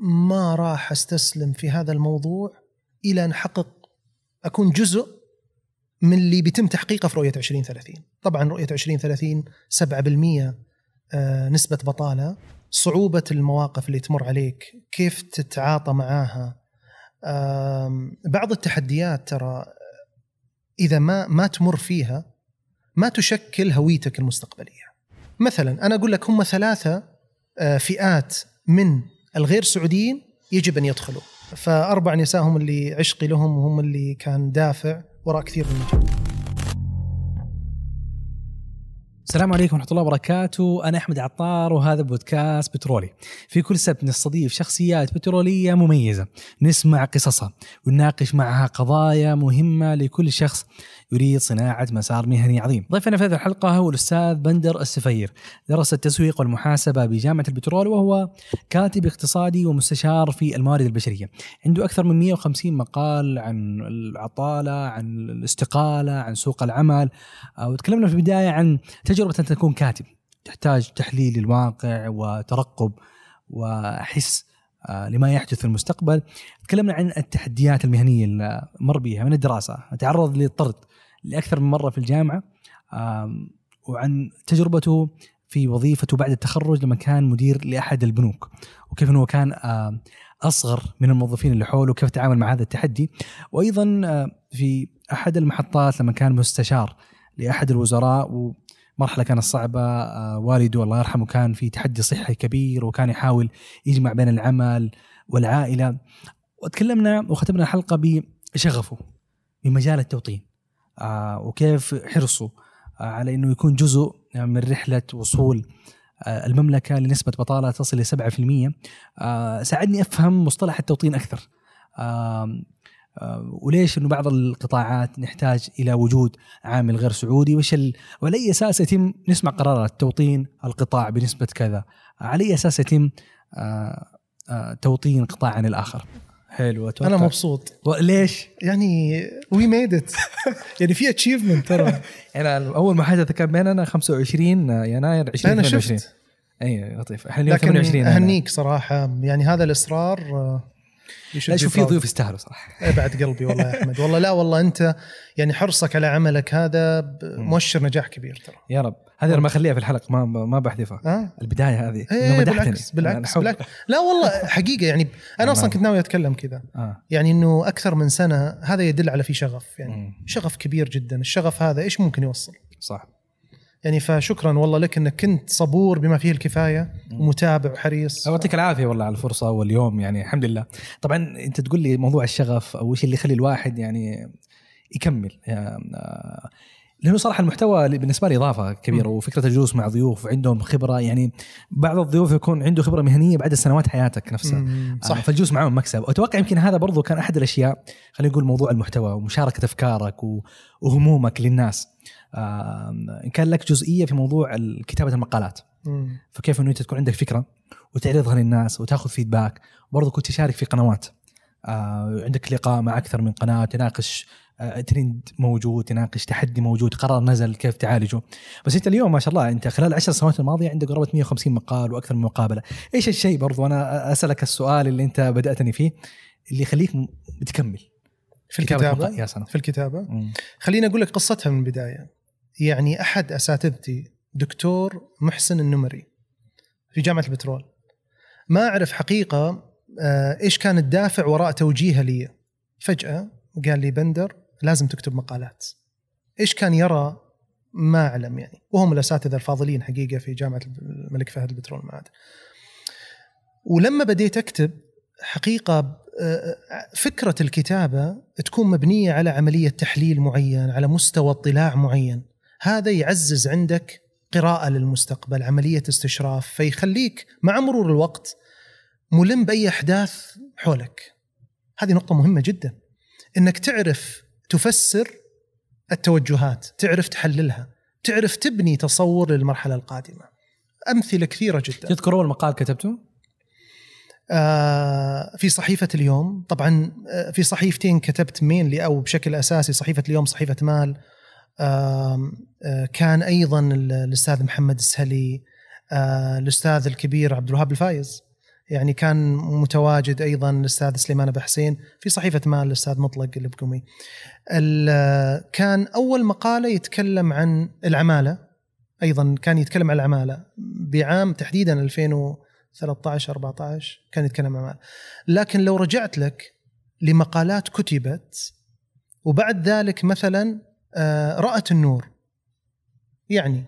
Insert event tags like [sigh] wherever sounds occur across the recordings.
ما راح أستسلم في هذا الموضوع إلى أن أحقق أكون جزء من اللي بيتم تحقيقه في رؤية 2030 طبعا رؤية 2030 7% آه، نسبة بطالة. صعوبة المواقف اللي تمر عليك كيف تتعاطى معاها؟ بعض التحديات ترى إذا ما ما تمر فيها ما تشكل هويتك المستقبلية. مثلا أنا أقول لك هم ثلاثة آه، فئات من الغير سعوديين يجب أن يدخلوا. فأربع نساء هم اللي عشقي لهم وهم اللي كان دافع وراء كثير من المجال السلام عليكم ورحمة الله وبركاته، أنا أحمد عطار وهذا بودكاست بترولي. في كل سبت نستضيف شخصيات بترولية مميزة، نسمع قصصها ونناقش معها قضايا مهمة لكل شخص يريد صناعة مسار مهني عظيم. ضيفنا في هذه الحلقة هو الأستاذ بندر السفير، درس التسويق والمحاسبة بجامعة البترول وهو كاتب اقتصادي ومستشار في الموارد البشرية. عنده أكثر من 150 مقال عن العطالة، عن الاستقالة، عن سوق العمل، وتكلمنا في البداية عن تجربة أن تكون كاتب تحتاج تحليل الواقع وترقب وحس آه، لما يحدث في المستقبل. تكلمنا عن التحديات المهنية اللي مر بها من الدراسة. تعرض للطرد لأكثر من مرة في الجامعة آم، وعن تجربته في وظيفته بعد التخرج لما كان مدير لأحد البنوك وكيف أنه كان آم، أصغر من الموظفين اللي حوله وكيف تعامل مع هذا التحدي. وأيضا آه، في أحد المحطات لما كان مستشار لأحد الوزراء مرحلة كانت صعبة آه، والده الله يرحمه كان في تحدي صحي كبير وكان يحاول يجمع بين العمل والعائلة. وتكلمنا وختمنا الحلقة بشغفه بمجال التوطين آه، وكيف حرصه آه، على إنه يكون جزء من رحلة وصول المملكة لنسبة بطالة تصل ل 7% آه، ساعدني أفهم مصطلح التوطين أكثر. وليش إنه بعض القطاعات نحتاج إلى وجود عامل غير سعودي؟ وش ال... وعلى اي أساس يتم نسمع قرارات توطين القطاع بنسبة كذا. على أي أساس يتم آه، آه، توطين قطاع عن الآخر؟ حلو أتوقع. أنا مبسوط. ليش؟ يعني we made it يعني في achievement ترى. أنا [laughs] أول محادثه كان بيننا 25 يناير أنا 2022 شفت. اي لطيف. إحنا اليوم لكن 28 أنا. أهنيك صراحة. يعني هذا الإصرار آه، لا شوف في. ضيوف يستاهلوا صراحة. ابعد قلبي والله يا أحمد. والله لا والله أنت يعني حرصك على عملك هذا مؤشر نجاح كبير ترى. يا رب. هذه لما أخليها في الحلقة ما ما بحذفها. ها؟ البداية هذه. إيه. بالعكس بالعكس بالعكس. لا والله حقيقة يعني أنا أصلا. كنت ناوي أتكلم كذا. آه. يعني إنه أكثر من سنة هذا يدل على في شغف يعني مم. شغف كبير جدا. الشغف هذا إيش ممكن يوصل؟ صح. يعني فشكرا والله لك إنك كنت صبور بما فيه الكفاية ومتابع وحريص. الله يعطيك العافية والله على الفرصة واليوم يعني الحمد لله. طبعا أنت تقول لي موضوع الشغف أو إيش اللي يخلي الواحد يعني يكمل يعني لأنه صراحة المحتوى بالنسبة لي إضافة كبيرة. وفكرة الجلوس مع ضيوف عندهم خبرة يعني بعض الضيوف يكون عنده خبرة مهنية بعد سنوات حياتك نفسها. مم، صح. فالجلوس معهم مكسب. وأتوقع يمكن هذا برضو كان أحد الأشياء خلينا نقول موضوع المحتوى ومشاركة أفكارك وهمومك للناس. آه، إن كان لك جزئية في موضوع كتابة المقالات. مم. فكيف إنه أنت تكون عندك فكرة وتعرضها للناس وتأخذ فيدباك برضو كنت تشارك في قنوات. آه عندك لقاء مع أكثر من قناة تناقش آه ترند موجود تناقش تحدي موجود قرار نزل كيف تعالجه؟ بس انت اليوم ما شاء الله انت خلال العشر سنوات الماضية عندك قرابه 150 مقال وأكثر من مقابلة. إيش الشيء برضو؟ أنا أسألك السؤال اللي أنت بدأتني فيه اللي يخليك م- تكمل في كتابة الكتابة. مقال- يا سلام. في الكتابة. مم. خليني أقول لك قصتها من البداية. يعني أحد أساتذتي دكتور محسن النمري في جامعة البترول. ما أعرف حقيقة آه، إيش كان الدافع وراء توجيهه لي. فجأة قال لي بندر لازم تكتب مقالات. إيش كان يرى؟ ما أعلم يعني. وهم الأساتذة الفاضلين حقيقة في جامعة الملك فهد البترول معاد ولما بديت أكتب حقيقة آه، فكرة الكتابة تكون مبنية على عملية تحليل معين على مستوى اطلاع معين. هذا يعزز عندك قراءة للمستقبل عملية استشراف فيخليك مع مرور الوقت ملم بأي أحداث حولك. هذه نقطة مهمة جدا. إنك تعرف تفسر التوجهات تعرف تحللها تعرف تبني تصور للمرحلة القادمة. أمثلة كثيرة جدا. تذكر اول مقال كتبته؟ آه، في صحيفة اليوم. طبعا آه، في صحيفتين كتبت مينلي أو بشكل أساسي صحيفة اليوم صحيفة مال. آه، كان أيضا ال- الأستاذ محمد السهلي آه، الأستاذ الكبير عبد الوهاب الفايز. يعني كان متواجد أيضا الأستاذ سليمان أبو حسين في صحيفة مال الأستاذ مطلق البقومي. ال- كان أول مقالة يتكلم عن العمالة أيضا كان يتكلم عن العمالة بعام تحديدا 2013 14 كان يتكلم عن العمالة. لكن لو رجعت لك لمقالات كتبت وبعد ذلك مثلا آه، رأت النور يعني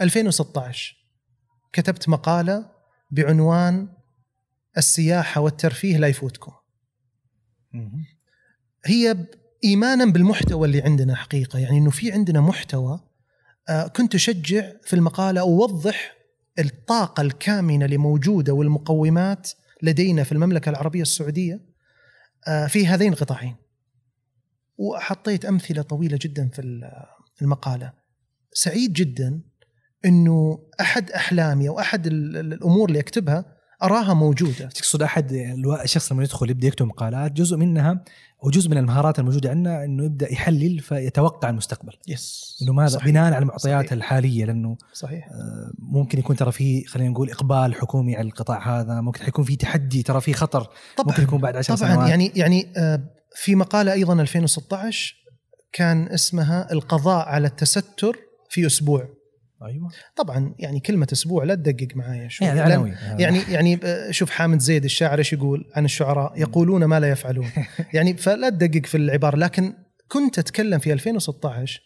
2016 كتبت مقالة بعنوان السياحة والترفيه لا يفوتكم. هي إيمانا بالمحتوى اللي عندنا حقيقة يعني أنه في عندنا محتوى آه، كنت أشجع في المقالة أوضح الطاقة الكامنة اللي موجودة والمقومات لدينا في المملكة العربية السعودية آه، في هذين القطاعين. وحطيت أمثلة طويلة جدا في ال- المقالة. سعيد جدا أنه أحد أحلامي أو أحد ال- ال- الأمور اللي أكتبها أراها موجودة. تقصد أحد الشخص لما يدخل يبدأ يكتب مقالات جزء منها أو جزء من المهارات الموجودة عندنا إنه يبدأ يحلل فيتوقع المستقبل. يس إنه ماذا؟ صحيح. بناء على المعطيات صحيح. الحالية لأنه صحيح. آه، ممكن يكون ترى في خلينا نقول إقبال حكومي على القطاع هذا ممكن حيكون في تحدي ترى في خطر طبعا. ممكن يكون بعد عشر طبعا. سنوات. يعني يعني آه، في مقالة أيضا 2016 كان اسمها القضاء على التستر في أسبوع. أيوه. طبعا يعني كلمة أسبوع لا تدقق معايا. شوي يعني عناوين يعني يعني آه، شوف حامد زيد الشاعر إيش يقول عن الشعراء؟ يقولون ما لا يفعلون. [laughs] يعني فلا تدقق في العبارة. لكن كنت أتكلم في 2016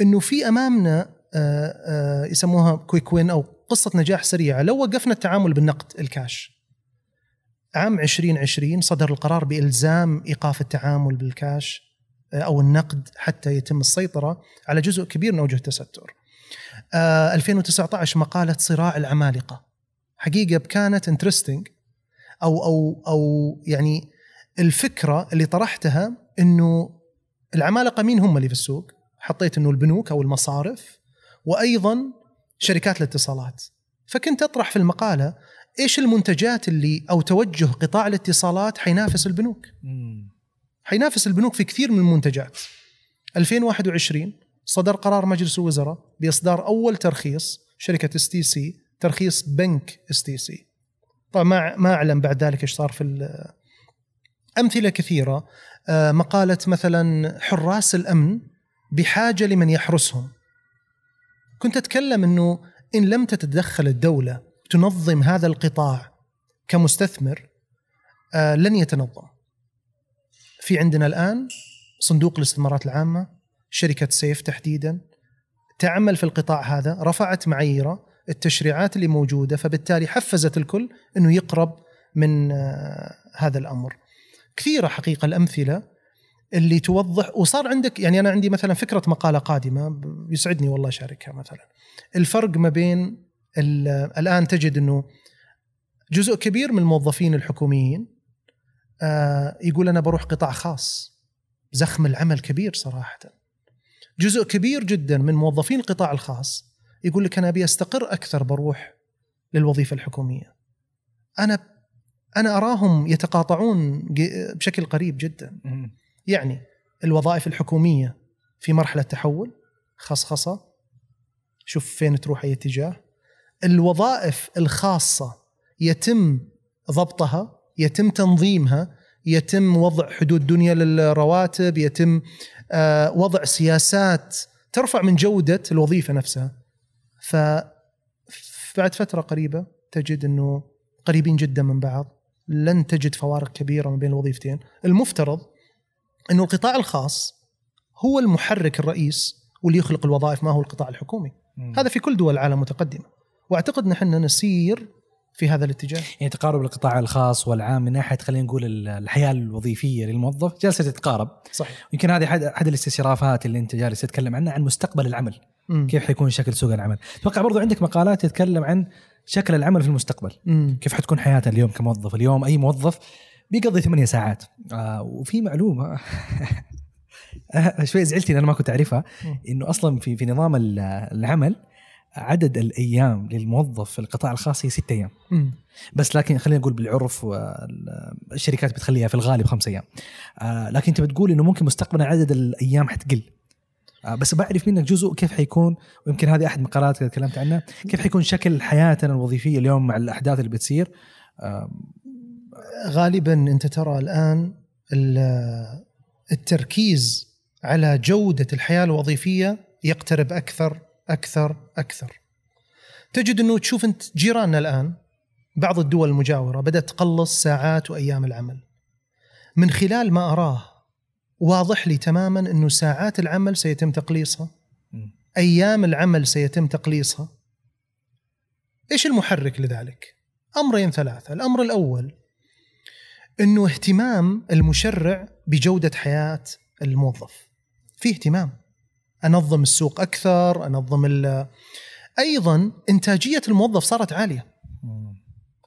إنه في أمامنا آه، آه، يسموها quick win أو قصة نجاح سريعة. لو وقفنا التعامل بالنقد الكاش. عام 2020 صدر القرار بإلزام إيقاف التعامل بالكاش أو النقد حتى يتم السيطرة على جزء كبير من أوجه التستر. آه 2019 مقالة صراع العمالقة حقيقة كانت interesting أو أو أو يعني الفكرة اللي طرحتها إنه العمالقة مين هم اللي في السوق؟ حطيت إنه البنوك أو المصارف وأيضا شركات الاتصالات. فكنت أطرح في المقالة إيش المنتجات اللي أو توجه قطاع الاتصالات حينافس البنوك؟ حينافس البنوك في كثير من المنتجات 2021 صدر قرار مجلس الوزراء بإصدار أول ترخيص شركة اس تي سي ترخيص بنك اس تي سي طبعا ما أعلم بعد ذلك إيش صار في أمثلة كثيرة. آه، مقالة مثلا حراس الأمن بحاجة لمن يحرسهم. كنت أتكلم إنه إن لم تتدخل الدولة تنظم هذا القطاع كمستثمر آه، لن يتنظم. في عندنا الآن صندوق الاستثمارات العامة شركة سيف تحديدا تعمل في القطاع هذا رفعت معاييره التشريعات اللي موجودة فبالتالي حفزت الكل إنه يقرب من آه، هذا الأمر. كثيرة حقيقة الأمثلة اللي توضح وصار عندك يعني أنا عندي مثلا فكرة مقالة قادمة يسعدني والله أشاركها مثلا. الفرق ما بين ال- الآن تجد إنه جزء كبير من الموظفين الحكوميين آه، يقول أنا بروح قطاع خاص زخم العمل كبير صراحة جزء كبير جدا من موظفين القطاع الخاص يقول لك أنا أبي أستقر أكثر بروح للوظيفة الحكومية. أنا أنا أراهم يتقاطعون بشكل قريب جدا. يعني الوظائف الحكومية في مرحلة تحول خصخصة. شوف فين تروح أي اتجاه. الوظائف الخاصة يتم ضبطها يتم تنظيمها يتم وضع حدود دنيا للرواتب يتم وضع سياسات ترفع من جودة الوظيفة نفسها. ف بعد فترة قريبة تجد إنه قريبين جدا من بعض. لن تجد فوارق كبيرة ما بين الوظيفتين. المفترض إنه القطاع الخاص هو المحرك الرئيس واللي يخلق الوظائف ما هو القطاع الحكومي. مم. هذا في كل دول العالم متقدمة. وأعتقد نحن نسير في هذا الاتجاه؟ يعني تقارب القطاع الخاص والعام من ناحية خلينا نقول ال- الحياة الوظيفية للموظف جالسه تتقارب. صحيح. يمكن هذه احد أحد الاستشرافات اللي أنت جالس تتكلم عنها عن مستقبل العمل. مم. كيف حيكون شكل سوق العمل؟ أتوقع برضو عندك مقالات تتكلم عن شكل العمل في المستقبل. مم. كيف حتكون حياته اليوم كموظف؟ اليوم أي موظف بيقضي ثمانية ساعات. آه وفي معلومة [laughs] شوي زعلتني أنا ما كنت أعرفها. إنه أصلا في في نظام ال- العمل عدد الأيام للموظف في القطاع الخاص هي ستة أيام. بس لكن خلينا نقول بالعرف والشركات بتخليها في الغالب خمسة أيام. آه لكن أنت بتقول إنه ممكن مستقبلا عدد الأيام حتقل. آه بس بعرف منك جزء كيف حيكون ويمكن هذه أحد مقالات اللي تكلمت عنها كيف حيكون شكل حياتنا الوظيفية اليوم مع الأحداث اللي بتصير؟ آه غالبا أنت ترى الآن ال- التركيز على جودة الحياة الوظيفية يقترب أكثر أكثر أكثر. تجد أنه تشوف أنت جيراننا الآن بعض الدول المجاورة بدأت تقلص ساعات وأيام العمل. من خلال ما أراه واضح لي تماما أنه ساعات العمل سيتم تقليصها. أيام العمل سيتم تقليصها. إيش المحرك لذلك؟ أمرين ثلاثة، الأمر الأول أنه اهتمام المشرع بجودة حياة الموظف. في اهتمام. أنظم السوق أكثر، أنظم ال- أيضا إنتاجية الموظف صارت عالية.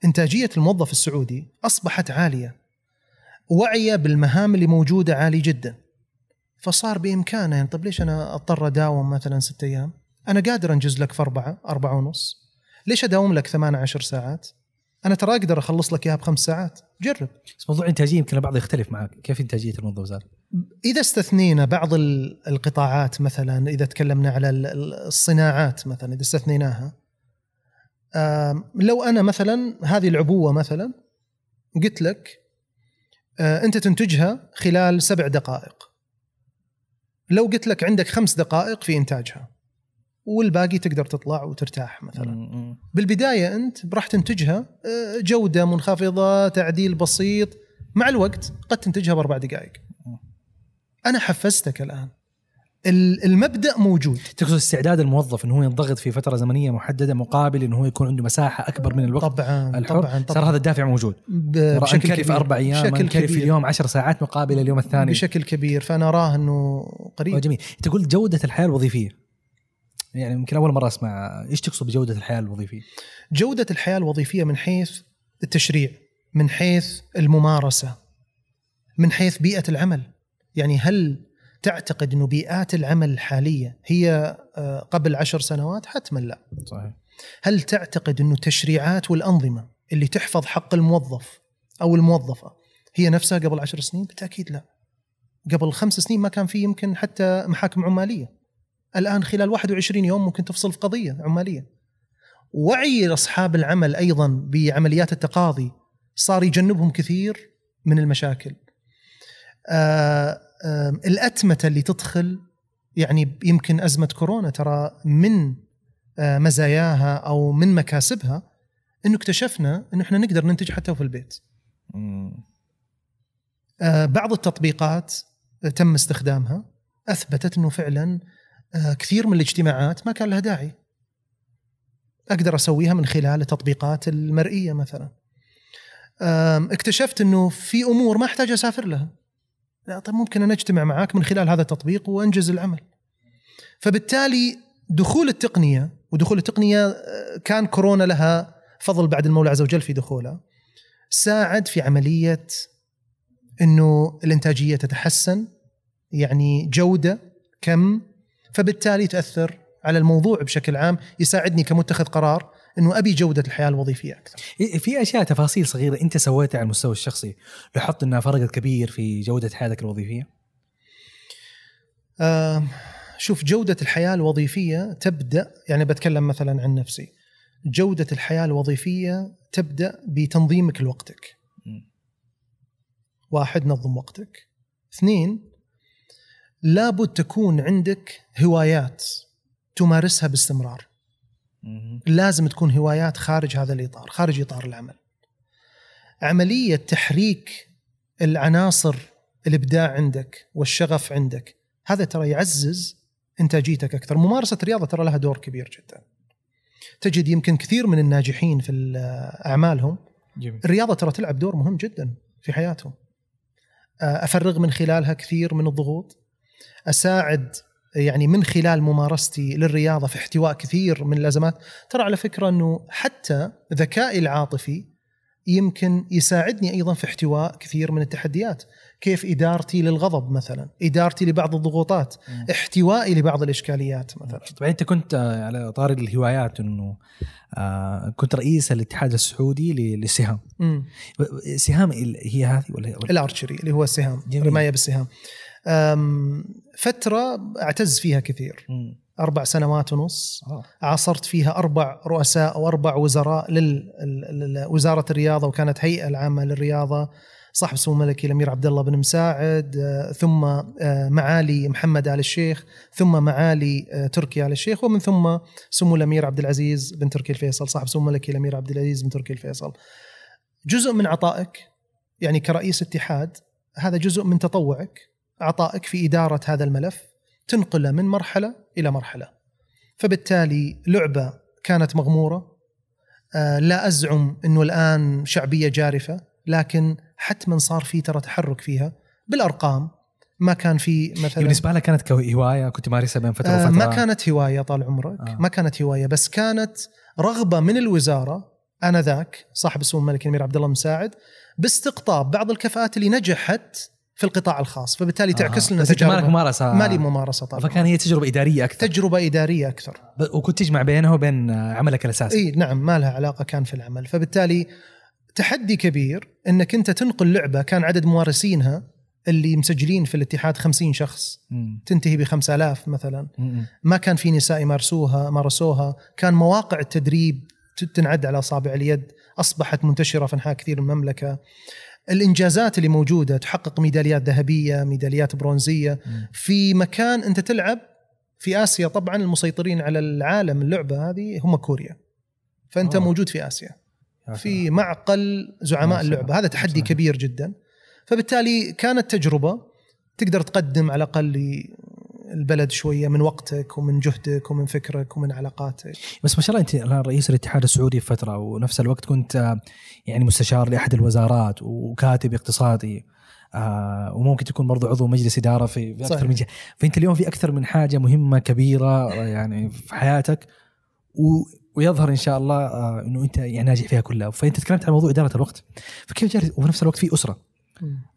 إنتاجية الموظف السعودي أصبحت عالية. وعيه بالمهام اللي موجودة عالي جدا. فصار بإمكانه يعني طيب ليش أنا أضطر أداوم مثلا ستة أيام؟ أنا قادر أنجز لك في أربعة، أربعة ونص. ليش أداوم لك ثمان عشر ساعات؟ أنا ترى أقدر أخلص لك إياها بخمس ساعات، جرب. بس موضوع الإنتاجية يمكن البعض يختلف معك كيف إنتاجية الموظف زاد؟ إذا استثنينا بعض ال- القطاعات مثلا إذا تكلمنا على ال- ال- الصناعات مثلا إذا استثنيناها لو أنا مثلا هذه العبوة مثلا قلت لك آه، أنت تنتجها خلال سبع دقائق. لو قلت لك عندك خمس دقائق في إنتاجها والباقي تقدر تطلع وترتاح مثلا. بالبداية أنت راح تنتجها آه، جودة منخفضة تعديل بسيط مع الوقت قد تنتجها بأربع دقائق. أنا حفزتك الآن. ال- المبدأ موجود. تقصد استعداد الموظف إنه هو ينضغط في فترة زمنية محددة مقابل إنه هو يكون عنده مساحة أكبر من الوقت؟ طبعا الحر؟ طبعا صار طبعا هذا الدافع موجود. بشكل كبير أربع أيام بشكل انكلف في كبير. اليوم 10 ساعات مقابل اليوم الثاني. بشكل كبير فأنا اراه إنه قريب. جميل. قلت جودة الحياة الوظيفية. يعني يمكن أول مرة أسمع. إيش تقصد بجودة الحياة الوظيفية؟ جودة الحياة الوظيفية من حيث التشريع من حيث الممارسة من حيث بيئة العمل. يعني هل تعتقد إنه بيئات العمل الحالية هي آه، قبل عشر سنوات حتما لا صحيح هل تعتقد إنه التشريعات والأنظمة اللي تحفظ حق الموظف أو الموظفة هي نفسها قبل عشر سنين؟ بالتأكيد لا. قبل خمس سنين ما كان في يمكن حتى محاكم عمالية. الآن خلال 21 يوم ممكن تفصل في قضية عمالية. وعي أصحاب العمل أيضا بعمليات التقاضي صار يجنبهم كثير من المشاكل. آه الأتمتة اللي تدخل يعني يمكن أزمة كورونا ترى من آه، مزاياها أو من مكاسبها إنه اكتشفنا إنه إحنا نقدر ننتج حتى في البيت. آه، بعض التطبيقات آه، تم استخدامها أثبتت إنه فعلا كثير من الاجتماعات ما كان لها داعي. أقدر أسويها من خلال التطبيقات المرئية مثلا. اكتشفت إنه في أمور ما أحتاج أسافر لها. لا طيب ممكن أنا أجتمع معاك من خلال هذا التطبيق وأنجز العمل. فبالتالي دخول التقنية ودخول التقنية آه، كان كورونا لها فضل بعد المولى عز وجل في دخولها ساعد في عملية إنه الإنتاجية تتحسن يعني جودة كم فبالتالي تاثر على الموضوع بشكل عام يساعدني كمتخذ قرار إنه أبي جودة الحياة الوظيفية أكثر. إيه، في أشياء تفاصيل صغيرة أنت سويتها على المستوى الشخصي لاحظت إنها فرقت كبير في جودة حياتك الوظيفية؟ آه شوف جودة الحياة الوظيفية تبدأ يعني بتكلم مثلا عن نفسي جودة الحياة الوظيفية تبدأ بتنظيمك لوقتك. واحد نظم وقتك اثنين لابد تكون عندك هوايات تمارسها باستمرار. لازم تكون هوايات خارج هذا الإطار خارج إطار العمل. عملية تحريك العناصر الإبداع عندك والشغف عندك هذا ترى يعزز إنتاجيتك أكثر. ممارسة الرياضة ترى لها دور كبير جدا. تجد يمكن كثير من الناجحين في ال- أعمالهم جميل. الرياضة ترى تلعب دور مهم جدا في حياتهم. أفرغ من خلالها كثير من الضغوط. أساعد يعني من خلال ممارستي للرياضة في احتواء كثير من الأزمات ترى على فكرة أنه حتى ذكائي العاطفي يمكن يساعدني أيضا في احتواء كثير من التحديات كيف إدارتي للغضب مثلا إدارتي لبعض الضغوطات. احتوائي لبعض الإشكاليات مثلا طبعا أنت كنت آه، على طاري الهوايات إنه آه، كنت رئيس الاتحاد السعودي للسهام. سهام هي هذه ولا الأرشري اللي هو السهام. رماية بالسهام أم، فترة اعتز فيها كثير. مم. أربع سنوات ونص. آه. عاصرت فيها أربع رؤساء أو أربع وزراء لوزارة الرياضة وكانت هيئة العامة للرياضة. صاحب سمو الملكي الأمير عبد الله بن مساعد آه، ثم آه، معالي محمد آل الشيخ ثم معالي تركي آل الشيخ ومن ثم سمو الأمير عبد العزيز بن تركي الفيصل. صاحب سمو الملكي الأمير عبد العزيز بن تركي الفيصل. جزء من عطائك يعني كرئيس اتحاد هذا جزء من تطوعك. عطائك في إدارة هذا الملف تنقله من مرحلة إلى مرحلة فبالتالي لعبة كانت مغمورة لا أزعم إنه الآن شعبية جارفة لكن حتما صار في ترى تحرك فيها بالأرقام ما كان في مثلا بالنسبة لك كانت كهوايه كنت تمارسها بين فترة آه وفترة ما كانت هواية طال عمرك آه. آه. ما كانت هواية بس كانت رغبة من الوزارة آنذاك صاحب السمو الملكي الأمير عبد الله مساعد باستقطاب بعض الكفاءات اللي نجحت في القطاع الخاص فبالتالي آه. تعكس لنا بس أنت ما لك تجارب ممارسة ما لي ممارسة طبعا. فكان هي تجربة إدارية أكثر. تجربة إدارية أكثر. وكنت تجمع بينها وبين عملك الأساسي. إي نعم ما لها علاقة كان في العمل. فبالتالي تحدي كبير إنك أنت تنقل لعبة كان عدد ممارسينها اللي مسجلين في الاتحاد 50 شخص. مم. تنتهي ب 5000 مثلا. مم. ما كان في نساء يمارسوها مارسوها. كان مواقع التدريب تنعد على أصابع اليد أصبحت منتشرة في أنحاء كثير من المملكة. الإنجازات اللي موجودة تحقق ميداليات ذهبية ميداليات برونزية. في مكان أنت تلعب في آسيا طبعا المسيطرين على العالم اللعبة هذه هم كوريا. فأنت آه. موجود في آسيا. يا في معقل زعماء اللعبة. هذا تحدي. كبير جدا. فبالتالي كانت تجربة تقدر تقدم على الأقل البلد شوية من وقتك ومن جهدك ومن فكرك ومن علاقاتك. بس ما شاء الله أنت الآن رئيس الاتحاد السعودي في فترة ونفس الوقت كنت آه، يعني مستشار لأحد الوزارات وكاتب اقتصادي آه وممكن تكون برضو عضو مجلس إدارة في, في أكثر. من جهة. فأنت اليوم في أكثر من حاجة مهمة كبيرة آه، يعني في حياتك و ويظهر إن شاء الله إنه أنت يعني ناجح فيها كلها. فأنت تكلمت عن موضوع إدارة الوقت فكيف جالس وفي نفس الوقت في أسرة.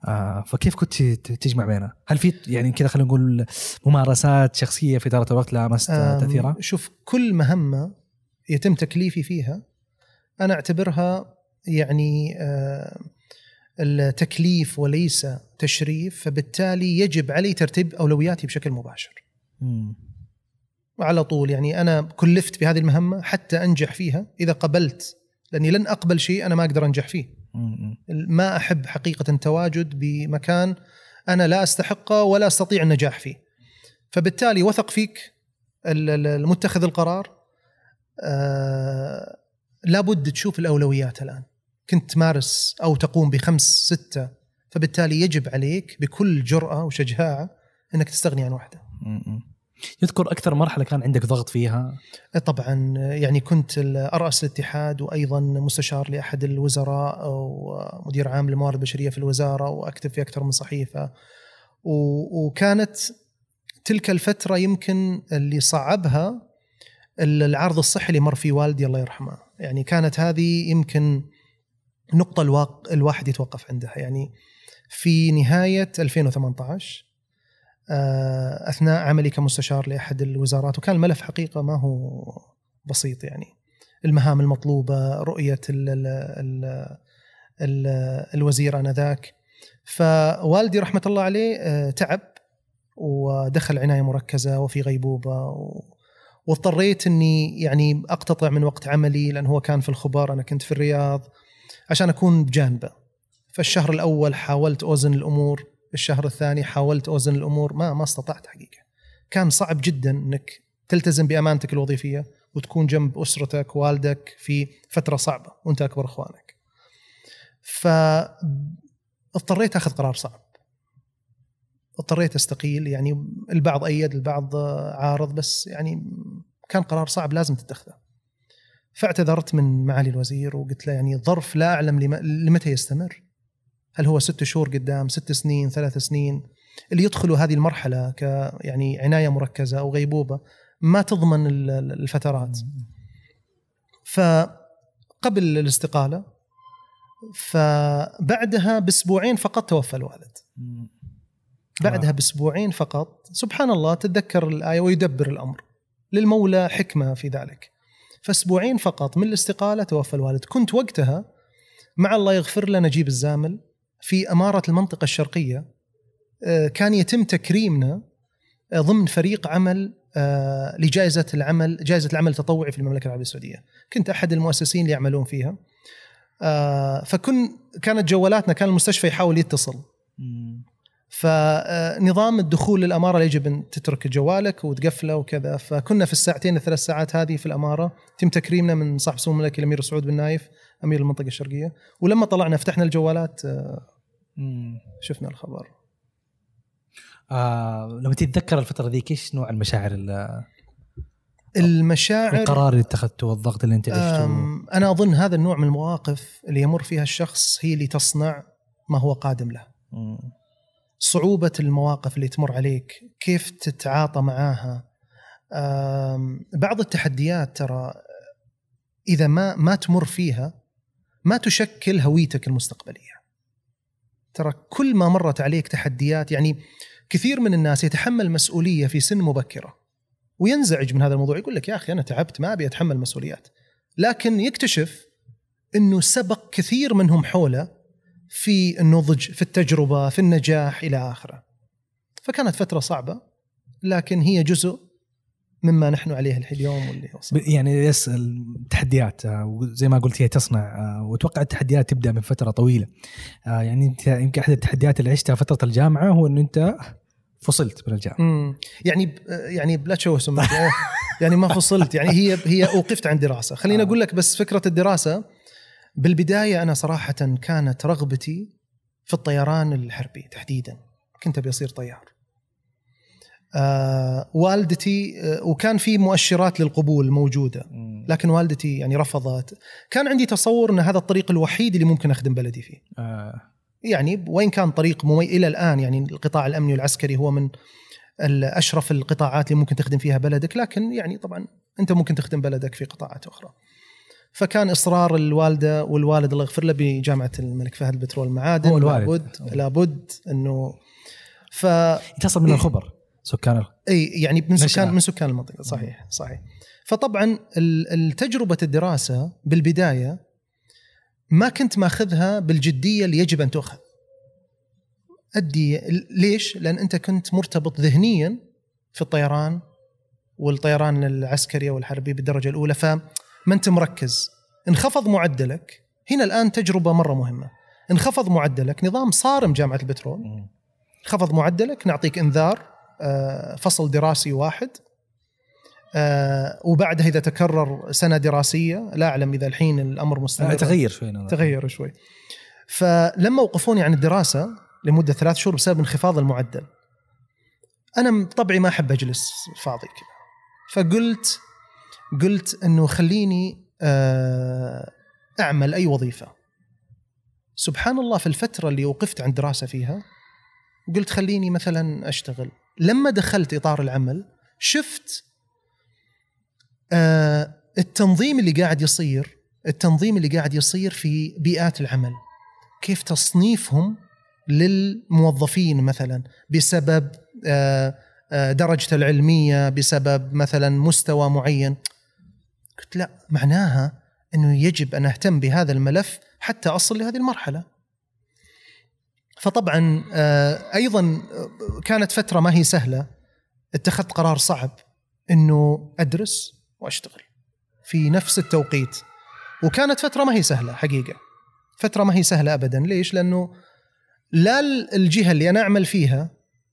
آه فكيف كنت تجمع بينها؟ هل في يعني كذا خلينا نقول ممارسات شخصية في إدارة الوقت لامست تأثيرها؟ شوف كل مهمة يتم تكليفي فيها أنا أعتبرها يعني آه، التكليف وليس تشريف فبالتالي يجب علي ترتيب أولوياتي بشكل مباشر مم. على طول يعني أنا كلفت بهذه المهمة حتى أنجح فيها إذا قبلت لأني لن أقبل شيء أنا ما أقدر أنجح فيه. ما أحب حقيقة التواجد بمكان أنا لا أستحقه ولا أستطيع النجاح فيه. فبالتالي وثق فيك ال- ال- المتخذ القرار. آه لابد تشوف الأولويات الآن. كنت تمارس أو تقوم بخمس ستة فبالتالي يجب عليك بكل جرأة وشجاعة إنك تستغني عن واحدة. يذكر أكثر مرحلة كان عندك ضغط فيها؟ طبعا يعني كنت ارأس الاتحاد وأيضا مستشار لأحد الوزراء ومدير عام للموارد البشرية في الوزارة وأكتب في أكثر من صحيفة. وكانت تلك الفترة يمكن اللي صعبها العرض الصحي اللي مر فيه والدي الله يرحمه. يعني كانت هذه يمكن نقطة الواق الواحد يتوقف عندها. يعني في نهاية 2018 آه، أثناء عملي كمستشار لأحد الوزارات. وكان الملف حقيقة ما هو بسيط يعني. المهام المطلوبة رؤية ال ال ال ال الوزير آنذاك. فوالدي رحمة الله عليه آه، تعب ودخل عناية مركزة وفي غيبوبة و واضطريت إني يعني أقتطع من وقت عملي لأن هو كان في الخبر أنا كنت في الرياض عشان أكون بجانبه. فالشهر الأول حاولت أوزن الأمور. الشهر الثاني حاولت أوزن الأمور ما ما استطعت حقيقة. كان صعب جدا إنك تلتزم بأمانتك الوظيفية وتكون جنب أسرتك والدك في فترة صعبة وأنت أكبر إخوانك. فاضطريت أخذ قرار صعب. اضطريت أستقيل يعني البعض أيد البعض عارض بس يعني كان قرار صعب لازم تتخذه. فاعتذرت من معالي الوزير وقلت له يعني ظرف لا أعلم لم- لمتى يستمر. هل هو ست شهور قدام ست سنين ثلاث سنين؟ اللي يدخلوا هذه المرحلة ك يعني عناية مركزة أو غيبوبة ما تضمن ال- ال- الفترات. فقبل الاستقالة فبعدها بأسبوعين فقط توفى الوالد. بعدها بأسبوعين فقط سبحان الله تتذكر الآية ويدبر الأمر. للمولى حكمة في ذلك. فأسبوعين فقط من الاستقالة توفى الوالد. كنت وقتها مع الله يغفر له نجيب الزامل. في أمارة المنطقة الشرقية آه، كان يتم تكريمنا آه، ضمن فريق عمل آه، لجائزة العمل جائزة العمل التطوعي في المملكة العربية السعودية. كنت أحد المؤسسين اللي يعملون فيها. فكن كانت جوالاتنا كان المستشفى يحاول يتصل. فنظام الدخول للأمارة يجب أن تترك جوالك وتقفله وكذا. فكنا في الساعتين الثلاث ساعات هذه في الأمارة. تم تكريمنا من صاحب سمو الملكي الأمير سعود بن نايف. أمير المنطقة الشرقية. ولما طلعنا فتحنا الجوالات آه، شفنا الخبر. آه لما تتذكر الفترة ذيك إيش نوع المشاعر ال- المشاعر القرار اللي اتخذته والضغط اللي انت عشته؟ أنا أظن هذا النوع من المواقف اللي يمر فيها الشخص هي اللي تصنع ما هو قادم له. مم. صعوبة المواقف اللي تمر عليك كيف تتعاطى معاها. بعض التحديات ترى إذا ما ما تمر فيها ما تشكل هويتك المستقبلية. ترى كل ما مرت عليك تحديات يعني كثير من الناس يتحمل مسؤولية في سن مبكرة وينزعج من هذا الموضوع يقول لك يا أخي أنا تعبت ما أبي أتحمل مسؤوليات. لكن يكتشف أنه سبق كثير منهم حوله في النضج في التجربة في النجاح إلى آخره. فكانت فترة صعبة لكن هي جزء مما نحن عليه اليوم واللي وصل يعني يس التحديات آه، وزي ما قلت هي تصنع آه، وأتوقع التحديات تبدأ من فترة طويلة. آه، يعني أنت يمكن أحد التحديات اللي عشتها فترة الجامعة هو انه أنت فصلت من الجامعة. مم. يعني يعني بلا تشوه سمعتي [laughs] يعني ما فصلت يعني هي هي أوقفت عن دراسة. خليني. أقول لك بس فكرة الدراسة. بالبداية أنا صراحة كانت رغبتي في الطيران الحربي تحديدا. كنت أبي أصير طيار. آه والدتي آه وكان في مؤشرات للقبول موجودة. لكن والدتي يعني رفضت. كان عندي تصور إن هذا الطريق الوحيد اللي ممكن أخدم بلدي فيه. آه، يعني وين كان طريق ممي... إلى الآن يعني القطاع الأمني والعسكري هو من أشرف القطاعات اللي ممكن تخدم فيها بلدك. لكن يعني طبعا أنت ممكن تخدم بلدك في قطاعات أخرى. فكان إصرار الوالدة والوالد الله يغفر له بجامعة الملك فهد البترول المعادن. لابد لابد إنه ف أصلا من الخبر. سكان إي يعني من نشأة. سكان من سكان المنطقة صحيح صحيح. فطبعا التجربه الدراسة بالبداية ما كنت ماخذها بالجدية اللي يجب أن تؤخذ. أدي ليش؟ لأن أنت كنت مرتبط ذهنيا في الطيران والطيران العسكري والحربي بالدرجة الأولى فما أنت مركز؟ انخفض معدلك. هنا الآن تجربة مرة مهمة. انخفض معدلك. نظام صارم جامعة البترول. مم. خفض معدلك نعطيك إنذار. فصل دراسي واحد. آه، وبعدها إذا تكرر سنة دراسية لا أعلم إذا الحين الأمر مستمر. تغير شوي أنا. تغير شوي. فلما وقفوني عن الدراسة لمدة ثلاث شهور بسبب انخفاض المعدل. أنا طبعي ما أحب أجلس فاضي كذا. فقلت قلت إنه خليني آه، أعمل أي وظيفة. سبحان الله في الفترة اللي وقفت عن دراسة فيها قلت خليني مثلا أشتغل. لما دخلت إطار العمل شفت آه التنظيم اللي قاعد يصير التنظيم اللي قاعد يصير في بيئات العمل. كيف تصنيفهم للموظفين مثلا بسبب آه آه درجته العلمية بسبب مثلا مستوى معين؟ قلت لا معناها إنه يجب أن أهتم بهذا الملف حتى أصل لهذه المرحلة. فطبعا آه، أيضا آه، كانت فترة ما هي سهلة. اتخذت قرار صعب إنه أدرس وأشتغل في نفس التوقيت. وكانت فترة ما هي سهلة حقيقة. فترة ما هي سهلة ابدا. ليش؟ لأنه لا الجهة اللي أنا أعمل فيها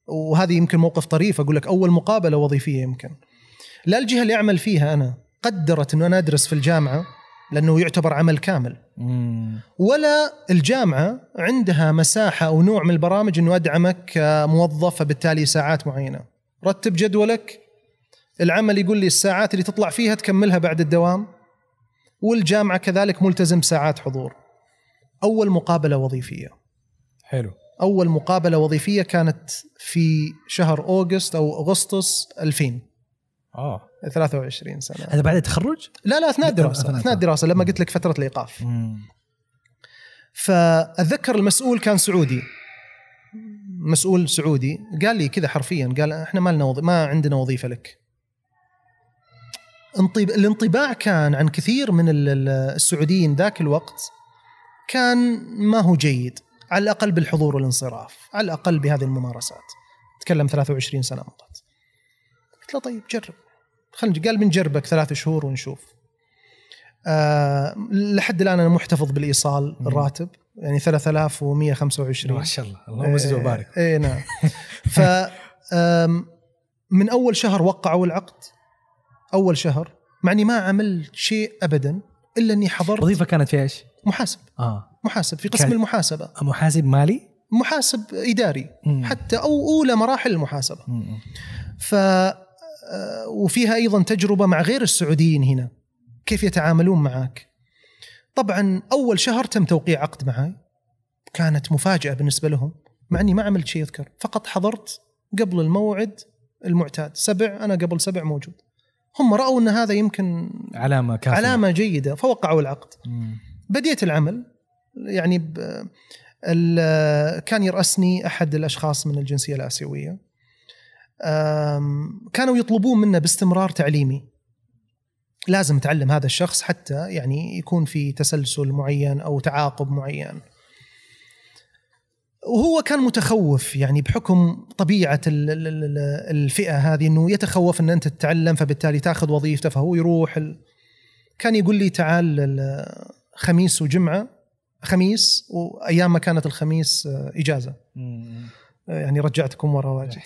وهذه يمكن موقف طريف أقول لك أول مقابلة وظيفية يمكن. لا الجهة اللي أعمل فيها أنا قدرت إنه أنا أدرس في الجامعة لأنه يعتبر عمل كامل. مم. ولا الجامعة عندها مساحة أو نوع من البرامج إنه أدعمك كموظف فبالتالي ساعات معينة. رتب جدولك. العمل يقول لي الساعات اللي تطلع فيها تكملها بعد الدوام. والجامعة كذلك ملتزم ساعات حضور. أول مقابلة وظيفية. حلو. أول مقابلة وظيفية كانت في شهر أوغست أو أغسطس 2000 آه. 23 سنة. هذا بعد التخرج؟ لا لا أثناء الدراسة. أثناء الدراسة. لما قلت لك فترة الإيقاف. فأتذكر المسؤول كان سعودي. مسؤول سعودي. قال لي كذا حرفيا قال إحنا ما لنا وظ... ما عندنا وظيفة لك. انطب... الانطباع كان عن كثير من ال- ال- السعوديين ذاك الوقت كان ما هو جيد على الأقل بالحضور والانصراف على الأقل بهذه الممارسات. تكلم 23 سنة مضت. قلت له طيب جرب. خلينا قال بنجربك ثلاث شهور ونشوف آه لحد الآن أنا محتفظ بالإيصال مم. الراتب يعني 3125 ما شاء الله اللهم زد وبارك اي إيه نعم ف من أول شهر وقعوا العقد أول شهر مع إني ما عملت شيء ابدا إلا إني حضرت الوظيفه كانت في إيش؟ محاسب آه محاسب في قسم المحاسبة محاسب مالي؟ محاسب إداري مم. حتى أو أولى مراحل المحاسبة مم. ف وفيها أيضا تجربة مع غير السعوديين هنا. كيف يتعاملون معك طبعا أول شهر تم توقيع عقد معي كانت مفاجأة بالنسبة لهم مع إني ما عملت شيء يذكر فقط حضرت قبل الموعد المعتاد. سبع أنا قبل سبع موجود. هم رأوا إن هذا يمكن علامة كافية. علامة جيدة فوقعوا العقد. مم. بديت العمل. يعني. كان يرأسني أحد الأشخاص من الجنسية الآسيوية. أم... كانوا يطلبون منا باستمرار تعليمي. لازم تعلم هذا الشخص حتى يعني يكون في تسلسل معين أو تعاقب معين. وهو كان متخوف يعني بحكم طبيعة ال- ال- ال- الفئة هذه أنه يتخوف أن أنت تتعلم فبالتالي تأخذ وظيفته فهو يروح ال... كان يقول لي تعال ال- خميس وجمعة خميس وأيام ما كانت الخميس آه، إجازة. مم. يعني رجعتكم ورا واجد.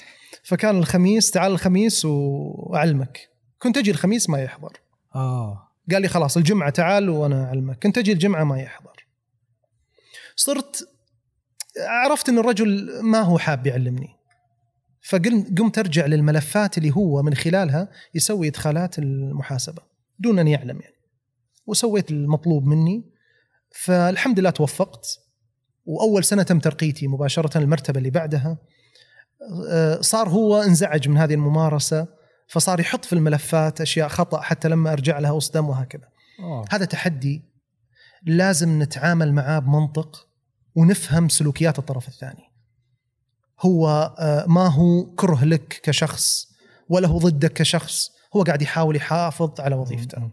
فكان الخميس تعال الخميس وأعلمك. كنت أجي الخميس ما يحضر. آه. قال لي خلاص الجمعة تعال وأنا أعلمك. كنت أجي الجمعة ما يحضر. صرت عرفت إن الرجل ما هو حاب يعلمني. فقمت قمت أرجع للملفات اللي هو من خلالها يسوي إدخالات المحاسبة دون أن يعلم يعني. وسويت المطلوب مني. فالحمد لله توفقت. وأول سنة تم ترقيتي مباشرة المرتبه اللي بعدها. صار هو انزعج من هذه الممارسة فصار يحط في الملفات أشياء خطأ حتى لما أرجع لها أصدم وهكذا أوه. هذا تحدي لازم نتعامل معاه بمنطق ونفهم سلوكيات الطرف الثاني هو آه، ما هو كره لك كشخص ولا هو ضدك كشخص هو قاعد يحاول يحافظ على وظيفته.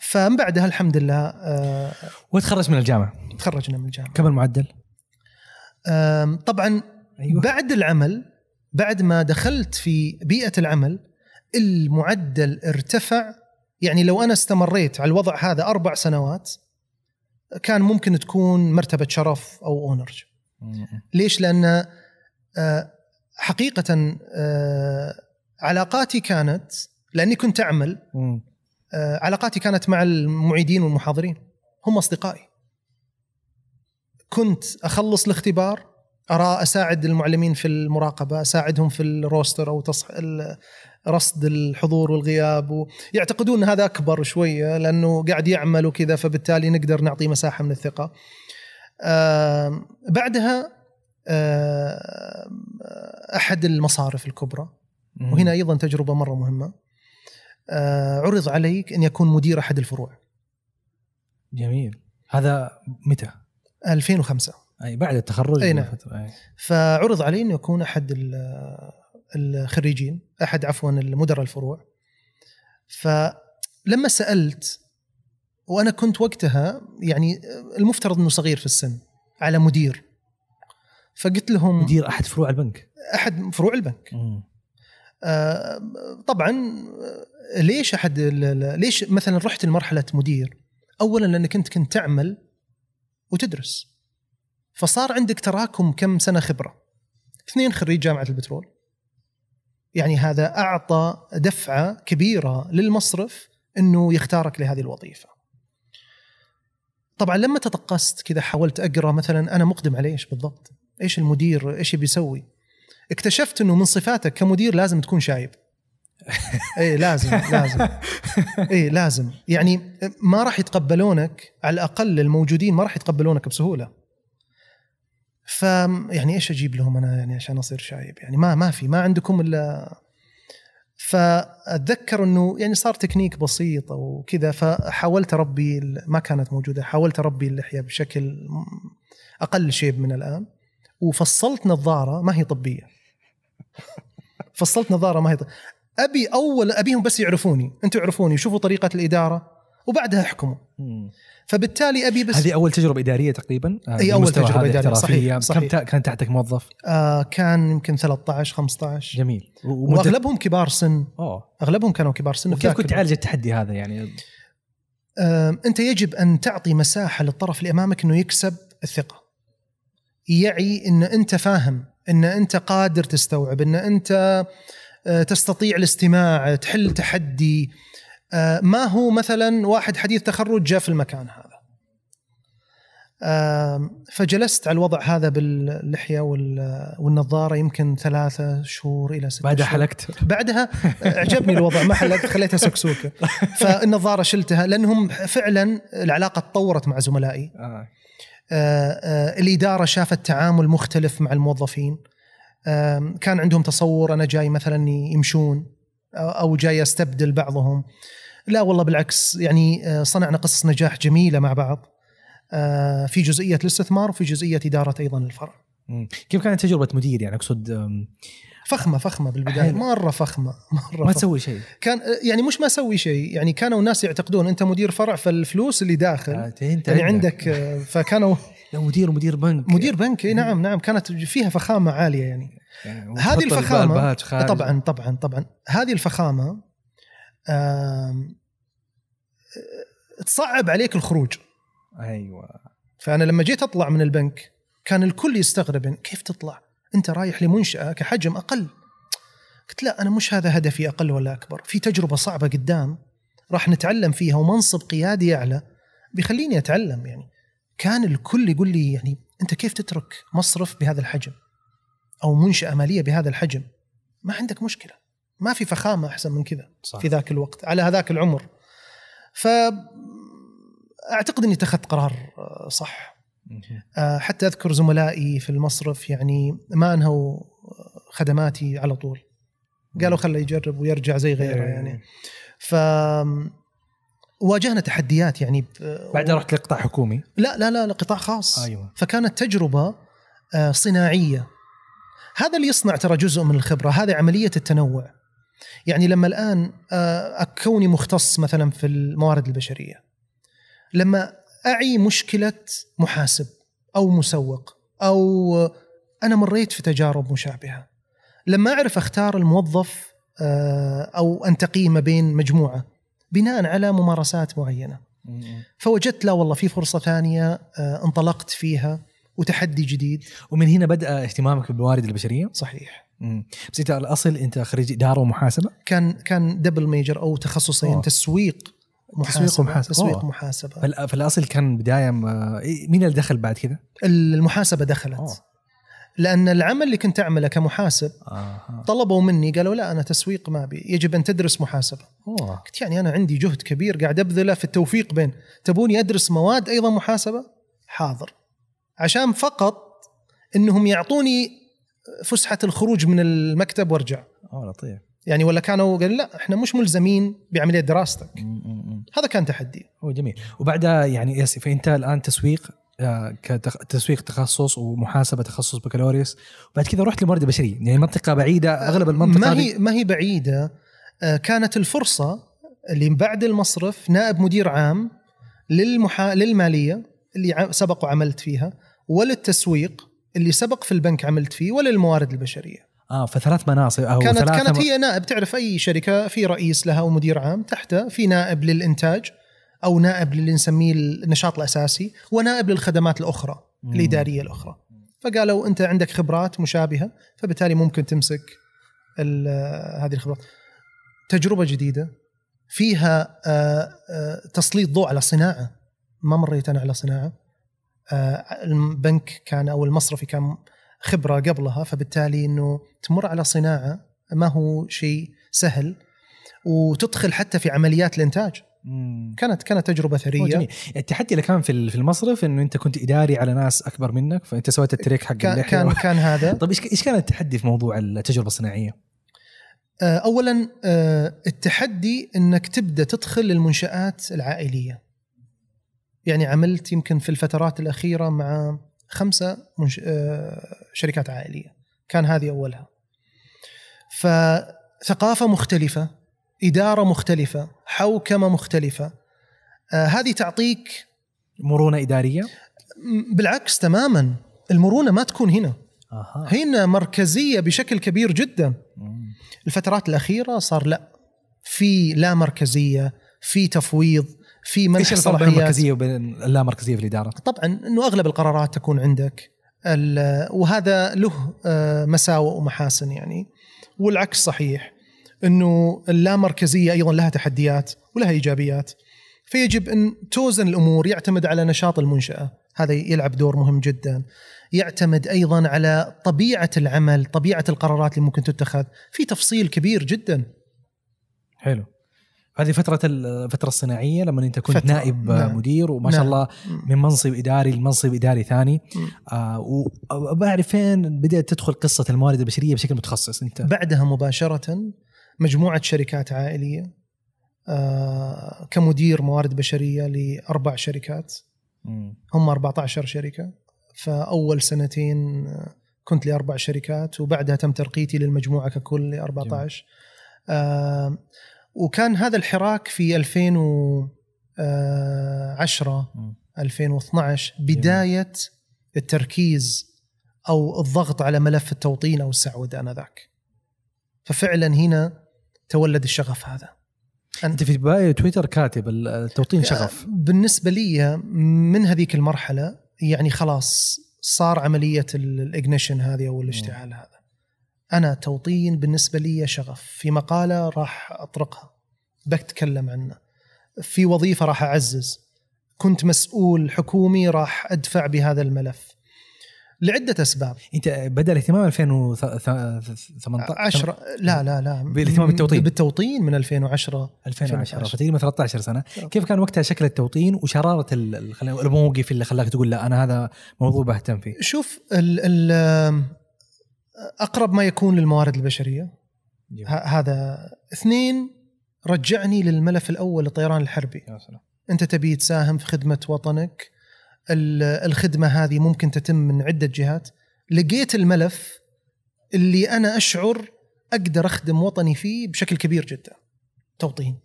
فمن بعدها الحمد لله آه، وتخرج من الجامعة تخرجنا من الجامعة كم المعدل؟ طبعا أيوه بعد العمل بعد ما دخلت في بيئة العمل المعدل ارتفع يعني لو أنا استمريت على الوضع هذا أربع سنوات كان ممكن تكون مرتبة شرف أو أونر. ليش؟ لأن آه، حقيقة آه، علاقاتي كانت لأني كنت أعمل مم. آه، علاقاتي كانت مع المعيدين والمحاضرين هم أصدقائي كنت أخلص الاختبار أرى أساعد المعلمين في المراقبة أساعدهم في الروستر أو تصح... رصد الحضور والغياب. ويعتقدون أن هذا أكبر شوية لأنه قاعد يعمل وكذا فبالتالي نقدر نعطيه مساحة من الثقة. آم، بعدها أحد المصارف الكبرى. وهنا أيضا تجربة مرة مهمة. آه، عرض عليك أن يكون مدير أحد الفروع. جميل. هذا متى؟ 2005 أي بعد التخرج أي نعم. أي. فعرض علي انه يكون أحد ال- الخريجين أحد عفوا المدراء الفروع فلما سألت وأنا كنت وقتها يعني المفترض إنه صغير في السن على مدير فقلت لهم مدير أحد فروع البنك أحد فروع البنك مم. آه، طبعا ليش أحد ليش مثلا رحت لمرحلة مدير؟ اولا لأنك أنت كنت تعمل وتدرس فصار عندك تراكم كم سنة خبرة. اثنين خريج جامعة البترول. يعني هذا أعطى دفعة كبيرة للمصرف إنه يختارك لهذه الوظيفة. طبعا لما تطقست كذا حاولت أقرأ مثلا أنا مقدم على إيش بالضبط؟ إيش المدير؟ إيش بيسوي؟ اكتشفت إنه من صفاتك كمدير لازم تكون شايب. [laughs] اي لازم لازم. اي لازم. يعني ما راح يتقبلونك على الأقل الموجودين ما راح يتقبلونك بسهولة. ف يعني إيش أجيب لهم أنا يعني عشان أصير شايب يعني ما ما في ما عندكم إلا فأتذكر إنه يعني صار تكنيك بسيط وكذا فحاولت أربي ما كانت موجودة حاولت أربي اللحية بشكل أقل شيب من الآن وفصلت نظارة ما هي طبية [laughs] فصلت نظارة ما هي طبية. أبي أول أبيهم بس يعرفوني أنتم يعرفوني يشوفوا طريقة الإدارة وبعدها أحكموا. فبالتالي أبي بس هذه أول تجربة إدارية تقريبا آه، بالمستوى تجربة هذا إدارية، احترافية. صحيح، صحيح. كم كان تحتك موظف آه كان يمكن 13 15 جميل و- ومدة- وأغلبهم كبار سن أوه أغلبهم كانوا كبار سن وكيف كنت. تعالج التحدي هذا يعني آم، أنت يجب أن تعطي مساحة للطرف اللي أمامك إنه يكسب الثقة. يعي إن أنت فاهم، إن أنت قادر تستوعب، إن أنت آه، تستطيع الاستماع، تحل تحدي. آه، ما هو مثلا واحد حديث تخرج جاء في المكان هذا. فجلست على الوضع هذا باللحية وال- والنظارة يمكن ثلاثة شهور إلى ستة بعدها شهور. حلقت بعدها اعجبني الوضع ما حلقت خليتها سكسوكة [laughs] فالنظارة شلتها لأنهم فعلا العلاقة تطورت مع زملائي آه. آه، الإدارة شافت تعامل مختلف مع الموظفين كان عندهم تصور أنا جاي مثلا يمشون أو- أو جاي أستبدل بعضهم لا والله بالعكس يعني آه، صنعنا قصص نجاح جميلة مع بعض آه، في جزئية الاستثمار وفي جزئية إدارة أيضا الفرع. كيف كانت تجربة مدير يعني أقصد فخمة فخمة بالبداية حلو. مرة فخمة [laughs] مرة ما فخمة. تسوي شيء كان يعني مش ما أسوي شيء يعني كانوا الناس يعتقدون أنت مدير فرع فالفلوس اللي داخل آه، انت يعني عندك آه، فكانوا [laughs] لا مدير مدير بنك مدير بنك إي نعم نعم كانت فيها فخامة عالية يعني يعني هذه الفخامة. طبعا طبعا طبعا هذه الفخامة آه، تصعب عليك الخروج. أيوه. فأنا لما جيت أطلع من البنك كان الكل يستغرب يعني كيف تطلع؟ أنت رايح لمنشأة كحجم أقل. قلت لا أنا مش هذا هدفي أقل ولا أكبر. في تجربة صعبة قدام راح نتعلم فيها ومنصب قيادي أعلى بيخليني أتعلم. يعني كان الكل يقول لي يعني أنت كيف تترك مصرف بهذا الحجم؟ أو منشأة مالية بهذا الحجم؟ ما عندك مشكلة. ما في فخامة أحسن من كذا في ذاك الوقت على هذاك العمر. ف أعتقد إني اتخذت قرار آه، صح. آه، حتى أذكر زملائي في المصرف يعني ما أنهوا خدماتي على طول. قالوا خله يجرب ويرجع زي غيره يعني. ف واجهنا تحديات يعني ب- بعدها رحت لقطاع حكومي؟ لا لا لا لا، قطاع خاص. أيوه. فكانت تجربة آه، صناعية. هذا اللي يصنع ترى جزء من الخبرة هذه عملية التنوع. يعني لما الآن آه، كوني مختص مثلا في الموارد البشرية لما أعي مشكلة محاسب أو مسوق أو أنا مريت في تجارب مشابهة لما أعرف أختار الموظف آه، أو انتقيه ما بين مجموعة بناء على ممارسات معينة مم. فوجدت لا والله في فرصة ثانية آه، انطلقت فيها وتحدي جديد ومن هنا بدأ اهتمامك بالموارد البشرية صحيح مم. بس إنت الأصل إنت خريج إدارة ومحاسبة كان كان double major أو تخصصين أوه. تسويق محاسبة تسويق ومحاسبة. تسويق أوه. محاسبة فال- فالأصل كان بداية ما... إيه، مين اللي دخل بعد كذا؟ المحاسبة دخلت أوه. لأن العمل اللي كنت أعمله كمحاسب آه. طلبوا مني قالوا لا أنا تسويق ما ابي يجب أن تدرس محاسبة اوه قلت يعني أنا عندي جهد كبير قاعد أبذله في التوفيق بين تبوني أدرس مواد أيضا محاسبة حاضر عشان فقط إنهم يعطوني فسحة الخروج من المكتب وأرجع. أوه لطيف. يعني ولا كانوا قالوا لا إحنا مش ملزمين بعملية دراستك. هذا كان تحدي. هو جميل. وبعدها يعني يس فانت الآن تسويق آه، كتخ- تسويق تخصص ومحاسبة تخصص بكالوريوس. وبعد كذا رحت لموارد بشرية. يعني منطقة بعيدة أغلب المنطقة ما هي ما هي بعيدة. آه، كانت الفرصة اللي بعد المصرف نائب مدير عام للمحا... للمالية اللي سبق وعملت فيها. وللتسويق اللي سبق في البنك عملت فيه وللموارد البشرية. آه فثلاث مناصب أو كانت ثلاثة كانت هي نائب. تعرف أي شركة؟ في رئيس لها ومدير عام تحته في نائب للإنتاج أو نائب للي نسميه النشاط الأساسي ونائب للخدمات الأخرى مم. الإدارية الأخرى. فقالوا أنت عندك خبرات مشابهة فبالتالي ممكن تمسك هذه الخبرات. تجربة جديدة فيها آه، آه، تسليط ضوء على صناعة ما مريت أنا على صناعة. البنك كان أو المصرفي كان خبرة قبلها فبالتالي إنه تمر على صناعة ما هو شيء سهل وتدخل حتى في عمليات الإنتاج. مم. كانت كانت تجربة ثرية. جميل. التحدي اللي كان في في المصرف إنه أنت كنت إداري على ناس أكبر منك فأنت سويت ال trick حق كان كان كان هذا. [laughs] طيب إيش إيش كان التحدي في موضوع التجربة الصناعية؟ آه، اولا آه، التحدي إنك تبدأ تدخل للمنشآت العائلية. يعني عملت يمكن في الفترات الأخيرة مع خمسة منش... آه، شركات عائلية. كان هذه أولها. فثقافة مختلفة إدارة مختلفة حوكمة مختلفة. آه، هذه تعطيك مرونة إدارية؟ بالعكس تماما. المرونة ما تكون هنا. أها. هنا مركزية بشكل كبير جدا. الفترات الأخيرة صار لا. في لا مركزية في تفويض. في منح إيش الفرق بين المركزية وبين اللامركزية في الإدارة؟ طبعا إنه أغلب القرارات تكون عندك وهذا له آه، مساوئ ومحاسن يعني. والعكس صحيح إنه اللامركزية أيضا لها تحديات ولها إيجابيات. فيجب أن توزن الأمور يعتمد على نشاط المنشأة. هذا يلعب دور مهم جدا. يعتمد أيضا على طبيعة العمل طبيعة القرارات اللي ممكن تتخذ. في تفصيل كبير جدا. حلو. هذه فترة الفترة الصناعية لما أنت كنت فترة، نائب نعم. مدير وما شاء نعم. الله من منصب إداري لمنصب إداري ثاني. آه وبعرف فين بدأت تدخل قصة الموارد البشرية بشكل متخصص أنت بعدها مباشرة مجموعة شركات عائلية آه، كمدير موارد بشرية لأربع شركات مم. هم 14 شركة فأول سنتين آه، كنت لأربع شركات وبعدها تم ترقيتي للمجموعة ككل ل 14 آه، وكان هذا الحراك في 2010 مم. 2012 بداية التركيز أو الضغط على ملف التوطين أو السعودة آنذاك. ففعلا هنا تولد الشغف هذا. أنت في bio تويتر كاتب التوطين شغف. بالنسبة لي من هذيك المرحلة يعني خلاص صار عملية ال ignition هذه أو الاشتعال هذا. أنا توطين بالنسبة لي شغف. في مقالة راح أطرقها. بتكلم عنه في وظيفة راح أعزز. كنت مسؤول حكومي راح أدفع بهذا الملف. لعدة أسباب. أنت بدأ الاهتمام 2018 عشرة. لا لا لا. بالاهتمام بالتوطين. بالتوطين من 2010 2010 فتقريبا 13 سنة. كيف كان وقتها شكل التوطين خلينا- الموقف اللي خلاك تقول لا أنا هذا موضوع بهتم فيه؟ شوف ال ال أقرب ما يكون للموارد البشرية. ه- هذا. اثنين رجعني للملف الأول للطيران الحربي. يا سلام. أنت تبي تساهم في خدمة وطنك. ال- الخدمة هذه ممكن تتم من عدة جهات. لقيت الملف اللي أنا أشعر أقدر أخدم وطني فيه بشكل كبير جدا. توطين.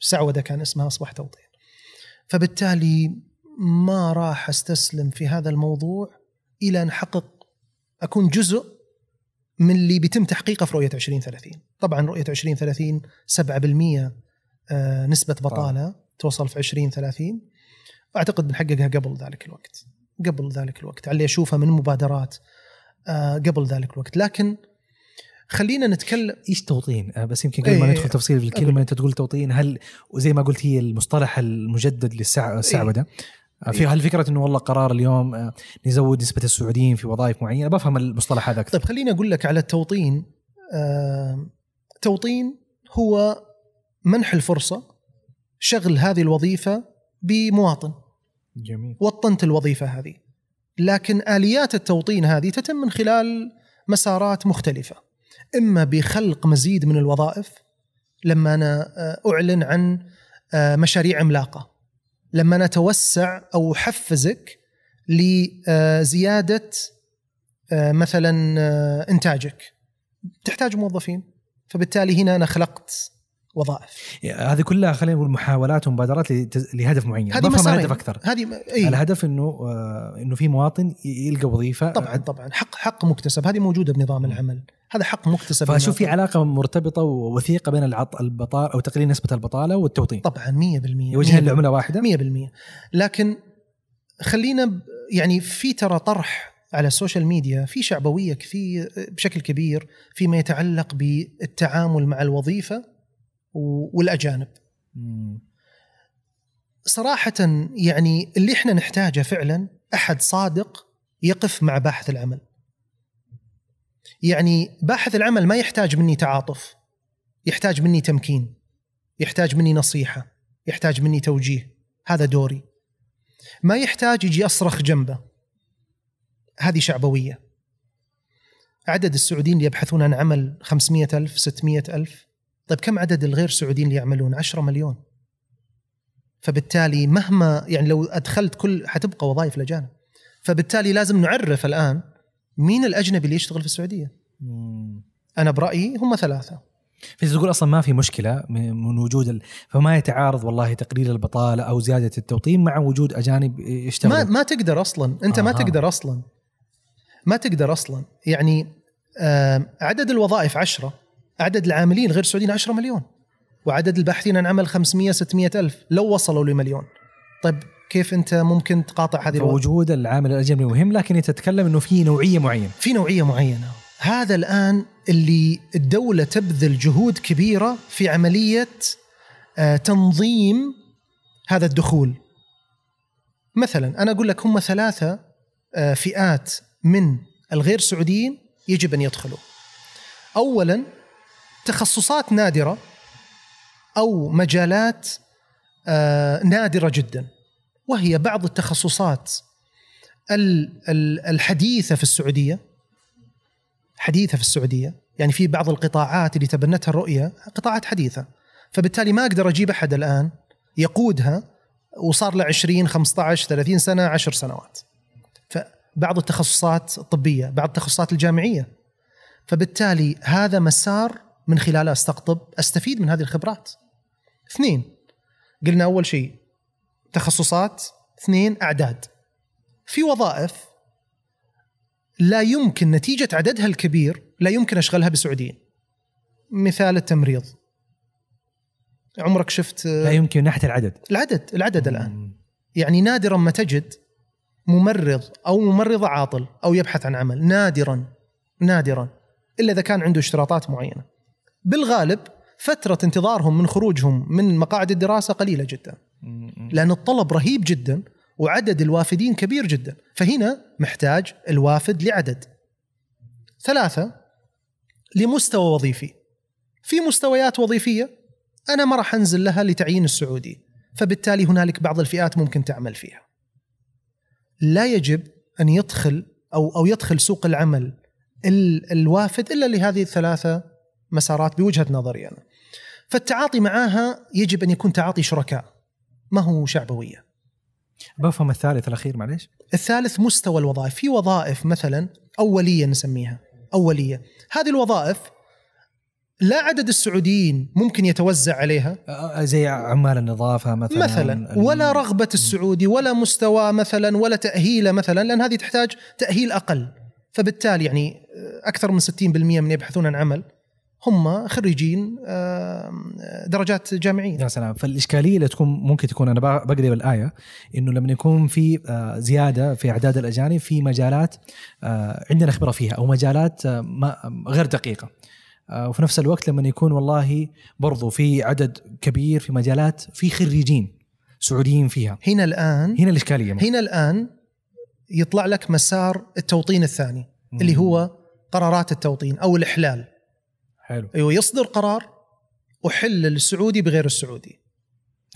سعودة كان اسمها أصبح توطين. فبالتالي ما راح أستسلم في هذا الموضوع إلى أن أحقق أكون جزء من اللي بيتم تحقيقه في رؤية 2030 طبعا رؤية 2030 7% آه، نسبة بطالة توصل في 2030 أعتقد بنحققها قبل ذلك الوقت. قبل ذلك الوقت. على اللي اشوفها من مبادرات آه، قبل ذلك الوقت. لكن خلينا نتكلم إيش توطين؟ آه، بس يمكن قبل ما إيه، ندخل تفصيل في الكلمة أقول. أنت تقول توطين هل وزي ما قلت هي المصطلح المجدد للسعوده آه، في هل فكرة إنه والله قرار اليوم آه، نزود نسبة السعوديين في وظائف معينة؟ بفهم المصطلح هذا أكثر طيب خليني أقول لك على التوطين. آه، توطين هو منح الفرصة شغل هذه الوظيفة بمواطن. جميل. وطنت الوظيفة هذه. لكن آليات التوطين هذه تتم من خلال مسارات مختلفة. إما بخلق مزيد من الوظائف لما أنا آه، أعلن عن آه، مشاريع عملاقة. لما أنا اتوسع أو أحفزك لزيادة آه، مثلا آه، إنتاجك. تحتاج موظفين فبالتالي هنا أنا خلقت وظائف. هذه كلها خلينا نقول محاولات ومبادرات لهدف معين. هذه مسارين. الهدف أكثر. هذه إي. الهدف إنه آه، إنه في مواطن يلقى وظيفة. طبعا طبعا. حق حق مكتسب. هذه موجودة بنظام العمل. هذا حق مكتسب فاشوف في. علاقة مرتبطة ووثيقة بين العط البطاله أو تقليل نسبة البطالة والتوطين. طبعا 100% يوجهها لعمله واحدة. 100% لكن خلينا يعني في ترى طرح على السوشيال ميديا في شعبوية كثير بشكل كبير فيما يتعلق بالتعامل مع الوظيفة والأجانب. صراحة يعني اللي إحنا نحتاجه فعلا أحد صادق يقف مع باحث العمل. يعني باحث العمل ما يحتاج مني تعاطف يحتاج مني تمكين يحتاج مني نصيحة يحتاج مني توجيه هذا دوري. ما يحتاج يجي أصرخ جنبه. هذه شعبوية. عدد السعوديين اللي يبحثون عن عمل 500 ألف 600 ألف. طيب كم عدد الغير سعوديين اللي يعملون؟ 10 مليون. فبالتالي مهما يعني لو أدخلت كل حتبقى وظائف الاجانب فبالتالي لازم نعرف الآن مين الأجنبي اللي يشتغل في السعودية؟ مم. أنا برأيي هم ثلاثة. في تقول أصلا ما في مشكلة من وجود ال... فما يتعارض والله تقليل البطالة أو زيادة التوطين مع وجود أجانب يشتغلوا. ما ما تقدر أصلا. أنت ما آها. تقدر أصلا. ما تقدر أصلا. يعني آم، عدد الوظائف عشرة. عدد العاملين غير سعوديين 10 مليون. وعدد الباحثين عن عمل 500 600 ألف لو وصلوا لمليون. طيب كيف أنت ممكن تقاطع هذه فوجود العامل الأجنبي مهم لكن تتكلم إنه في نوعية معينة. في نوعية معينة. هذا الآن اللي الدولة تبذل جهود كبيرة في عملية آه، تنظيم هذا الدخول. مثلا أنا أقول لك هم ثلاثة آه، فئات من الغير سعوديين يجب أن يدخلوا. اولا تخصصات نادرة أو مجالات آه، نادرة جدا. وهي بعض التخصصات. ال- ال- الحديثة في السعودية حديثة في السعودية يعني في بعض القطاعات اللي تبنتها الرؤية قطاعات حديثة. فبالتالي ما أقدر أجيب أحد الآن يقودها وصار له 20 15 30 سنة 10 سنوات. فبعض التخصصات الطبية بعض التخصصات الجامعية. فبالتالي هذا مسار من خلاله أستقطب أستفيد من هذه الخبرات. اثنين قلنا أول شيء تخصصات اثنين أعداد. في وظائف لا يمكن نتيجة عددها الكبير لا يمكن أشغلها بسعوديين مثال التمريض. عمرك شفت لا يمكن ناحيه العدد. العدد العدد الآن. مم. يعني نادرا ما تجد ممرض أو ممرضة عاطل أو يبحث عن عمل. نادرا نادرا. إلا إذا كان عنده اشتراطات معينة. بالغالب فترة انتظارهم من خروجهم من مقاعد الدراسة قليلة جدا. لأن الطلب رهيب جدا وعدد الوافدين كبير جدا. فهنا محتاج الوافد لعدد. ثلاثة لمستوى وظيفي. في مستويات وظيفية أنا ما راح أنزل لها لتعيين السعودي فبالتالي هنالك بعض الفئات ممكن تعمل فيها. لا يجب أن يدخل أو أو يدخل سوق العمل ال- الوافد إلا لهذه الثلاثة مسارات بوجهة نظري أنا. فالتعاطي معها يجب أن يكون تعاطي شركاء. ما هو شعبوية. بفهم الثالث الأخير معليش. الثالث مستوى الوظائف. في وظائف مثلا أولية نسميها. أولية. هذه الوظائف لا عدد السعوديين ممكن يتوزع عليها. زي عمال النظافة مثلا. مثلا. ولا رغبة السعودي ولا مستوى مثلا ولا تأهيله مثلا لأن هذه تحتاج تأهيل أقل. فبالتالي يعني أكثر من 60% من يبحثون عن عمل. هم خريجين درجات جامعية. يا سلام. فالإشكالية اللي تكون ممكن تكون أنا بق- بقلب الآية إنه لما يكون في آه، زيادة في أعداد الأجانب في مجالات آه، عندنا خبرة فيها أو مجالات آه، غير دقيقة. وفي نفس الوقت لما يكون والله برضو في عدد كبير في مجالات في خريجين سعوديين فيها. هنا الآن هنا الإشكالية هنا الآن يطلع لك مسار التوطين الثاني اللي هو قرارات التوطين أو الإحلال. حلو أيوة يصدر قرار أحل السعودي بغير السعودي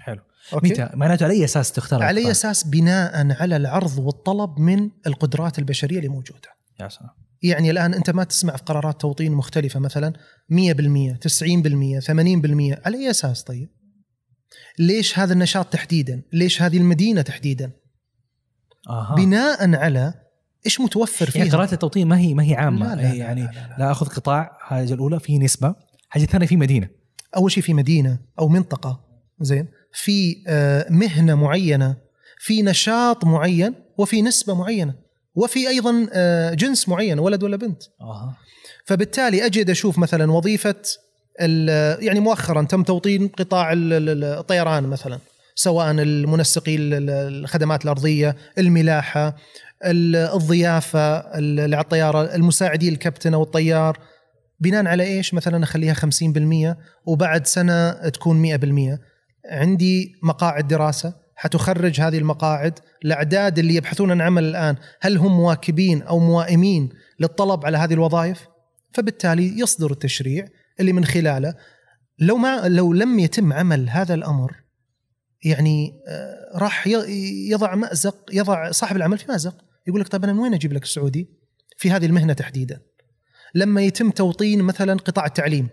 حلو أوكي؟ متى معناته على أي أساس تختار على القطاع؟ أساس بناء على العرض والطلب من القدرات البشرية اللي موجودة يا سلام يعني الآن أنت ما تسمع في قرارات توطين مختلفة مثلا 100% 90% 80% على أي أساس طيب؟ ليش هذا النشاط تحديدا؟ ليش هذه المدينة تحديدا؟ أها بناء على إيش متوفر يعني فيها؟ قراءة التوطين ما هي ما هي عامة. لا لا لا يعني لا لا, لا. لا. أخذ قطاع حاجة الأولى في نسبة. حاجة ثانية في مدينة. أول شيء في مدينة أو منطقة زين. في آه، مهنة معينة في نشاط معين وفي نسبة معينة وفي أيضا آه، جنس معين ولد ولا بنت. أها. فبالتالي أجد أشوف مثلا وظيفة ال- يعني مؤخرا تم توطين قطاع ال- ال- الطيران مثلا سواء المنسقي ال- ال- الخدمات الأرضية الملاحة ال- الضيافة ال- اللي على الطياره المساعدي الكابتن أو الطيار. بناء على إيش؟ مثلا أخليها 50% وبعد سنة تكون 100% عندي مقاعد دراسة. حتخرج هذه المقاعد الاعداد اللي يبحثون عن عمل الآن. هل هم مواكبين أو موائمين للطلب على هذه الوظائف؟ فبالتالي يصدر التشريع اللي من خلاله. لو ما لو لم يتم عمل هذا الأمر يعني آه، راح يضع مأزق يضع صاحب العمل في مأزق. يقول لك طيب أنا من وين أجيب لك السعودي؟ في هذه المهنة تحديدا. لما يتم توطين مثلا قطاع التعليم.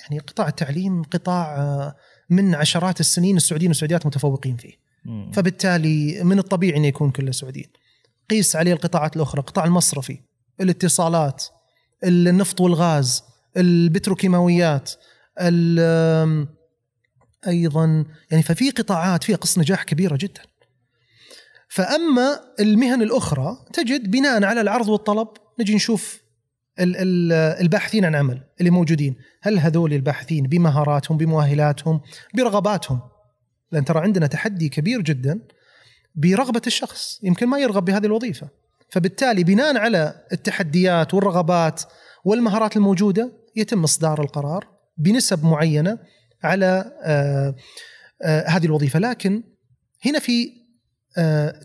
يعني قطاع التعليم قطاع آه، من عشرات السنين السعوديين والسعوديات متفوقين فيه. فبالتالي من الطبيعي إنه يكون كله سعوديين. قيس عليه القطاعات الأخرى القطاع المصرفي الاتصالات النفط والغاز البتروكيماويات أيضا يعني ففي قطاعات فيها قصه نجاح كبيرة جدا. فأما المهن الأخرى تجد بناء على العرض والطلب نجي نشوف ال- ال- الباحثين عن عمل اللي موجودين. هل هذول الباحثين بمهاراتهم بمؤهلاتهم برغباتهم؟ لأن ترى عندنا تحدي كبير جدا برغبة الشخص. يمكن ما يرغب بهذه الوظيفة. فبالتالي بناء على التحديات والرغبات والمهارات الموجودة يتم اصدار القرار بنسب معينة على آه، آه، هذه الوظيفة. لكن هنا في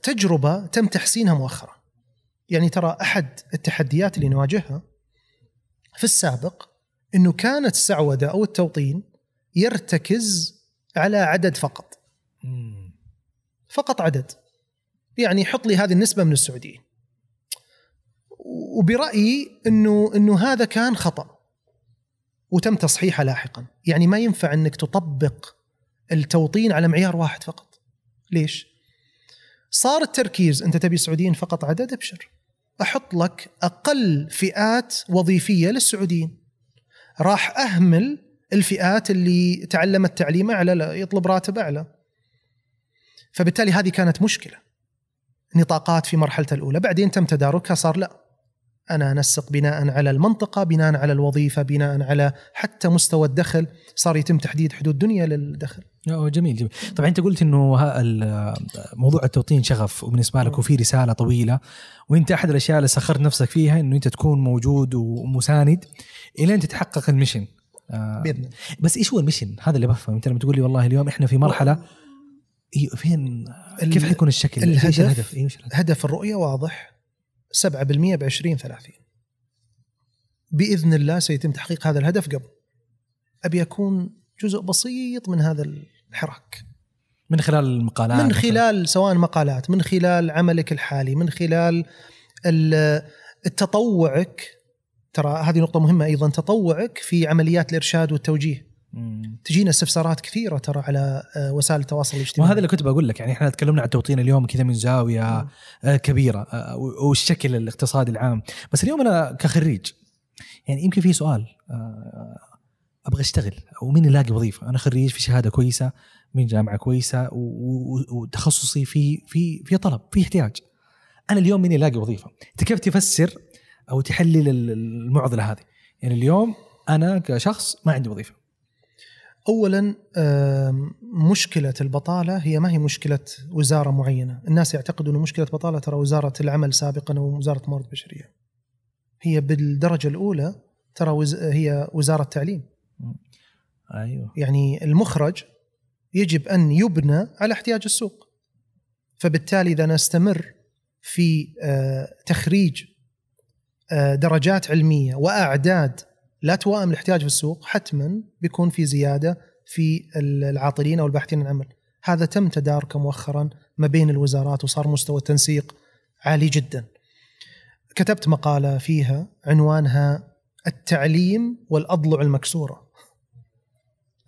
تجربة تم تحسينها مؤخرا. يعني ترى أحد التحديات اللي نواجهها في السابق إنه كانت السعودة أو التوطين يرتكز على عدد فقط. فقط عدد. يعني حط لي هذه النسبة من السعوديين. وبرأيي إنه إنه هذا كان خطأ. وتم تصحيحه لاحقا. يعني ما ينفع إنك تطبق التوطين على معيار واحد فقط. ليش؟ صار التركيز أنت تبي سعوديين فقط عدد؟ أبشر. أحط لك أقل فئات وظيفية للسعوديين. راح أهمل الفئات اللي تعلمت تعليم اعلى يطلب راتب أعلى. فبالتالي هذه كانت مشكلة. نطاقات في مرحلته الأولى بعدين تم تداركها صار لا. أنا انسق بناء على المنطقة بناء على الوظيفة بناء على حتى مستوى الدخل. صار يتم تحديد حدود دنيا للدخل. أوه، جميل جميل. طبعا أنت قلت إنه موضوع التوطين شغف وبالنسبة لك وفي رسالة طويلة. وأنت أحد الأشياء اللي سخرت نفسك فيها إنه أنت تكون موجود ومساند إلى أن تتحقق المشن. آه، بإذن الله. بس إيش هو المشن؟ هذا اللي بفهم أنت لما تقول لي والله اليوم إحنا في مرحلة فين؟ كيف حيكون الشكل؟ الهدف- الهدف؟ الهدف؟ هدف الرؤية واضح. 7% ب 20 30 بإذن الله سيتم تحقيق هذا الهدف قبل. أبي أكون جزء بسيط من هذا الحراك. من خلال المقالات؟ من. خلال سواء مقالات من خلال عملك الحالي من خلال ال- التطوعك ترى هذه نقطة مهمة أيضا تطوعك في عمليات الإرشاد والتوجيه. مم. تجينا استفسارات كثيرة ترى على آه، وسائل التواصل الاجتماعي. وهذا اللي كنت بقول لك يعني إحنا تكلمنا عن التوطين اليوم كذا من زاوية مم. آه، كبيرة آه، والشكل الاقتصادي العام. بس اليوم أنا كخريج يعني يمكن في سؤال أبغى أشتغل ومين يلاقي وظيفة؟ أنا خريج في شهادة كويسة من جامعة كويسة وتخصصي في في في طلب في احتياج. أنا اليوم مين يلاقي وظيفة؟ أنت كيف تفسر أو تحلل ال- المعضلة هذه؟ يعني اليوم أنا كشخص ما عندي وظيفة. اولا مشكلة البطالة هي ما هي مشكلة وزارة معينة، الناس يعتقدون إن مشكلة بطالة ترى وزارة العمل سابقا أو وزارة الموارد البشرية. هي بالدرجة الأولى ترى وز... هي وزارة التعليم، أيوه يعني المخرج يجب أن يبنى على احتياج السوق. فبالتالي إذا نستمر في آه، تخريج آه، درجات علمية وأعداد لا توائم الاحتياج في السوق حتما بيكون في زيادة في العاطلين أو الباحثين عن عمل. هذا تم تداركه مؤخرا ما بين الوزارات وصار مستوى التنسيق عالي جدا. كتبت مقالة فيها عنوانها التعليم والأضلع المكسورة.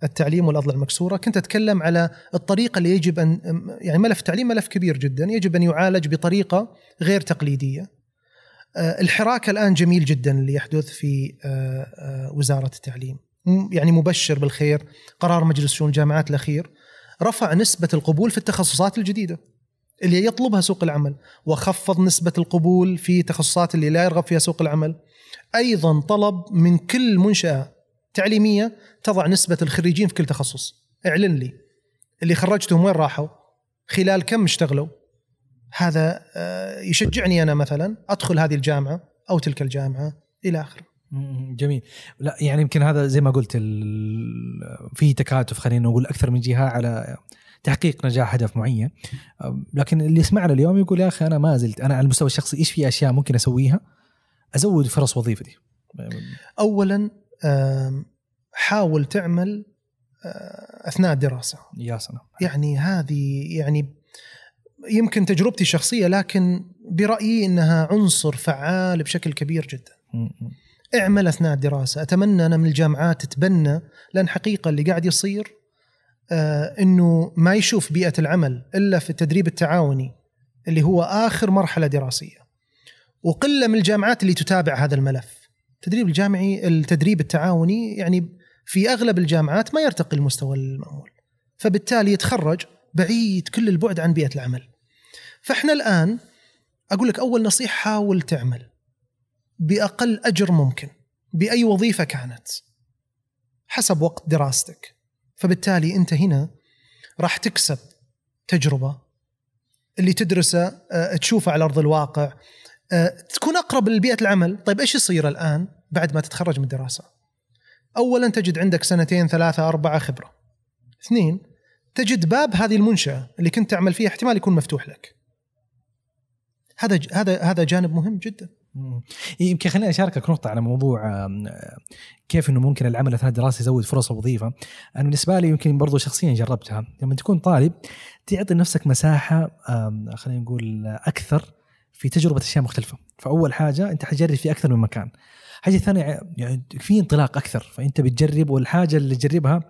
التعليم والأضلع المكسورة، كنت أتكلم على الطريقة اللي يجب ان يعني ملف التعليم ملف كبير جدا، يجب أن يعالج بطريقة غير تقليدية. آه، الحراك الآن جميل جدا اللي يحدث في آه، آه، وزارة التعليم، يعني مبشر بالخير، قرار مجلس شؤون الجامعات الأخير رفع نسبة القبول في التخصصات الجديدة اللي يطلبها سوق العمل، وخفض نسبة القبول في تخصصات اللي لا يرغب فيها سوق العمل. أيضا طلب من كل منشأة تعليمية تضع نسبة الخريجين في كل تخصص، اعلن لي اللي خرجتهم وين راحوا؟ خلال كم اشتغلوا؟ هذا آه، يشجعني أنا مثلا أدخل هذه الجامعة أو تلك الجامعة إلى آخره. جميل. لا يعني يمكن هذا زي ما قلت في تكاتف خلينا نقول أكثر من جهة على تحقيق نجاح هدف معين. أم، لكن اللي يسمعنا اليوم يقول يا أخي أنا ما زلت أنا على المستوى الشخصي إيش في أشياء ممكن أسويها؟ أزود فرص وظيفتي اولا حاول تعمل آه، أثناء الدراسة، يا سلام. يعني هذه يعني يمكن تجربتي الشخصيه لكن برأيي إنها عنصر فعال بشكل كبير جدا. اعمل أثناء الدراسة، أتمنى أنا من الجامعات تتبنى لأن حقيقة اللي قاعد يصير آه إنه ما يشوف بيئة العمل إلا في التدريب التعاوني اللي هو آخر مرحلة دراسية. وقلة من الجامعات اللي تتابع هذا الملف. التدريب الجامعي التدريب التعاوني يعني في أغلب الجامعات ما يرتقي المستوى المأمول فبالتالي يتخرج بعيد كل البعد عن بيئة العمل فإحنا الآن أقول لك أول نصيحة حاول تعمل. بأقل أجر ممكن. بأي وظيفة كانت. حسب وقت دراستك. فبالتالي أنت هنا راح تكسب تجربة. اللي تدرسه آه، تشوفه على أرض الواقع. آه، تكون أقرب لبيئة العمل. طيب إيش يصير الآن بعد ما تتخرج من الدراسة؟ اولا تجد عندك سنتين ثلاثة أربعة خبرة. اثنين تجد باب هذه المنشأة اللي كنت تعمل فيها احتمال يكون مفتوح لك. هذا هذا هذا جانب مهم جدا. يمكن خليني أشاركك نقطة على موضوع كيف إنه ممكن العمل أثناء الدراسة يزود فرص الوظيفه أنا بالنسبة لي يمكن برضو شخصيا جربتها. لما تكون طالب تعطي لنفسك مساحة خلينا نقول أكثر في تجربة أشياء مختلفة. فأول حاجة أنت حتجرب في أكثر من مكان. حاجة ثانية يعني في انطلاق أكثر. فأنت بتجرب والحاجة اللي تجربها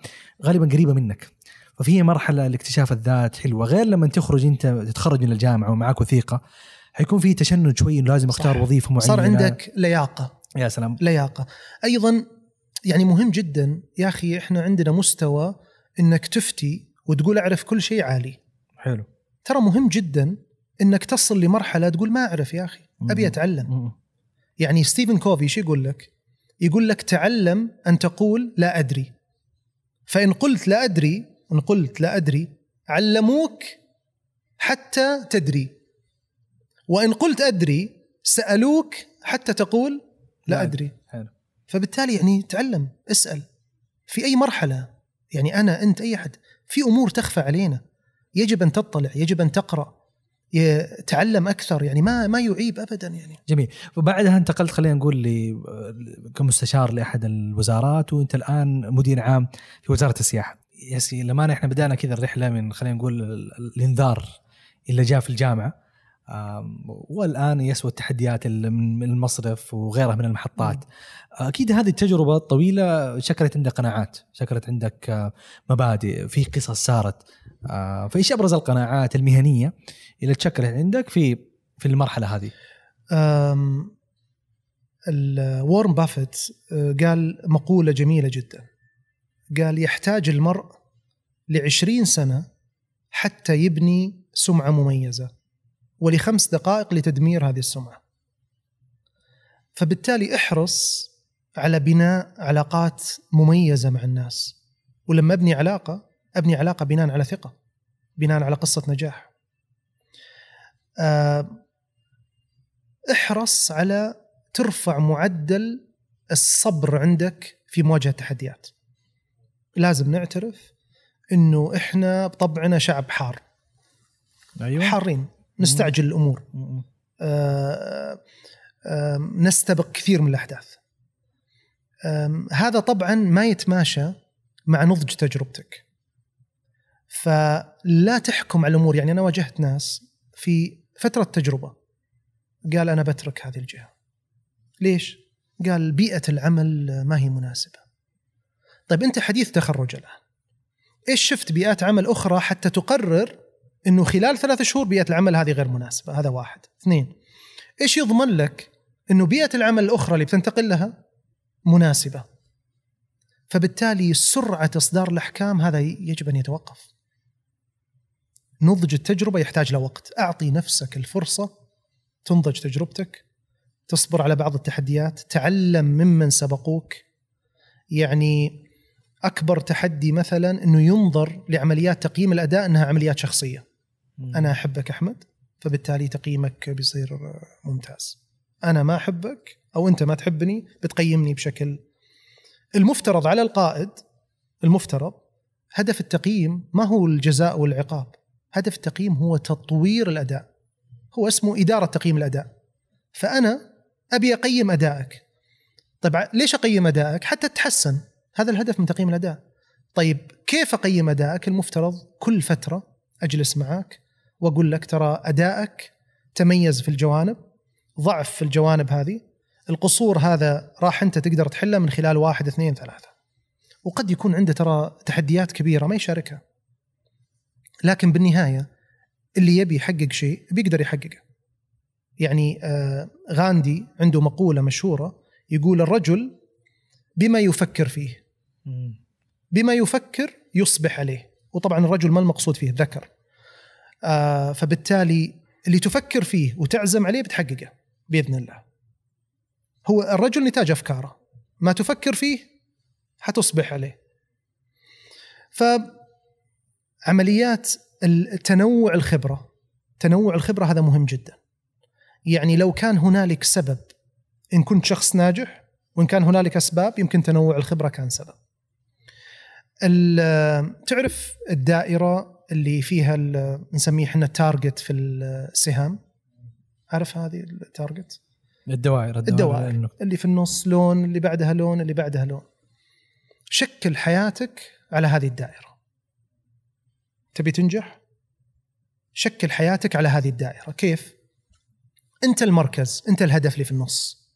غالبا قريبة منك. ففي مرحلة لاكتشاف الذات حلوة. غير لما تخرج أنت تتخرج من الجامعة ومعك وثيقة. حيكون في تشنج شوي انه لازم أختار صح. وظيفة معينة. صار عندك لياقة. يا سلام. لياقة. أيضا يعني مهم جدا يا أخي إحنا عندنا مستوى إنك تفتي وتقول أعرف كل شيء عالي. حلو. ترى مهم جدا إنك تصل لمرحلة تقول ما أعرف يا أخي أبي. أتعلم. مم. يعني ستيفن كوفي شو يقول لك؟ يقول لك تعلم أن تقول لا أدري. فإن قلت لا أدري إن قلت لا أدري علموك حتى تدري. وإن قلت أدري سألوك حتى تقول لا لا أدري. حلو. فبالتالي يعني تعلم اسأل. في أي مرحلة يعني أنا أنت أي أحد في أمور تخفى علينا. يجب أن تطلع يجب أن تقرأ ي- تعلم أكثر يعني ما ما يعيب ابدا يعني. جميل. وبعدها انتقلت خلينا نقول لي كمستشار لأحد الوزارات وأنت الآن مدير عام في وزارة السياحة. يسي لما إحنا بدأنا كذا الرحلة من خلينا نقول ال- الانذار اللي جاء في الجامعة والآن يسوى التحديات ال- من المصرف وغيرها من المحطات. أكيد هذه التجربة الطويله شكلت عندك قناعات شكلت عندك آه، مبادئ في قصص صارت. آه، فإيش أبرز القناعات المهنية اللي تشكلت عندك في في المرحلة هذه؟ وارن بافيت أه، قال مقولة جميلة جدا. قال يحتاج المرء لعشرين سنة حتى يبني سمعة مميزة. ولخمس دقائق لتدمير هذه السمعة. فبالتالي احرص على بناء علاقات مميزة مع الناس. ولما أبني علاقة أبني علاقة بناء على ثقة بناء على قصة نجاح. أه احرص على ترفع معدل الصبر عندك في مواجهة التحديات. لازم نعترف إنه إحنا بطبعنا شعب حار، أيوه. حارين، نستعجل الأمور، آه، آه، نستبق كثير من الأحداث. هذا طبعا ما يتماشى مع نضج تجربتك. فلا تحكم على الأمور، يعني أنا واجهت ناس في فترة تجربة قال أنا بترك هذه الجهة. ليش؟ قال بيئة العمل ما هي مناسبة. طيب أنت حديث تخرج الآن. إيش شفت بيئات عمل أخرى حتى تقرر إنه خلال ثلاث شهور بيئة العمل هذه غير مناسبة، هذا واحد. اثنين إيش يضمن لك إنه بيئة العمل الأخرى اللي بتنتقل لها مناسبة. فبالتالي سرعة إصدار الأحكام هذا يجب أن يتوقف. نضج التجربة يحتاج له وقت، أعطي نفسك الفرصة تنضج تجربتك تصبر على بعض التحديات تعلم ممن سبقوك يعني أكبر تحدي مثلا إنه ينظر لعمليات تقييم الأداء إنها عمليات شخصية أنا أحبك أحمد فبالتالي تقييمك بيصير ممتاز. أنا ما أحبك أو أنت ما تحبني بتقيمني بشكل. المفترض على القائد المفترض هدف التقييم ما هو الجزاء والعقاب. هدف التقييم هو تطوير الأداء. هو اسمه إدارة تقييم الأداء. فأنا أبي أقيم أدائك. طيب ليش أقيم أدائك؟ حتى تتحسن. هذا الهدف من تقييم الأداء. طيب كيف أقيم أدائك؟ المفترض كل فترة أجلس معك وأقول لك ترى أدائك تميز في الجوانب ضعف في الجوانب هذه القصور هذا راح أنت تقدر تحله من خلال واحد اثنين ثلاثة. وقد يكون عنده ترى تحديات كبيرة ما يشاركها. لكن بالنهاية اللي يبي يحقق شيء بيقدر يحققه. يعني آه غاندي عنده مقولة مشهورة يقول الرجل بما يفكر فيه. بما يفكر يصبح عليه. وطبعا الرجل ما المقصود فيه ذكر آه فبالتالي اللي تفكر فيه وتعزم عليه بتحققه بإذن الله. هو الرجل نتاج أفكاره ما تفكر فيه حتصبح عليه. فعمليات التنوع الخبرة تنوع الخبرة هذا مهم جدا. يعني لو كان هنالك سبب إن كنت شخص ناجح وإن كان هنالك أسباب يمكن تنوع الخبرة كان سبب. تعرف الدائرة اللي فيها نسميه إحنا التارجت في السهام. عارف هذه التارجت الدوائر الدوائر, الدوائر. اللي في النص لون اللي بعدها لون اللي بعدها لون. شكل حياتك على هذه الدائرة. تبي تنجح؟ شكل حياتك على هذه الدائرة. كيف؟ أنت المركز أنت الهدف اللي في النص.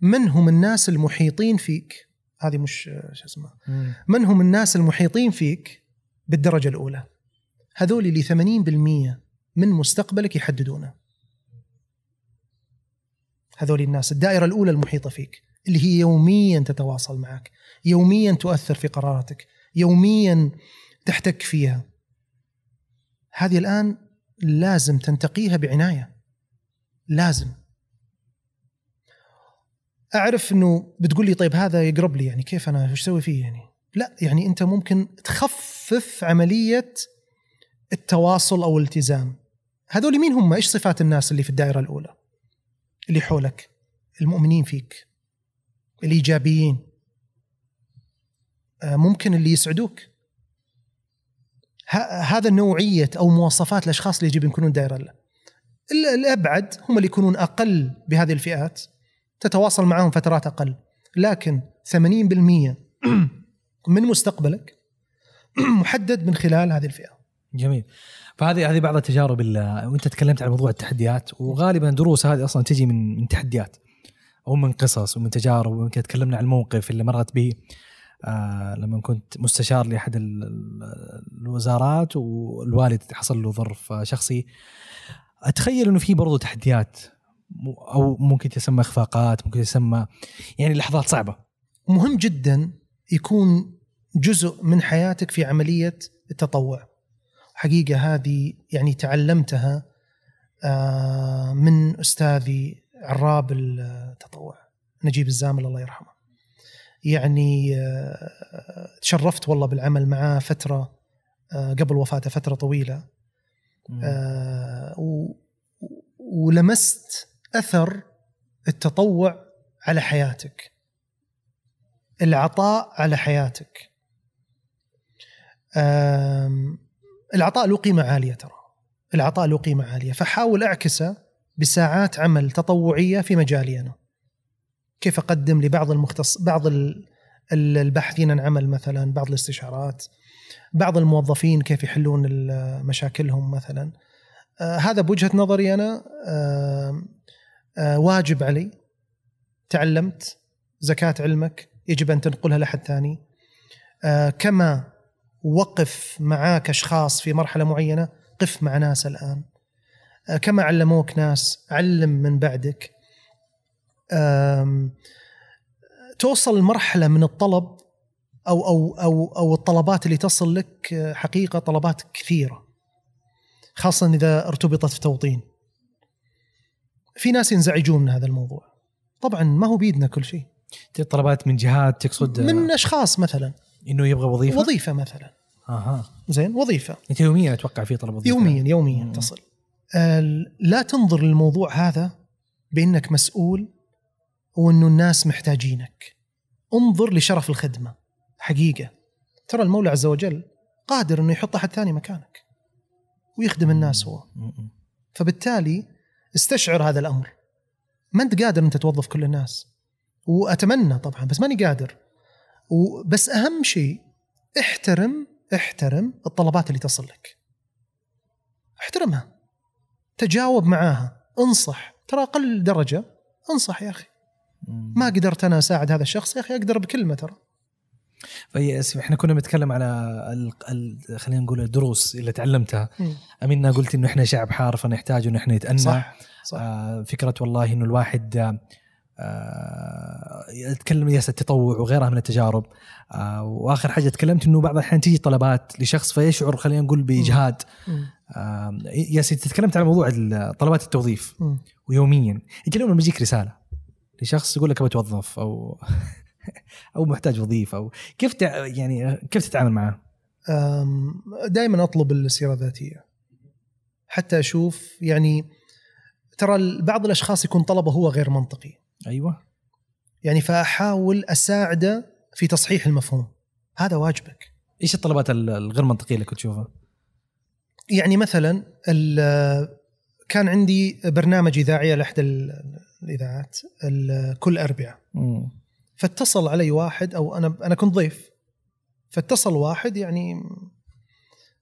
من هم الناس المحيطين فيك؟ هذه مش شو اسمه من هم الناس المحيطين فيك بالدرجة الأولى؟ هذول اللي 80% من مستقبلك يحددونه. هذول الناس الدائرة الأولى المحيطة فيك اللي هي يوميا تتواصل معك يوميا تؤثر في قراراتك يوميا تحتك فيها. هذه الآن لازم تنتقيها بعناية. لازم. أعرف إنه بتقول لي طيب هذا يقرب لي يعني كيف أنا وش أسوي فيه يعني؟ لا يعني أنت ممكن تخفف عملية التواصل أو الالتزام. هذول مين هم؟ إيش صفات الناس اللي في الدائرة الأولى؟ اللي حولك المؤمنين فيك الإيجابيين. آه، ممكن اللي يسعدوك. هذا نوعية أو مواصفات الأشخاص اللي يجب يكونون دائرة الأبعد هم اللي يكونون أقل بهذه الفئات تتواصل معهم فترات أقل. لكن 80% [clears throat] من مستقبلك [clears throat] محدد من خلال هذه الفئة. جميل. فهذه هذه بعض التجارب وأنت تكلمت عن موضوع التحديات وغالبا دروس هذه أصلا تجي من من تحديات أو من قصص ومن تجارب ويمكن تكلمنا عن الموقف اللي مرت به آه لما كنت مستشار لأحد الوزارات والوالد حصل له ظرف شخصي. أتخيل إنه في برضو تحديات أو ممكن تسمى إخفاقات ممكن تسمى يعني لحظات صعبة. مهم جدا يكون جزء من حياتك في عملية التطوع. حقيقة هذه يعني تعلمتها آه، من أستاذي عراب التطوع نجيب الزامل الله يرحمه. يعني آه، تشرفت والله بالعمل معاه فترة آه، قبل وفاته فترة طويلة. ولمست أثر التطوع على حياتك. العطاء على حياتك. العطاء له قيمة عالية ترى. العطاء له قيمة عالية. فحاول اعكسه بساعات عمل تطوعية في مجالي أنا. كيف أقدم لبعض المختص بعض الباحثين عن عمل مثلا بعض الاستشارات بعض الموظفين كيف يحلون مشاكلهم مثلا. آه هذا بوجهة نظري أنا. آه آه واجب علي. تعلمت. زكاة علمك. يجب أن تنقلها لأحد ثاني. آه كما وقف معاك أشخاص في مرحلة معينة؟ قف مع ناس الآن. آه كما علموك ناس علم من بعدك. توصل لمرحله من الطلب أو أو أو أو الطلبات اللي تصل لك آه، حقيقة طلبات كثيرة خاصة إذا ارتبطت في توطين. في ناس ينزعجون من هذا الموضوع. طبعا ما هو بيدنا كل شيء. طلبات من جهات تقصد؟ من أشخاص مثلا. إنه يبغى وظيفة؟ وظيفة مثلا. أها. زين وظيفة. أنت يوميا أتوقع في طلب وظيفة. يوميا يوميا مم. تصل. لا تنظر للموضوع هذا بإنك مسؤول وإنه الناس محتاجينك. انظر لشرف الخدمة. حقيقة. ترى المولى عز وجل قادر إنه يحط أحد ثاني مكانك ويخدم الناس هو. فبالتالي استشعر هذا الأمر. ما أنت قادر إنت توظف كل الناس. وأتمنى طبعا بس ماني قادر. بس أهم شيء احترم احترم الطلبات اللي تصل لك. احترمها. تجاوب معاها. انصح. ترى أقل درجة. انصح يا أخي. ما قدرت أنا أساعد هذا الشخص يا أخي أقدر بكلمة ترى. إحنا كنا بنتكلم على ال... ال... خلينا نقول الدروس اللي تعلمتها. أمينة قلت إنه إحنا شعب حار فنحتاج إنه إحنا نتأنى صح, صح. آه فكرة والله إنه الواحد آه تكلم يا التطوع وغيرها من التجارب آه، وآخر حاجة تكلمت إنه بعض الأحيان تيجي طلبات لشخص فيشعر خلينا نقول بإجهاد يا سيدي تكلمت على موضوع طلبات التوظيف مم. ويوميا يجي لما يجيك رسالة لشخص يقول لك ابى أتوظف أو [laughs] أو محتاج وظيفة أو كيف. يعني كيف تتعامل معه؟ دائما أطلب السيره الذاتيه حتى أشوف يعني ترى بعض الأشخاص يكون طلبه هو غير منطقي أيوه. يعني فأحاول أساعده في تصحيح المفهوم. هذا واجبك. إيش الطلبات ال- الغير منطقية اللي كنت تشوفها؟ يعني مثلا كان عندي برنامج إذاعي على إحدى ال- الإذاعات ال- كل أربعاء. فاتصل علي واحد أو أنا أنا كنت ضيف. فاتصل واحد يعني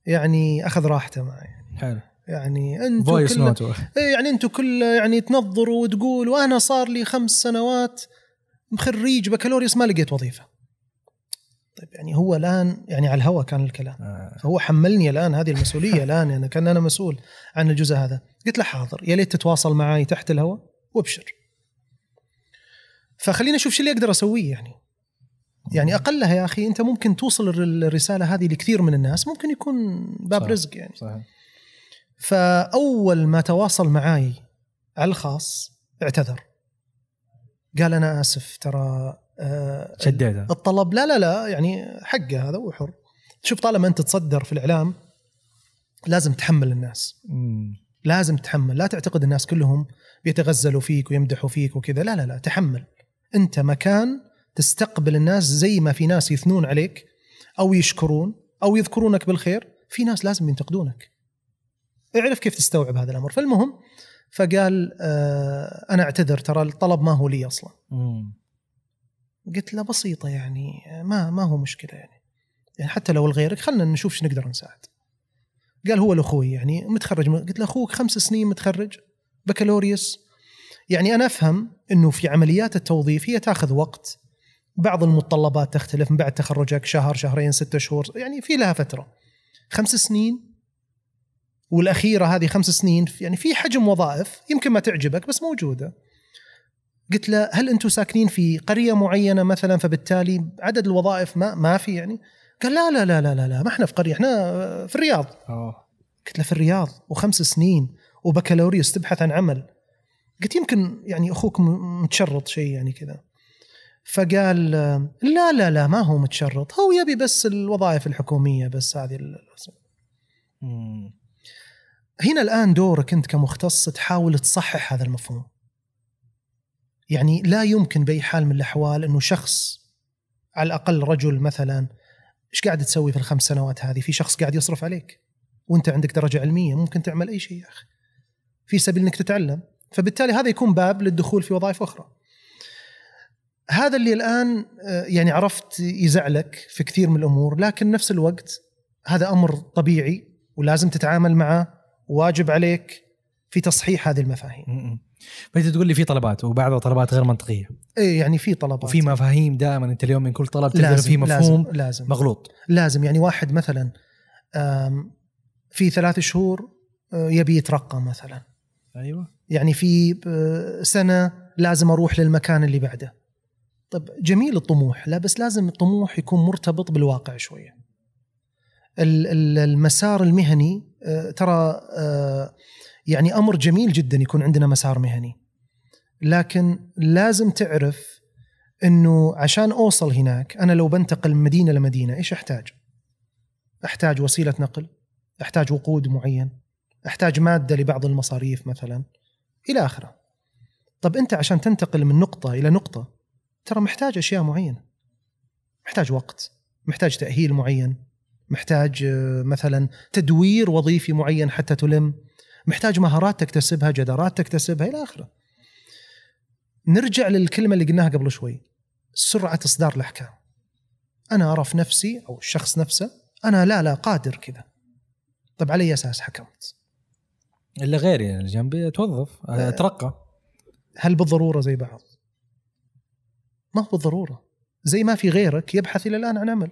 يعني أخذ راحته معي. حلو. يعني أنتم فويس كل إيه يعني أنتم كل يعني تنظروا وتقول وأنا صار لي خمس سنوات خريج بكالوريوس ما لقيت وظيفة. طيب يعني هو الآن يعني على الهوى كان الكلام. آه. فهو حملني الآن هذه المسؤولية الآن يعني كأن أنا مسؤول عن الجزء هذا. قلت له حاضر يا ليت تتواصل معي تحت الهواء وأبشر. فخليني أشوف شو اللي أقدر أسويه يعني. يعني أقلها يا أخي أنت ممكن توصل الر- الرسالة هذه لكثير من الناس ممكن يكون باب صح. رزق يعني. صحيح. فأول ما تواصل معاي على الخاص اعتذر. قال أنا آسف ترى آه، شديتها الطلب لا لا لا يعني حقه هذا هو حر. شوف طالما أنت تصدر في الإعلام لازم تحمل الناس. مم. لازم تحمل. لا تعتقد الناس كلهم بيتغزلوا فيك ويمدحوا فيك وكذا. لا لا لا تحمل. أنت مكان تستقبل الناس زي ما في ناس يثنون عليك أو يشكرون أو يذكرونك بالخير. في ناس لازم ينتقدونك. اعرف كيف تستوعب هذا الأمر. فالمهم فقال آه أنا أعتذر ترى الطلب ما هو لي أصلا. مم. قلت له بسيطة يعني ما ما هو مشكلة يعني. يعني حتى لو لغيرك خلنا نشوف إيش نقدر نساعد. قال هو لأخوي يعني متخرج قلت له أخوك خمس سنين متخرج بكالوريوس. يعني أنا أفهم إنه في عمليات التوظيف هي تاخذ وقت. بعض المتطلبات تختلف من بعد تخرجك شهر شهرين ستة شهور يعني في لها فترة. خمس سنين والأخيرة هذه خمس سنين يعني في حجم وظائف يمكن ما تعجبك بس موجودة. قلت له هل أنتم ساكنين في قرية معينة مثلا؟ فبالتالي عدد الوظائف ما ما في يعني. قال لا لا لا لا لا, لا ما إحنا في قرية إحنا في الرياض. أوه. قلت له في الرياض وخمس سنين وبكالوريوس تبحث عن عمل. قلت يمكن يعني أخوك متشرط شيء يعني كذا. فقال لا لا لا ما هو متشرط هو يبي بس الوظائف الحكومية بس هذه مم. هنا الآن دورك أنت كمختص تحاول تصحح هذا المفهوم. يعني لا يمكن بأي حال من الأحوال أنه شخص على الأقل رجل مثلا إيش قاعد تسوي في الخمس سنوات هذه؟ في شخص قاعد يصرف عليك. وأنت عندك درجة علمية ممكن تعمل أي شيء يا أخي. في سبيل إنك تتعلم. فبالتالي هذا يكون باب للدخول في وظائف أخرى. هذا اللي الآن آه، يعني عرفت يزعلك في كثير من الأمور لكن نفس الوقت هذا أمر طبيعي ولازم تتعامل معه واجب عليك في تصحيح هذه المفاهيم. فأنت تقول لي في طلبات وبعضها طلبات غير منطقية. إيه يعني في طلبات. وفي مفاهيم دائما أنت اليوم من كل طلب تلقى في مفهوم لازم, لازم. مغلوط. لازم يعني واحد مثلا في ثلاث شهور يبي يترقى مثلا. أيوه. يعني في سنة لازم أروح للمكان اللي بعده. طب جميل الطموح لا بس لازم الطموح يكون مرتبط بالواقع شوية. المسار المهني آه، ترى آه، يعني أمر جميل جدا يكون عندنا مسار مهني لكن لازم تعرف إنه عشان أوصل هناك أنا لو بنتقل من مدينة لمدينة إيش أحتاج؟ أحتاج وسيلة نقل، أحتاج وقود معين، أحتاج مادة لبعض المصاريف مثلا إلى آخره. طب أنت عشان تنتقل من نقطة إلى نقطة ترى محتاج أشياء معينة. محتاج وقت، محتاج تأهيل معين، محتاج آه، مثلا تدوير وظيفي معين حتى تلم، محتاج مهارات تكتسبها، جدارات تكتسبها إلى آخره. نرجع للكلمة اللي قلناها قبل شوي سرعة إصدار الأحكام. أنا ارى في نفسي أو الشخص نفسه أنا لا لا قادر كذا. طب على أي أساس حكمت؟ اللي غيري اللي جنبي توظف أترقى هل بالضرورة زي بعض؟ ما هو بالضرورة. زي ما في غيرك يبحث إلى الآن عن عمل.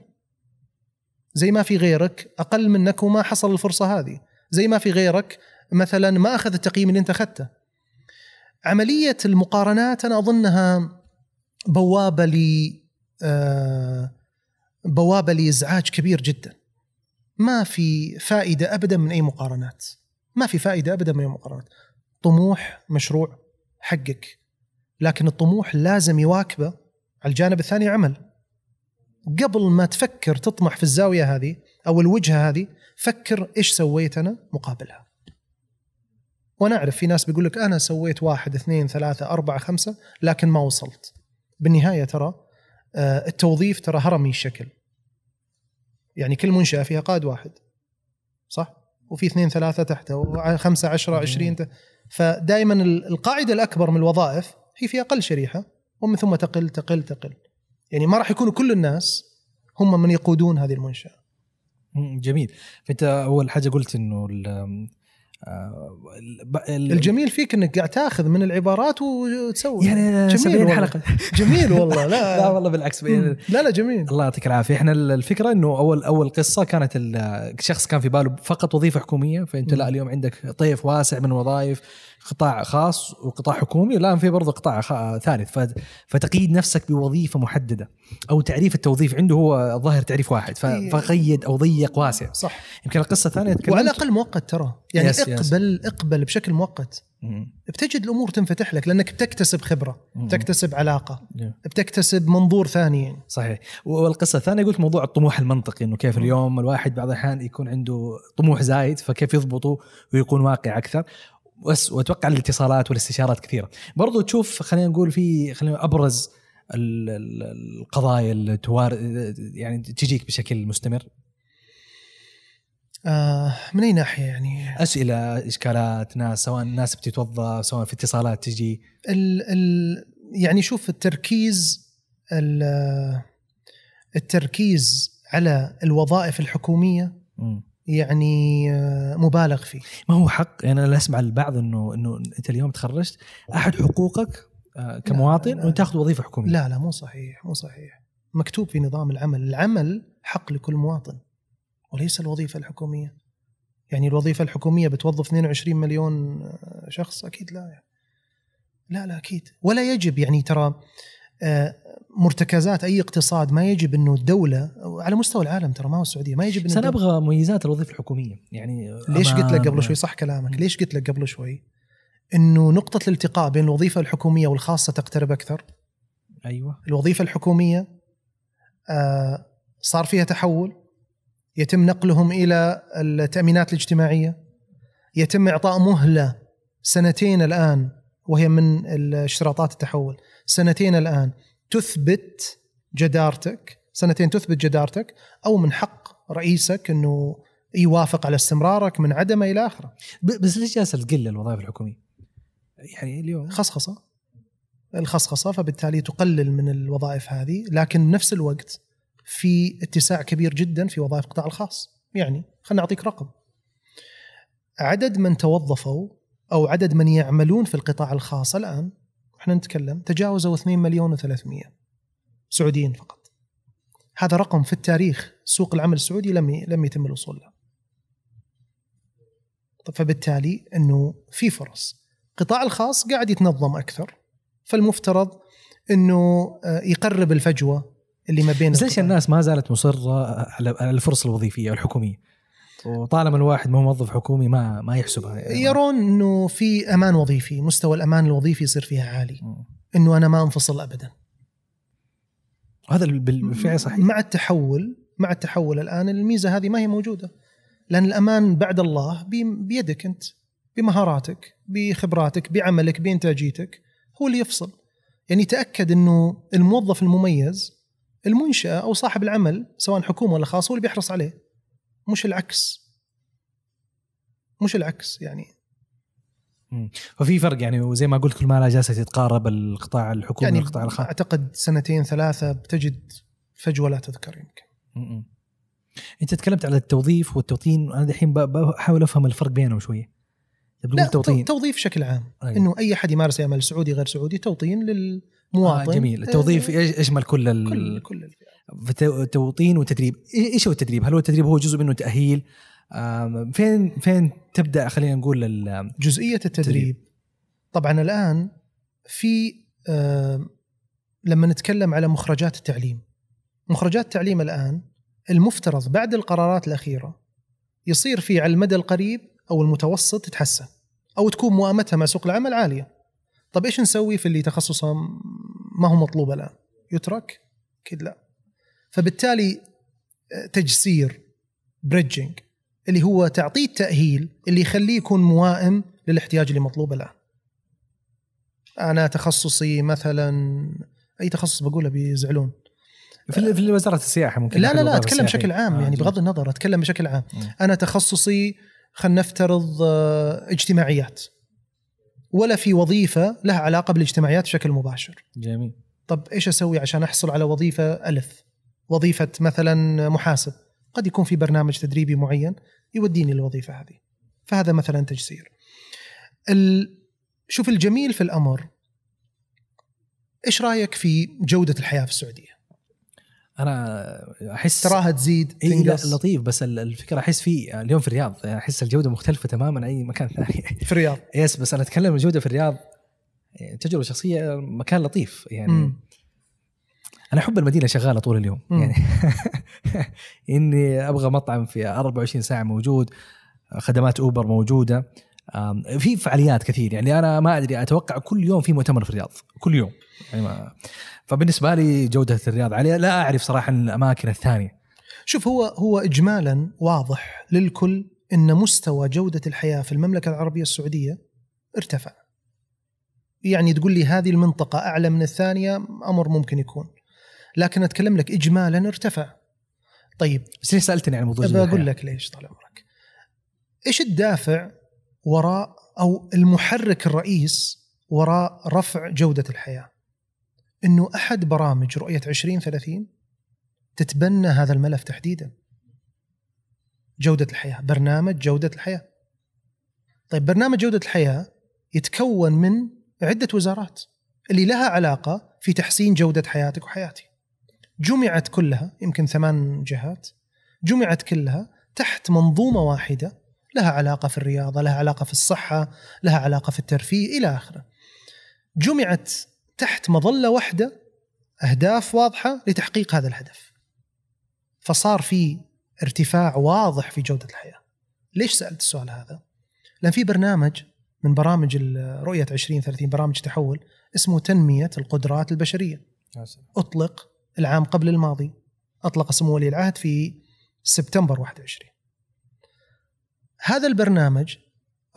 زي ما في غيرك أقل منك وما حصل الفرصة هذه. زي ما في غيرك مثلا ما أخذ التقييم اللي أنت أخذته. عملية المقارنات أنا أظنها بوابة ل آه، بوابة لإزعاج كبير جدا. ما في فائدة ابدا من أي مقارنات. ما في فائدة ابدا من أي مقارنات. طموح مشروع حقك. لكن الطموح لازم يواكبه على الجانب الثاني عمل. قبل ما تفكر تطمح في الزاوية هذه أو الوجهة هذه فكر إيش سويت أنا مقابلها. وأنا أعرف في ناس بيقول لك أنا سويت واحد اثنين ثلاثة أربعة خمسة لكن ما وصلت. بالنهاية ترى آه، التوظيف ترى هرمي الشكل. يعني كل منشأة فيها قائد واحد. صح؟ وفي اثنين ثلاثة تحته وخمسة عشرة عشرين فدائما ال- القاعدة الأكبر من الوظائف هي في أقل شريحة ومن ثم تقل تقل تقل. يعني ما راح يكونوا كل الناس هم من يقودون هذه المنشأة. جميل. فأنت أول حاجة قلت إنه آه، الجميل فيك إنك قاعد تاخذ من العبارات وتسوي. يعني جميل 70 والله. حلقة. [laughs] جميل والله لا. [laughs] لا والله بالعكس مم. لا لا جميل. الله يعطيك العافية. إحنا الفكرة إنه اول أول قصة كانت ال- شخص كان في باله فقط وظيفة حكومية فأنت لا. اليوم عندك طيف واسع من الوظائف قطاع خاص وقطاع حكومي الان في برضه قطاع ثالث. فتقيد نفسك بوظيفة محددة أو تعريف التوظيف عنده هو ظاهر تعريف واحد. إيه. فقيد أو ضيق واسع. صح. يمكن القصة الثانية وعلى الأقل مؤقت ترى. يعني يس. اقبل اقبل بشكل مؤقت. بتجد الأمور تنفتح لك لأنك بتكتسب خبرة مم. بتكتسب علاقة. بتكتسب منظور ثاني يعني. صحيح والقصة الثانية قلت موضوع الطموح المنطقي إنه كيف اليوم الواحد بعض الأحيان يكون عنده طموح زايد فكيف يضبطه ويكون واقعي أكثر بس وأتوقع الاتصالات والاستشارات كثيرة برضو تشوف خلينا نقول في خلينا أبرز ال- ال- القضايا اللي توار يعني تجيك بشكل مستمر آه من أي ناحية يعني؟ أسئلة اشكالات ناس سواء ناس بتتوظف سواء في اتصالات تجي. ال ال يعني شوف التركيز ال- التركيز على الوظائف الحكومية مم. يعني آه، مبالغ فيه. ما هو حق يعني أنا أسمع البعض إنه إنه أنت اليوم تخرجت أحد حقوقك آه، كمواطن. أنه تاخذ وظيفة حكومية. لا لا مو صحيح مو صحيح. مكتوب في نظام العمل العمل حق لكل مواطن. وليس الوظيفة الحكومية. يعني الوظيفة الحكومية بتوظف 22 مليون شخص؟ أكيد لا. يعني. لا لا أكيد. ولا يجب. يعني ترى آه، مرتكزات أي اقتصاد ما يجب أنه الدولة على مستوى العالم ترى ما هو السعودية ما يجب أنه أنا أبغى مميزات الوظيفة الحكومية. يعني ليش قلت لك قبل شوي؟ صح كلامك. ليش قلت لك قبل شوي؟ أنه نقطة الالتقاء بين الوظيفة الحكومية والخاصة تقترب أكثر. أيوه. الوظيفة الحكومية آه، صار فيها تحول. يتم نقلهم إلى التأمينات الاجتماعية. يتم إعطاء مهلة سنتين الآن وهي من اشتراطات التحول. سنتين الآن تثبت جدارتك سنتين تثبت جدارتك أو من حق رئيسك أنه يوافق على استمرارك من عدمه إلى آخره. ب- بس ليش جالسة تقل الوظائف الحكومية؟ يعني اليوم خصخصة. الخصخصة فبالتالي تقلل من الوظائف هذه لكن بنفس الوقت في اتساع كبير جدا في وظائف القطاع الخاص. يعني خلينا نعطيك رقم. عدد من توظفوا أو عدد من يعملون في القطاع الخاص الآن إحنا نتكلم تجاوزوا 2 مليون و300 سعوديين فقط. هذا رقم في التاريخ سوق العمل السعودي لم لم يتم الوصول له. فبالتالي إنه في فرص. القطاع الخاص قاعد يتنظم أكثر فالمفترض إنه آه، يقرب الفجوة اللي ما بين ليش. الناس ما زالت مصرة على الفرص الوظيفية والحكوميه؟ وطالما الواحد ما هو موظف حكومي ما ما يحسبها يرون إنه في أمان وظيفي مستوى الأمان الوظيفي يصير فيها عالي. إنه أنا ما أنفصل ابدا هذا بالفعل صحيح مع التحول مع التحول الآن الميزة هذه ما هي موجودة لأن الأمان بعد الله بي- بيدك أنت بمهاراتك بخبراتك بعملك بإنتاجيتك هو اللي يفصل يعني تأكد إنه الموظف المميز المنشأة أو صاحب العمل سواء حكومة ولا خاص هو اللي بيحرص عليه. مش العكس. مش العكس يعني. ففي فرق يعني وزي ما قلت كل ما لا جالسة تتقارب القطاع الحكومي يعني والقطاع الخاص. أعتقد سنتين ثلاثة بتجد فجوة لا تذكر يمكن. م-م. أنت تكلمت على التوظيف والتوطين وأنا دحين بحاول أفهم الفرق بينهم شوية. لا توطين؟ تو- توظيف بشكل عام. أيوة. إنه أي احد يمارس عمل سعودي غير سعودي توطين للمواطن آه جميل. التوظيف يش- يشمل كل ال... كل كل الفئات. توطين وتدريب. إي- إيش هو التدريب؟ هل هو التدريب هو جزء منه تأهيل؟ فين فين تبدأ؟ خلينا نقول ال- جزئية التدريب. طبعا الآن في لما نتكلم على مخرجات التعليم. مخرجات التعليم الآن المفترض بعد القرارات الأخيرة يصير في على المدى القريب أو المتوسط تتحسن أو تكون موائمتها مع سوق العمل عالية. طب إيش نسوي في اللي تخصصه ما هو مطلوب الآن؟ يترك؟ أكيد لا. فبالتالي آه، تجسير بريدجنج اللي هو تعطيه التأهيل اللي يخليه يكون موائم للاحتياج اللي مطلوب الآن. أنا تخصصي مثلا أي تخصص بقوله بيزعلون. في في وزارة السياحة ممكن لا لا لا أتكلم. بشكل عام آه، يعني. بغض النظر أتكلم بشكل عام. أنا تخصصي خلينا نفترض آه، اجتماعيات. ولا في وظيفة لها علاقة بالاجتماعيات بشكل مباشر. جميل. طب إيش أسوي عشان أحصل على وظيفة ألف؟ وظيفة مثلا محاسب. قد يكون في برنامج تدريبي معين يوديني للوظيفة هذه. فهذا مثلا تجسير ال... شوف الجميل في الأمر إيش رأيك في جودة الحياة في السعودية؟ أنا أحس تراها تزيد تنقص لطيف بس ال- الفكرة أحس في اليوم في الرياض يعني أحس الجودة مختلفة تماما عن أي مكان ثاني [laughs] في الرياض يس بس أنا أتكلم الجودة في الرياض يعني تجربة شخصية مكان لطيف يعني مم. أنا أحب المدينة شغالة طول اليوم مم. يعني [laughs] إني أبغى مطعم في 24 ساعة موجود خدمات أوبر موجودة في فعاليات كثير يعني أنا ما أدري أتوقع كل يوم في مؤتمر في الرياض كل يوم يعني ما فبالنسبة لي جودة الرياض عاليه لا أعرف صراحة الأماكن الثانية شوف هو هو اجمالا واضح للكل إن مستوى جودة الحياة في المملكة العربية السعودية ارتفع. يعني تقول لي هذه المنطقة أعلى من الثانية أمر ممكن يكون. لكن أتكلم لك اجمالا ارتفع. طيب بس ليش سألتني عن موضوع بقول الحياة؟ لك ليش طال عمرك. إيش الدافع وراء أو المحرك الرئيس وراء رفع جودة الحياة؟ إنه أحد برامج رؤية 2030 تتبنى هذا الملف تحديدا. جودة الحياة، برنامج جودة الحياة. طيب برنامج جودة الحياة يتكون من عدة وزارات اللي لها علاقة في تحسين جودة حياتك وحياتي. جمعت كلها يمكن ثمان جهات جمعت كلها تحت منظومة واحدة لها علاقة في الرياضة، لها علاقة في الصحة، لها علاقة في الترفيه إلى آخره. جمعت تحت مظلة واحدة أهداف واضحة لتحقيق هذا الهدف. فصار في ارتفاع واضح في جودة الحياة. ليش سألت السؤال هذا؟ لأن في برنامج من برامج رؤية 2030 برامج تحول اسمه تنمية القدرات البشرية. أطلق العام قبل الماضي أطلق سمو ولي العهد في سبتمبر 21 هذا البرنامج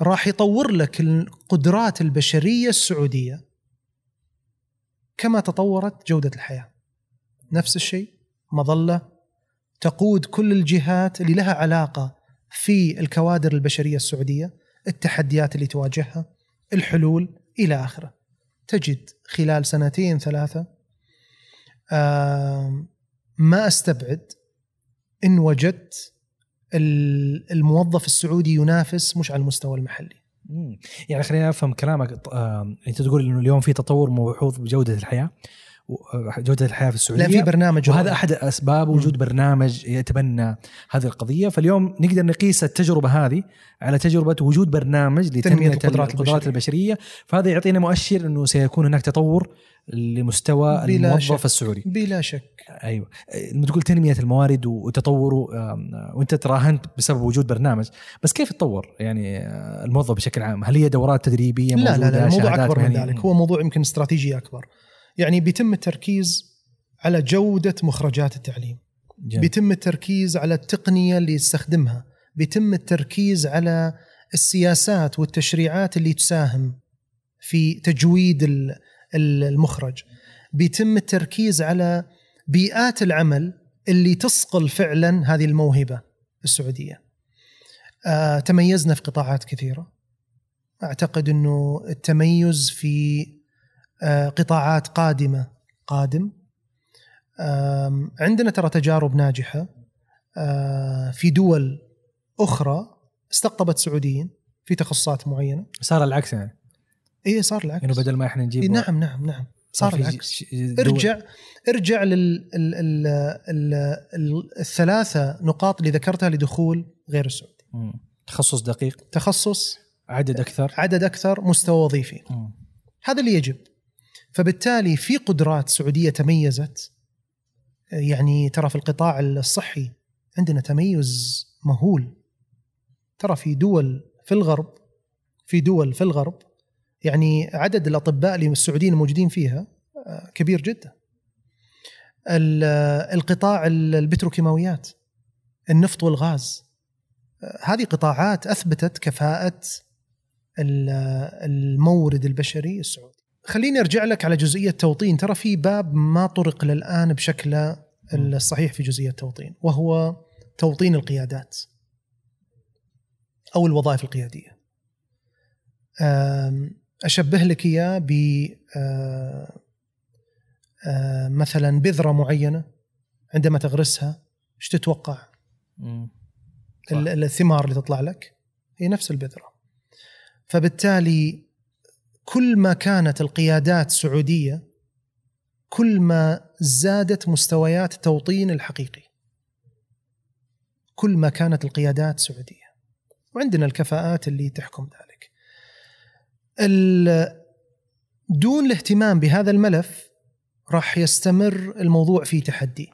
راح يطور لك القدرات البشرية السعودية. كما تطورت جودة الحياة. نفس الشيء مظلة تقود كل الجهات اللي لها علاقة في الكوادر البشرية السعودية التحديات اللي تواجهها الحلول إلى آخره. تجد خلال سنتين ثلاثة ما أستبعد إن وجدت الموظف السعودي ينافس مش على المستوى المحلي. يعني خليني أفهم كلامك آه، أنت تقول إنه اليوم في تطور ملحوظ بجودة الحياة جودة الحياة في السعوديه لا في برنامج وهذا رؤية. أحد اسباب وجود برنامج يتبنى هذه القضية. فاليوم نقدر نقيس التجربة هذه على تجربة وجود برنامج لتنمية القدرات, البشرية. فهذا يعطينا مؤشر إنه سيكون هناك تطور لمستوى بلا الموظف شك. السعودي. بلا شك. أيوه. لما تقول تنمية الموارد وتطوره وأنت تراهنت بسبب وجود برنامج. بس كيف تطور يعني الموظف بشكل عام؟ هل هي دورات تدريبية لا لا لا الموضوع أكبر من؟ ذلك. هو موضوع يمكن استراتيجي أكبر. يعني بيتم التركيز على جودة مخرجات التعليم. جميل. بيتم التركيز على التقنية اللي يستخدمها. بيتم التركيز على السياسات والتشريعات اللي تساهم في تجويد ال- ال- المخرج. بيتم التركيز على بيئات العمل اللي تصقل فعلا هذه الموهبة السعودية. آه، تميزنا في قطاعات كثيرة. أعتقد إنه التميز في قطاعات قادمة. قادم. عندنا ترى تجارب ناجحة. آه، في دول أخرى استقطبت سعوديين في تخصصات معينة. صار العكس يعني. اي صار العكس. إنه بدل ما إحنا نجيب إيه نعم نعم نعم. صار العكس. ارجع ارجع لل ال ال ال ال الثلاثة نقاط اللي ذكرتها لدخول غير السعودي. مم. تخصص دقيق. تخصص عدد أكثر. عدد أكثر مستوى وظيفي. مم. هذا اللي يجب. فبالتالي في قدرات سعودية تميزت. يعني ترى في القطاع الصحي عندنا تميز مهول. ترى في دول في الغرب في دول في الغرب يعني عدد الأطباء السعوديين الموجودين فيها آه، كبير جدا. القطاع البتروكيماويات النفط والغاز آه، هذه قطاعات أثبتت كفاءة المورد البشري السعودي. خليني أرجع لك على جزئية توطين. ترى في باب ما طرق للآن بشكل الصحيح في جزئية التوطين وهو توطين القيادات أو الوظائف القيادية. أشبه لك إياه ب مثلا بذرة معينة عندما تغرسها إيش تتوقع؟ الثمار اللي تطلع لك هي نفس البذرة. فبالتالي كل ما كانت القيادات سعودية كل ما زادت مستويات التوطين الحقيقي. كل ما كانت القيادات سعودية. وعندنا الكفاءات اللي تحكم ذلك. دون الاهتمام بهذا الملف راح يستمر الموضوع في تحدي.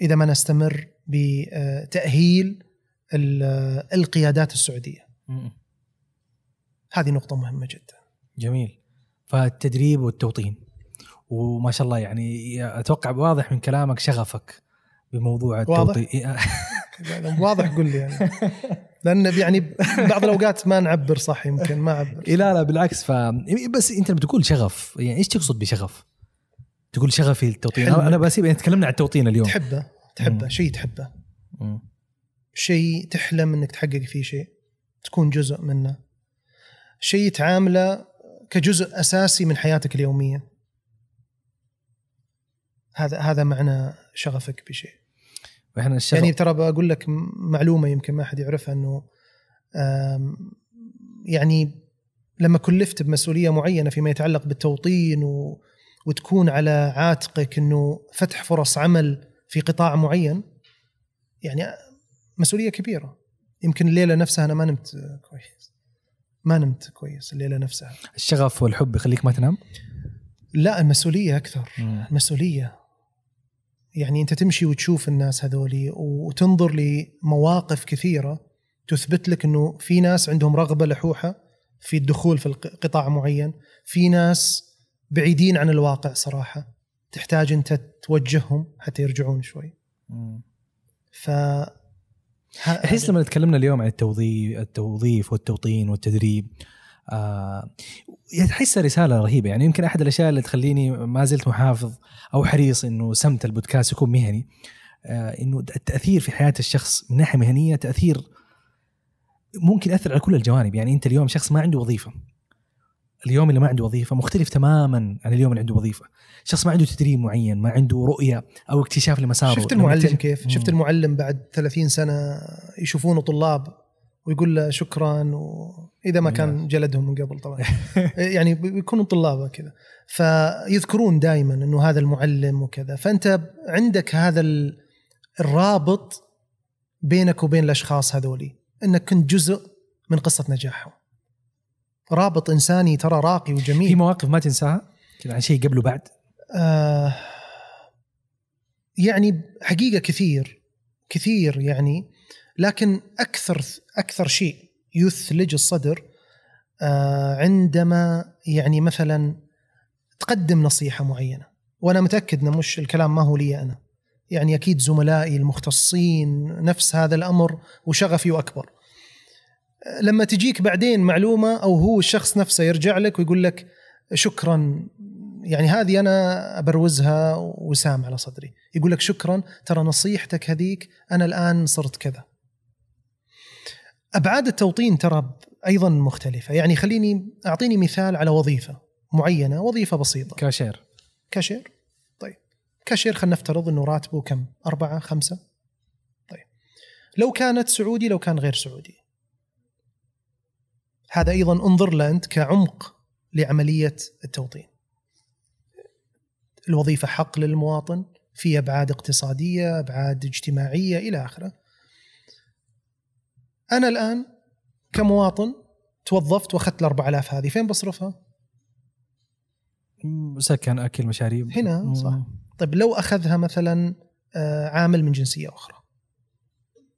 إذا ما نستمر بتأهيل القيادات السعودية. هذه نقطة مهمة جدا. جميل. فالتدريب والتوطين. وما شاء الله يعني أتوقع واضح من كلامك شغفك بموضوع التوطين. [laughs] واضح, واضح قول لي يعني. لأن يعني بعض الأوقات ما نعبر صح يمكن ما أعبر. لا لا بالعكس ف بس أنت لما تقول شغف يعني إيش تقصد بشغف؟ تقول شغفي التوطين أنا بسيب يعني تكلمنا عن التوطين اليوم. تحبه تحبه شيء تحبه. شيء تحلم إنك تحقق فيه شيء تكون جزء منه. شيء تعامله كجزء أساسي من حياتك اليومية. هذا هذا معنى شغفك بشيء. إحنا الشغف يعني ترى بقول لك معلومة يمكن ما حد يعرفها إنه يعني لما كلفت بمسؤولية معينة فيما يتعلق بالتوطين و وتكون على عاتقك إنه فتح فرص عمل في قطاع معين يعني مسؤولية كبيرة. يمكن الليلة نفسها أنا ما نمت كويس. ما نمت كويس الليلة نفسها الشغف والحب يخليك ما تنام؟ لا المسؤولية أكثر مم. المسؤوليه يعني أنت تمشي وتشوف الناس هذولي وتنظر لمواقف كثيرة تثبت لك إنه في ناس عندهم رغبة لحوحة في الدخول في قطاع معين، في ناس بعيدين عن الواقع صراحة تحتاج أنت توجههم حتى يرجعون شوي. ف احس لما تكلمنا اليوم عن التوظيف التوظيف والتوطين والتدريب آه أحس رسالة رهيبة. يعني يمكن أحد الأشياء اللي تخليني ما زلت محافظ أو حريص إنه سمت البودكاست يكون مهني آه إنه التأثير في حياة الشخص من ناحية مهنية تأثير ممكن يأثر على كل الجوانب. يعني أنت اليوم شخص ما عنده وظيفة. اليوم اللي ما عنده وظيفة مختلف تماما عن اليوم اللي عنده وظيفة. شخص ما عنده تدريب معين ما عنده رؤية أو اكتشاف لمساره. شفت المعلم كيف؟ مم. شفت المعلم بعد 30 سنة يشوفونه طلاب ويقول له شكرا واذا ما كان جلدهم من قبل طبعا. [laughs] يعني بيكونوا طلابة كذا. فيذكرون دائما إنه هذا المعلم وكذا. فأنت عندك هذا الرابط بينك وبين الأشخاص هذولي إنك كنت جزء من قصة نجاحهم. رابط إنساني ترى راقي وجميل. في مواقف ما تنساها؟ عن شيء قبل وبعد آه يعني حقيقة كثير كثير يعني لكن أكثر أكثر شيء يثلج الصدر آه عندما يعني مثلا تقدم نصيحة معينة وأنا متأكد إنه مش الكلام ما هو لي أنا. يعني أكيد زملائي المختصين نفس هذا الأمر وشغفي وأكبر. لما تجيك بعدين معلومة أو هو الشخص نفسه يرجع لك ويقول لك شكرا يعني هذه أنا أبروزها وسام على صدري. يقول لك شكرا ترى نصيحتك هذيك أنا الآن صرت كذا. أبعاد التوطين ترى أيضا مختلفة. يعني خليني أعطيني مثال على وظيفة معينة وظيفة بسيطة. كاشير. كاشير؟ طيب. كاشير خلينا نفترض إنه راتبه كم؟ أربعة خمسة؟ طيب. لو كانت سعودي لو كان غير سعودي. هذا أيضا انظر له أنت كعمق لعملية التوطين الوظيفة حق للمواطن في أبعاد اقتصادية أبعاد اجتماعية إلى آخره أنا الآن كمواطن توظفت وأخذت ال 4000 هذه فين بصرفها؟ سكن أكل مشاريب هنا. صح. طيب لو أخذها مثلا آه، عامل من جنسية أخرى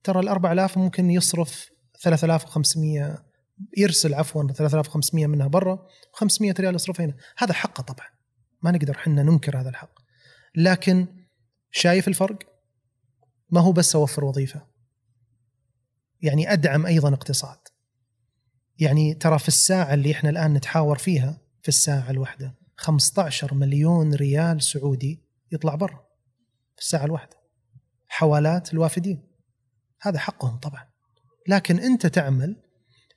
ترى ال 4000 ممكن يصرف 3500 يرسل عفوا 3500 منها برا و500 ريال يصرفها هنا. هذا حقه طبعا. ما نقدر إحنا ننكر هذا الحق. لكن شايف الفرق؟ ما هو بس أوفر وظيفة. يعني أدعم أيضا اقتصاد. يعني ترى في الساعة اللي إحنا الآن نتحاور فيها في الساعة الواحدة 15 مليون ريال سعودي يطلع برا. في الساعة الواحدة. حوالات الوافدين. هذا حقهم طبعا. لكن أنت تعمل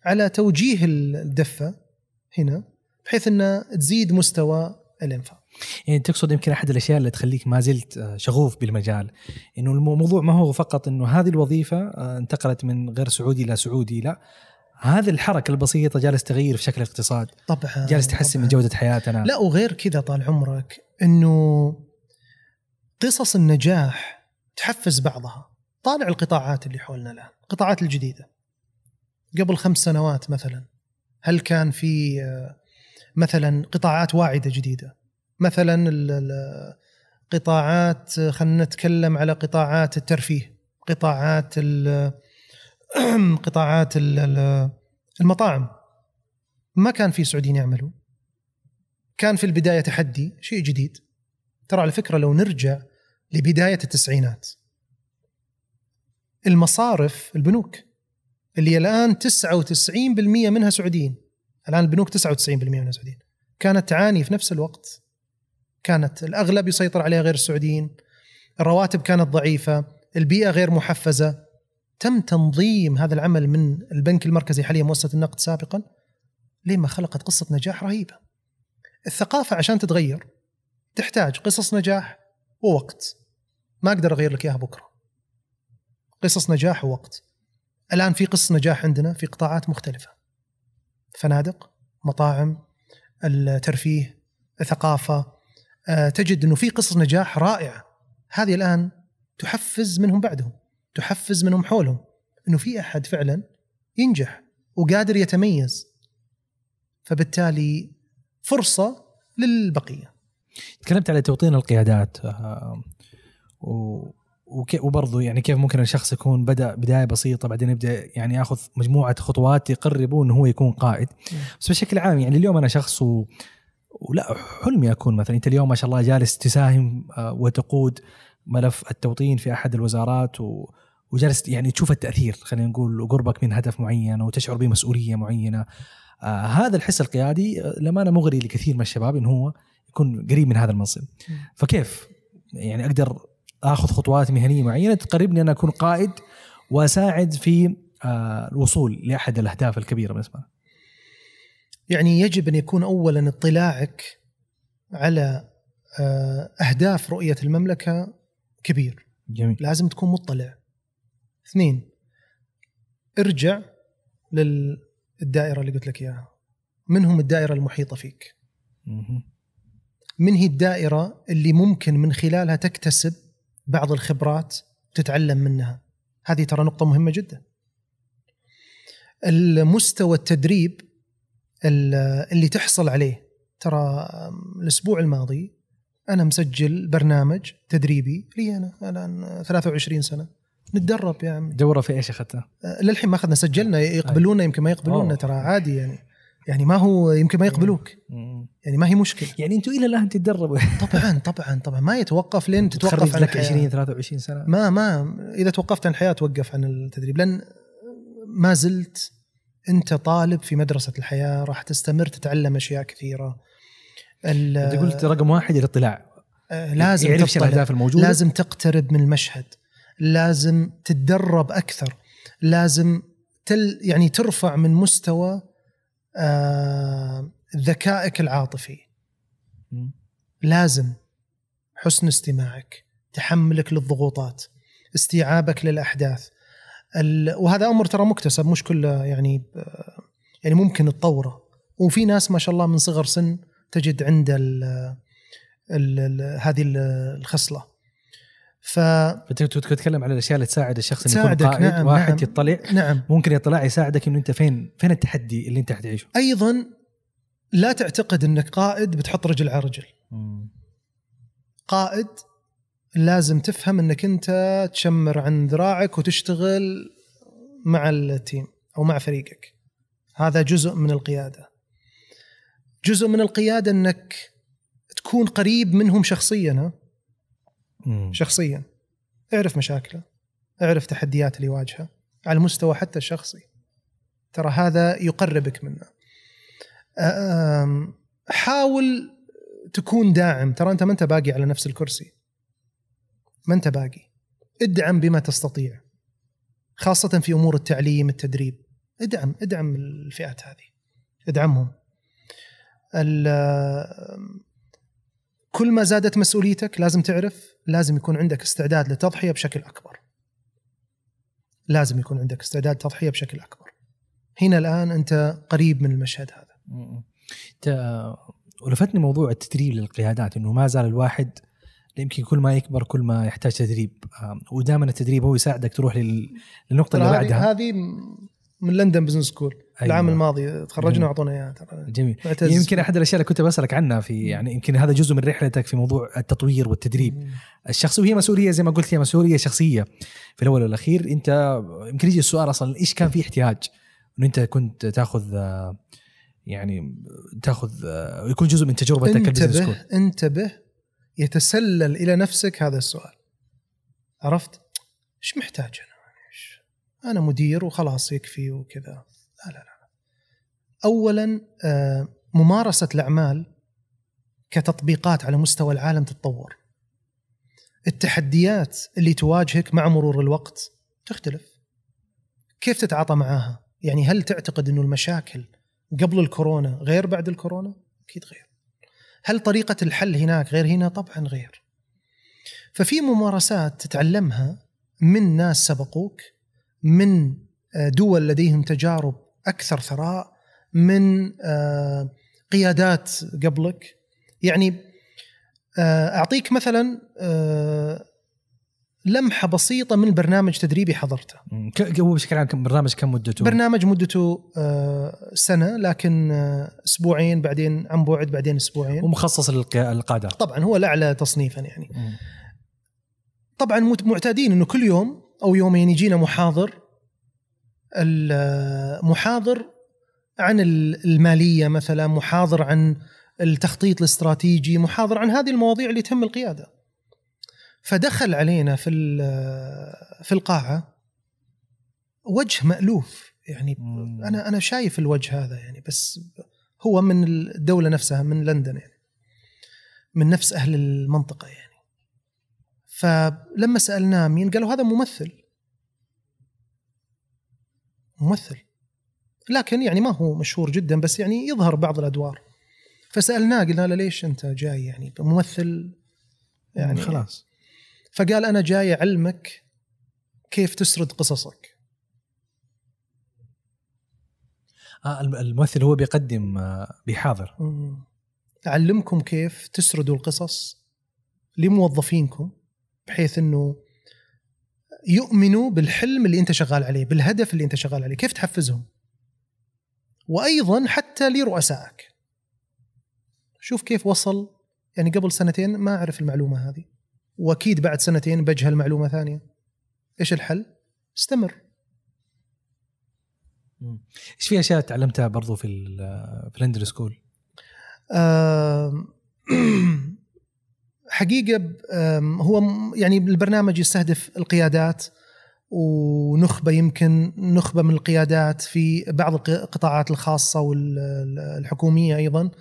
على توجيه الدفة هنا بحيث انها تزيد مستوى الإنفاق. يعني تقصد يمكن أحد الأشياء اللي تخليك ما زلت آه، شغوف بالمجال إنه الموضوع ما هو فقط إنه هذه الوظيفة آه، انتقلت من غير سعودي إلى سعودي لا. هذه الحركة البسيطة جالس تغير في شكل الاقتصاد طبعا جالس تحسن من. جودة حياتنا. لا وغير كذا طال عمرك إنه قصص النجاح تحفز بعضها. طالع القطاعات اللي حولنا الآن القطاعات الجديدة. قبل خمس سنوات مثلا هل كان في آه، مثلا قطاعات واعدة جديدة؟ مثلا قطاعات آه، خلينا نتكلم على قطاعات الترفيه قطاعات ال- [clears throat] قطاعات ال- ال- المطاعم. ما كان في سعوديين يعملوا كان في البداية تحدي شيء جديد. ترى على فكرة لو نرجع لبداية التسعينات المصارف البنوك اللي الآن 99% منها سعوديين. الآن البنوك 99% منها سعوديين. كانت تعاني في نفس الوقت. كانت الأغلب يسيطر عليها غير السعوديين. الرواتب كانت ضعيفة. البيئة غير محفزة. تم تنظيم هذا العمل من البنك المركزي حاليا مؤسسة النقد سابقا لما خلقت قصة نجاح رهيبة. الثقافة عشان تتغير تحتاج قصص نجاح ووقت. ما أقدر أغير لك إياها بكرة. قصص نجاح ووقت. الآن في قصص نجاح عندنا في قطاعات مختلفة. فنادق مطاعم الترفيه ثقافه آه، تجد إنه في قصص نجاح رائعة. هذه الآن تحفز منهم بعدهم تحفز منهم حولهم. إنه في أحد فعلا ينجح وقادر يتميز. فبالتالي فرصة للبقية. تكلمت على توطين القيادات آه، و وبرضه يعني كيف ممكن الشخص يكون بدأ بداية بسيطة بعدين يبدأ يعني ياخذ مجموعة خطوات يقربه إنه هو يكون قائد. بس بشكل عام يعني اليوم أنا شخص و... ولا حلمي أكون مثلا أنت اليوم ما شاء الله جالس تساهم آه، وتقود ملف التوطين في أحد الوزارات و... وجالس يعني تشوف التأثير خلينا نقول وقربك من هدف معين وتشعر بمسؤولية معينة. آه هذا الحس القيادي آه، للامانه مغري لكثير من الشباب انه هو يكون قريب من هذا المنصب. فكيف؟ يعني أقدر آخذ خطوات مهنية معينة تقربني أن أكون قائد وأساعد في آه، الوصول لأحد الأهداف الكبيرة بالنسبة لي. يعني يجب أن يكون اولا اطلاعك على آه، أهداف رؤية المملكة كبير. جميل. لازم تكون مطلع. اثنين ارجع للدائرة اللي قلت لك إياها. منهم الدائرة المحيطة فيك؟ مهم. من هي الدائرة اللي ممكن من خلالها تكتسب بعض الخبرات تتعلم منها. هذه ترى نقطة مهمة جدا. المستوى التدريب ال- اللي تحصل عليه ترى الأسبوع الماضي أنا مسجل برنامج تدريبي لي أنا الآن 23 سنة. نتدرب يا عمي. دورة في إيش اخذتها؟ للحين ما أخذنا سجلنا يقبلونا يمكن ما يقبلونا. ترى عادي يعني. يعني ما هو يمكن ما يقبلوك. يعني ما هي مشكلة. يعني أنتم إلى الآن تتدربوا. [laughs] طبعا طبعا طبعا. ما يتوقف لين تتوقف عن لك الحياة. 20 23 سنة. ما ما. إذا توقفت عن الحياة توقف عن التدريب. لأن ما زلت أنت طالب في مدرسة الحياة راح تستمر تتعلم أشياء كثيرة. أنت قلت رقم واحد الاطلاع. آه، لازم يعرف. الأهداف الموجودة. لازم تقترب من المشهد. لازم تتدرب أكثر. لازم تل يعني ترفع من مستوى آه ذكائك العاطفي. لازم حسن استماعك تحملك للضغوطات استيعابك للأحداث. وهذا أمر ترى مكتسب مش كله يعني آه، يعني ممكن تطوره. وفي ناس ما شاء الله من صغر سن تجد عند ال ال ال هذه ال- الخصلة. ف تتكلم على الأشياء اللي تساعد الشخص إنه يكون قائد نعم، واحد نعم. يطلع نعم. ممكن يطلع يساعدك إنه أنت فين فين التحدي اللي أنت حتعيشه. أيضا لا تعتقد إنك قائد بتحط رجل على رجل. مم. قائد لازم تفهم إنك أنت تشمر عن ذراعك وتشتغل مع التيم أو مع فريقك. هذا جزء من القيادة. جزء من القيادة إنك تكون قريب منهم شخصيا مم. شخصيا. اعرف مشاكله اعرف تحديات اللي يواجهها على المستوى حتى الشخصي. ترى هذا يقربك منه. حاول تكون داعم. ترى أنت ما أنت باقي على نفس الكرسي. ما أنت باقي. ادعم بما تستطيع. خاصة في أمور التعليم التدريب. ادعم ادعم الفئات هذه. ادعمهم. كل ما زادت مسؤوليتك لازم تعرف لازم يكون عندك استعداد للتضحية بشكل أكبر. لازم يكون عندك استعداد تضحية بشكل أكبر. هنا الآن أنت قريب من المشهد هذا. انت ولفتني موضوع التدريب للقيادات إنه ما زال الواحد يمكن كل ما يكبر كل ما يحتاج تدريب. ودائما التدريب هو يساعدك تروح لل- للنقطة اللي بعدها. هذه من London Business School أيوة. العام الماضي تخرجنا. وأعطونا إياها ترى. جميل. معتز. يمكن أحد الأشياء اللي كنت بسألك عنها في يعني يمكن هذا جزء من رحلتك في موضوع التطوير والتدريب. الشخصي وهي مسؤولية زي ما قلت هي مسؤولية شخصية في الأول والأخير. أنت يمكن يجي السؤال أصلا إيش كان في احتياج؟ إنه أنت كنت تأخذ يعني تأخذ يكون جزء من تجربتك انتبه انتبه يتسلل إلى نفسك هذا السؤال. عرفت؟ إيش محتاج أنا؟ أنا مدير وخلاص يكفي وكذا. لا لا لا. اولا آه، ممارسة الأعمال كتطبيقات على مستوى العالم تتطور. التحديات اللي تواجهك مع مرور الوقت تختلف. كيف تتعاطى معاها يعني هل تعتقد إنه المشاكل قبل الكورونا غير بعد الكورونا؟ أكيد غير. هل طريقة الحل هناك غير هنا؟ طبعا غير. ففي ممارسات تتعلمها من ناس سبقوك، من آه، دول لديهم تجارب أكثر ثراء، من آه، قيادات قبلك. يعني آه، أعطيك مثلا آه، لمحة بسيطة من برنامج تدريبي حضرته. هو بشكل عام برنامج كم مدته؟ برنامج مدته سنة لكن أسبوعين بعدين عن بعد بعدين أسبوعين. ومخصص للقاده طبعا هو الاعلى تصنيفا يعني. طبعا معتادين إنه كل يوم أو يومين يجينا محاضر المحاضر عن ال- المالية مثلا محاضر عن التخطيط الاستراتيجي محاضر عن هذه المواضيع اللي تهم القيادة. فدخل علينا في في القاعة وجه مألوف. يعني. أنا أنا شايف الوجه هذا يعني بس هو من الدولة نفسها من لندن يعني. من نفس أهل المنطقة يعني. فلما سألناه مين قالوا هذا ممثل. ممثل. لكن يعني ما هو مشهور جدا بس يعني يظهر بعض الأدوار. فسألناه قلنا له ليش أنت جاي يعني؟ ممثل يعني خلاص. فقال أنا جاي أعلمك كيف تسرد قصصك. آه الم- الممثل هو بيقدم آه، بيحاضر. أعلمكم كيف تسردوا القصص لموظفينكم بحيث إنه يؤمنوا بالحلم اللي انت شغال عليه بالهدف اللي انت شغال عليه. كيف تحفزهم؟ وأيضا حتى لرؤسائك. شوف كيف وصل يعني قبل سنتين ما أعرف المعلومة هذه. وأكيد بعد سنتين بجهل معلومة ثانية. إيش الحل؟ استمر. إيش في أشياء تعلمتها برضو في في London School [clears throat] [coughs] حقيقة آم، هو يعني البرنامج يستهدف القيادات ونخبة يمكن نخبة من القيادات في بعض الق- القطاعات الخاصة والحكومية أيضا.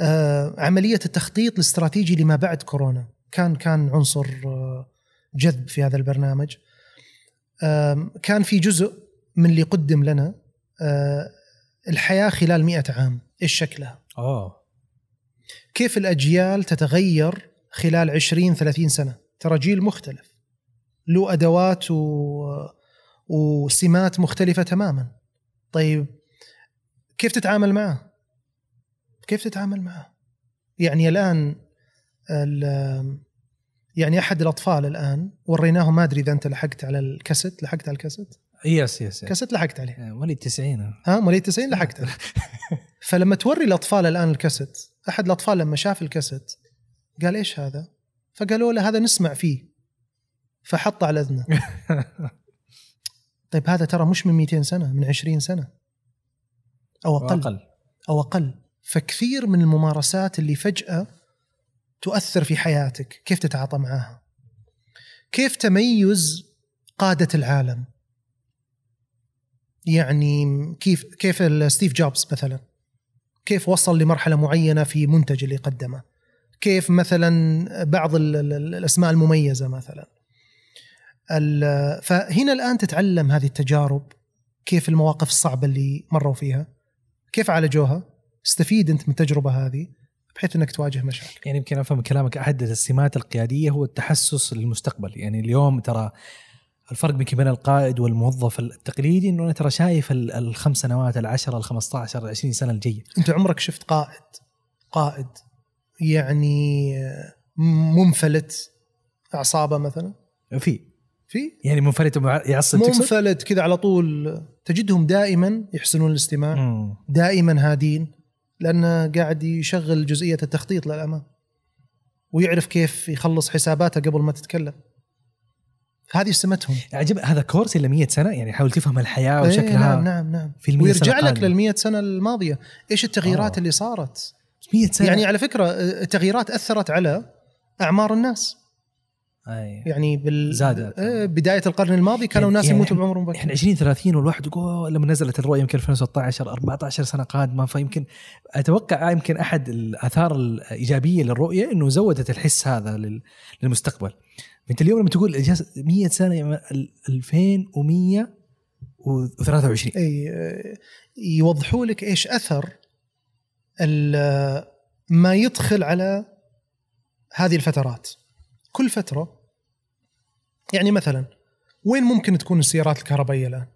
آه، عملية التخطيط الاستراتيجي لما بعد كورونا. كان كان عنصر آه، جذب في هذا البرنامج. كان في جزء من اللي قدم لنا آه، الحياة خلال مئة عام إيش شكلها؟ اوه كيف الأجيال تتغير خلال 20 30 سنة. ترى جيل مختلف. له أدوات و... وسمات مختلفة تماما. طيب كيف تتعامل معه؟ كيف تتعامل معه؟ يعني الآن ال... يعني أحد الأطفال الآن وريناه ما أدري إذا أنت لحقت على الكاسيت لحقت على الكاسيت؟ yes yes. كاسيت لحقت عليه. آه، وليد 90 ها مواليد 90 لحقت عليه فلما توري الأطفال الآن الكاسيت أحد الأطفال لما شاف الكاسيت قال إيش هذا؟ فقالوا له هذا نسمع فيه. فحط على أذنه. [laughs] طيب هذا ترى مش من 200 سنة من 20 سنة. أو أقل. أقل. أو أقل. فكثير من الممارسات اللي فجأة تؤثر في حياتك كيف تتعاطى معاها؟ كيف تميز قادة العالم؟ يعني كيف كيف ستيف جوبز مثلا كيف وصل لمرحلة معينة في منتج اللي قدمه؟ كيف مثلا بعض ال- ال- ال- الأسماء المميزة مثلا. فهنا الآن تتعلم هذه التجارب كيف المواقف الصعبة اللي مروا فيها كيف عالجوها استفيد أنت من التجربة هذه بحيث أنك تواجه مشاكل. يعني يمكن أفهم كلامك أحد السمات القيادية هو التحسس للمستقبل. يعني اليوم ترى الفرق بين بين القائد والموظف التقليدي إنه أنا ترى شايف ال- الخمس سنوات العشرة ال 15 ال 20 سنة الجاية. أنت عمرك شفت قائد قائد يعني منفلت أعصابه مثلا؟ في. في؟ يعني منفلت يعصب؟ منفلت كذا على طول. تجدهم دائما يحسنون الاستماع. مم. دائما هادين لأنه قاعد يشغل جزئية التخطيط للأمام. ويعرف كيف يخلص حساباته قبل ما تتكلم. هذه سمتهم. عجب هذا كورس إلى 100 سنة؟ يعني حاول تفهم الحياة إيه، وشكلها نعم نعم نعم. في ويرجع لك. لل سنة الماضية. إيش التغييرات آه. اللي صارت؟ 100 سنة. يعني على فكرة التغييرات أثرت على أعمار الناس. أي. يعني بال زادت. آه، بداية القرن الماضي كانوا يعني- الناس يعني يموتوا بعمر مبكر إحنا 20 30 والواحد يقول "أوه، لما نزلت الرؤية يمكن 2016 14 سنة قادمة. فيمكن أتوقع يمكن أحد الآثار الإيجابية للرؤية إنه زودت الحس هذا لل- للمستقبل. أنت اليوم لما تقول إجازة 100 سنة يعني ال- 2123 أي آه، يوضحوا لك إيش أثر ما يدخل على هذه الفترات كل فترة يعني مثلا وين ممكن تكون السيارات الكهربائية الآن؟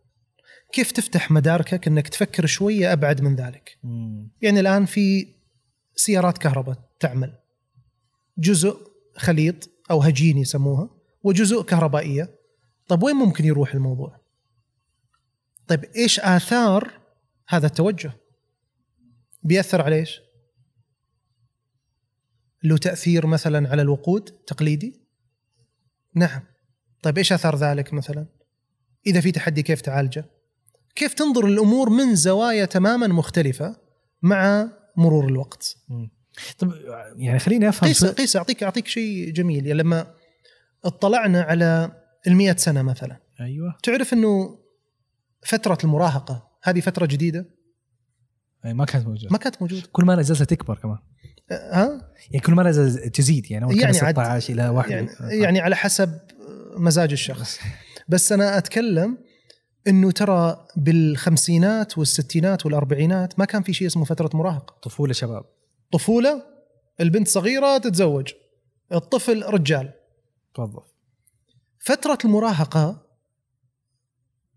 كيف تفتح مداركك إنك تفكر شوية أبعد من ذلك؟ مم. يعني الآن في سيارات كهرباء تعمل جزء خليط أو هجين يسموها وجزء كهربائية طيب وين ممكن يروح الموضوع طيب إيش آثار هذا التوجه بيأثر على إيش؟ له تأثير مثلا على الوقود تقليدي نعم. طيب إيش اثار ذلك مثلا؟ إذا في تحدي كيف تعالجه؟ كيف تنظر الأمور من زوايا تماما مختلفة مع مرور الوقت. طب يعني خليني أفهم قيس قيس اعطيك أعطيك شيء جميل. يعني لما اطلعنا على المئة سنة مثلا أيوه. تعرف إنه فترة المراهقة هذه فترة جديدة؟ أي ما كانت موجودة. ما كانت موجودة. كل ما نزلت تكبر كمان. أه، ها؟ يعني كل ما نزل تزيد يعني يعني كان عاد- 16 إلى واحد. يعني, يعني على حسب مزاج الشخص. بس أنا أتكلم إنه ترى بالخمسينات والستينات والأربعينات ما كان في شيء اسمه فترة مراهقة. طفولة شباب. طفولة البنت صغيرة تتزوج الطفل رجال. توظف. فترة المراهقة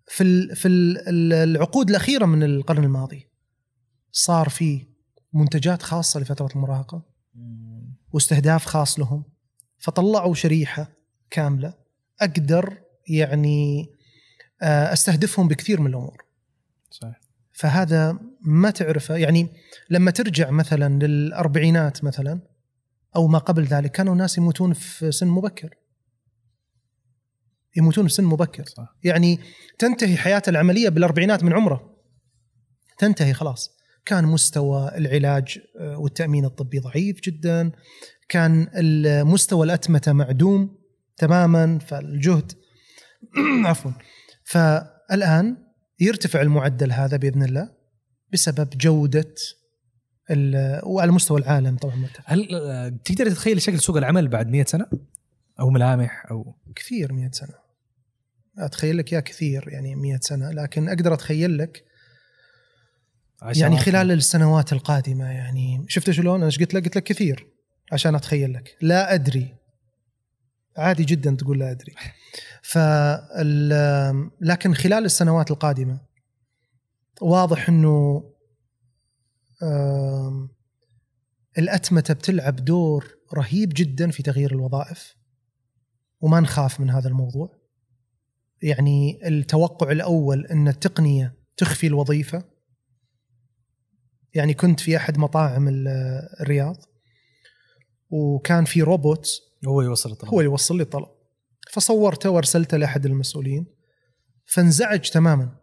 في في ال العقود الأخيرة من القرن الماضي. صار في منتجات خاصة لفترة المراهقة واستهداف خاص لهم فطلعوا شريحة كاملة أقدر يعني آه، أستهدفهم بكثير من الأمور. صحيح. فهذا ما تعرفه يعني لما ترجع مثلا للأربعينات مثلا أو ما قبل ذلك كانوا الناس يموتون في سن مبكر. يموتون في سن مبكر. صح. يعني تنتهي حياته العملية بالأربعينات من عمره. تنتهي خلاص. كان مستوى العلاج آه، والتأمين الطبي ضعيف جدا. كان مستوى الأتمتة معدوم تماما فالجهد [clears throat] عفوا. فالآن يرتفع المعدل هذا بإذن الله بسبب جودة وعلى مستوى العالم طبعا مرتفع. هل آه، تقدر تتخيل شكل سوق العمل بعد 100 سنة؟ أو ملامح أو؟ كثير 100 سنة. أتخيل لك يا كثير يعني 100 سنة لكن أقدر أتخيل لك يعني خلال السنوات القادمة يعني شفت شلون؟ أنا إيش قلت لك؟ قلت لك كثير عشان أتخيل لك. لا أدري. عادي جدا تقول لا أدري. [laughs] فال لكن خلال السنوات القادمة واضح إنه الأتمتة بتلعب دور رهيب جدا في تغيير الوظائف وما نخاف من هذا الموضوع. يعني التوقع الأول إن التقنية تخفي الوظيفة يعني كنت في أحد مطاعم ال- الرياض وكان في روبوت هو يوصل الطلب. هو يوصل لي الطلب. فصورته وأرسلته لأحد المسؤولين فانزعج تماما.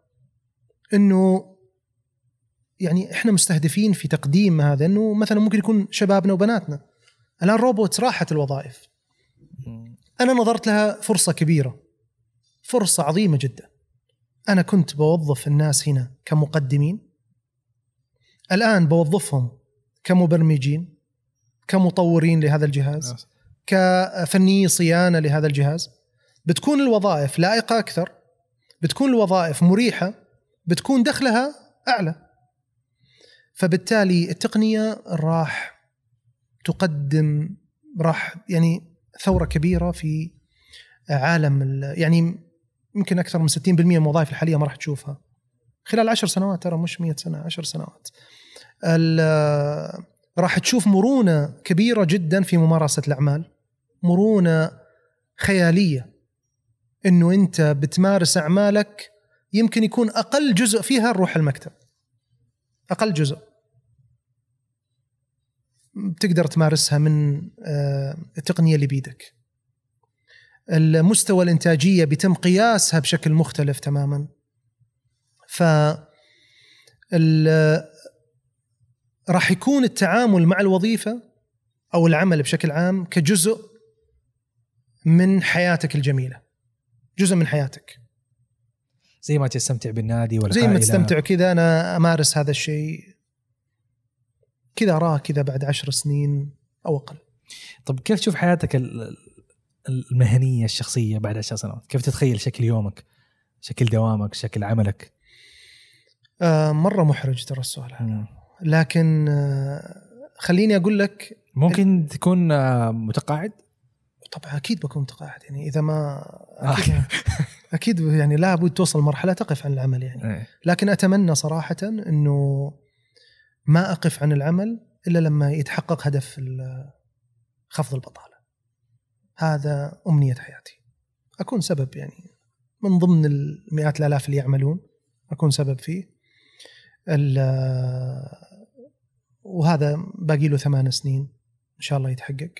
إنه يعني إحنا مستهدفين في تقديم هذا إنه مثلا ممكن يكون شبابنا وبناتنا. الآن روبوت راحت الوظائف. أنا نظرت لها فرصة كبيرة فرصة عظيمة جدا. أنا كنت بوظف الناس هنا كمقدمين. الآن بوظفهم كمبرمجين كمطورين لهذا الجهاز كفني صيانة لهذا الجهاز. بتكون الوظائف لائقة أكثر بتكون الوظائف مريحة بتكون دخلها أعلى. فبالتالي التقنية راح تقدم راح يعني ثورة كبيرة في عالم ال- يعني يمكن أكثر من 60% من الوظائف الحالية ما راح تشوفها. خلال عشر سنوات ترى مش 100 سنة عشر سنوات. ال- راح تشوف مرونة كبيرة جدا في ممارسة الأعمال. مرونة خيالية. إنه أنت بتمارس أعمالك يمكن يكون أقل جزء فيها نروح المكتب. أقل جزء. بتقدر تمارسها من آه، التقنية اللي بيدك. المستوى الإنتاجية بيتم قياسها بشكل مختلف تماما. ف راح يكون التعامل مع الوظيفة أو العمل بشكل عام كجزء من حياتك الجميلة جزء من حياتك زي ما تستمتع بالنادي ولا زي ما تستمتع كذا أنا أمارس هذا الشيء كذا اراه كذا بعد عشر سنين أو أقل طب كيف تشوف حياتك ال- ال- المهنية الشخصية بعد عشر سنوات؟ كيف تتخيل شكل يومك؟ شكل دوامك؟ شكل عملك؟ آه مرة محرج ترى السؤال هذا لكن آه خليني أقول لك ممكن تكون آه، متقاعد؟ طبعا أكيد بكون متقاعد يعني إذا ما أكيد, [laughs] أكيد يعني لابد توصل مرحلة تقف عن العمل يعني إيه. لكن أتمنى صراحة إنه ما أقف عن العمل إلا لما يتحقق هدف خفض البطالة. هذا أمنية حياتي. أكون سبب يعني من ضمن المئات الآلاف اللي يعملون أكون سبب فيه. وهذا باقي له ثمان سنين إن شاء الله يتحقق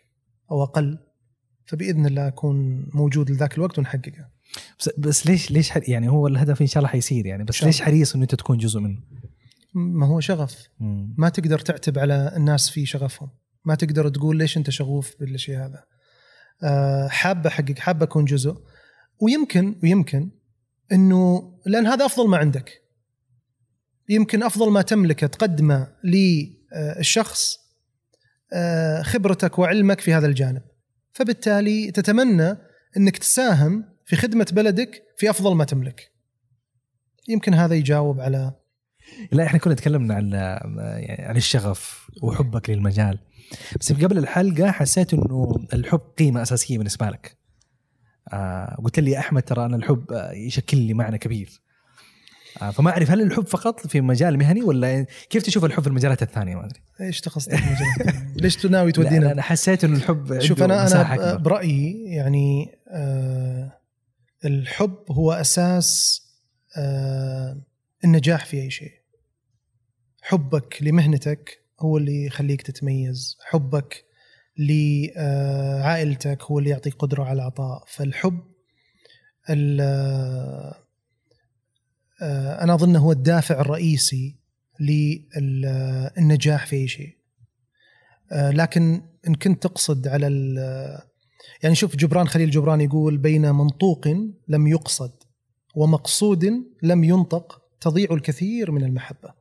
أو أقل فبإذن الله أكون موجود لذاك الوقت ونحققه. بس, بس ليش ليش يعني هو الهدف إن شاء الله حيصير يعني بس ليش. حريص إنه أنت تكون جزء منه؟ ما هو شغف مم. ما تقدر تعتب على الناس في شغفهم ما تقدر تقول ليش أنت شغوف بالشيء هذا آه، حاب أحقق حاب أكون جزء ويمكن ويمكن إنه لأن هذا أفضل ما عندك يمكن أفضل ما تملكه تقدمه للشخص آه، خبرتك وعلمك في هذا الجانب. فبالتالي تتمنى إنك تساهم في خدمة بلدك في أفضل ما تملك. يمكن هذا يجاوب على لا إحنا كنا تكلمنا عن يعني عن الشغف وحبك للمجال. بس قبل الحلقة حسيت إنه الحب قيمة أساسية بالنسبة لك. آه قلت لي يا أحمد ترى أنا الحب آه، يشكل لي معنى كبير. آه فما أعرف هل الحب فقط في مجال مهني ولا كيف تشوف الحب في المجالات الثانية؟ ما أدري. إيش بالمجال؟ ليش تناوي تودينا؟ أنا حسيت إنه الحب شوف أنا أنا. برأيي يعني آه الحب هو أساس آه النجاح في أي شيء. حبك لمهنتك هو اللي يخليك تتميز. حبك لعائلتك هو اللي يعطيك قدرة على العطاء. فالحب ال- آه، أنا أظن هو الدافع الرئيسي للنجاح في أي شيء آه، لكن إن كنت تقصد على يعني شوف جبران خليل جبران يقول بين منطوق لم يقصد ومقصود لم ينطق تضيع الكثير من المحبة.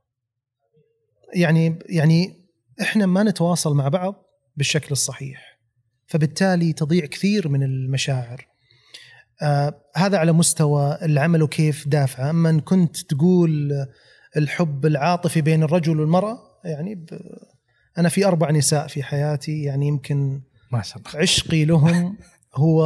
يعني يعني إحنا ما نتواصل مع بعض بالشكل الصحيح. فبالتالي تضيع كثير من المشاعر. آه هذا على مستوى العمل وكيف دافعه، أما إن كنت تقول الحب العاطفي بين الرجل والمرأة يعني ب... أنا في أربع نساء في حياتي يعني يمكن ما شاء الله. عشقي لهم هو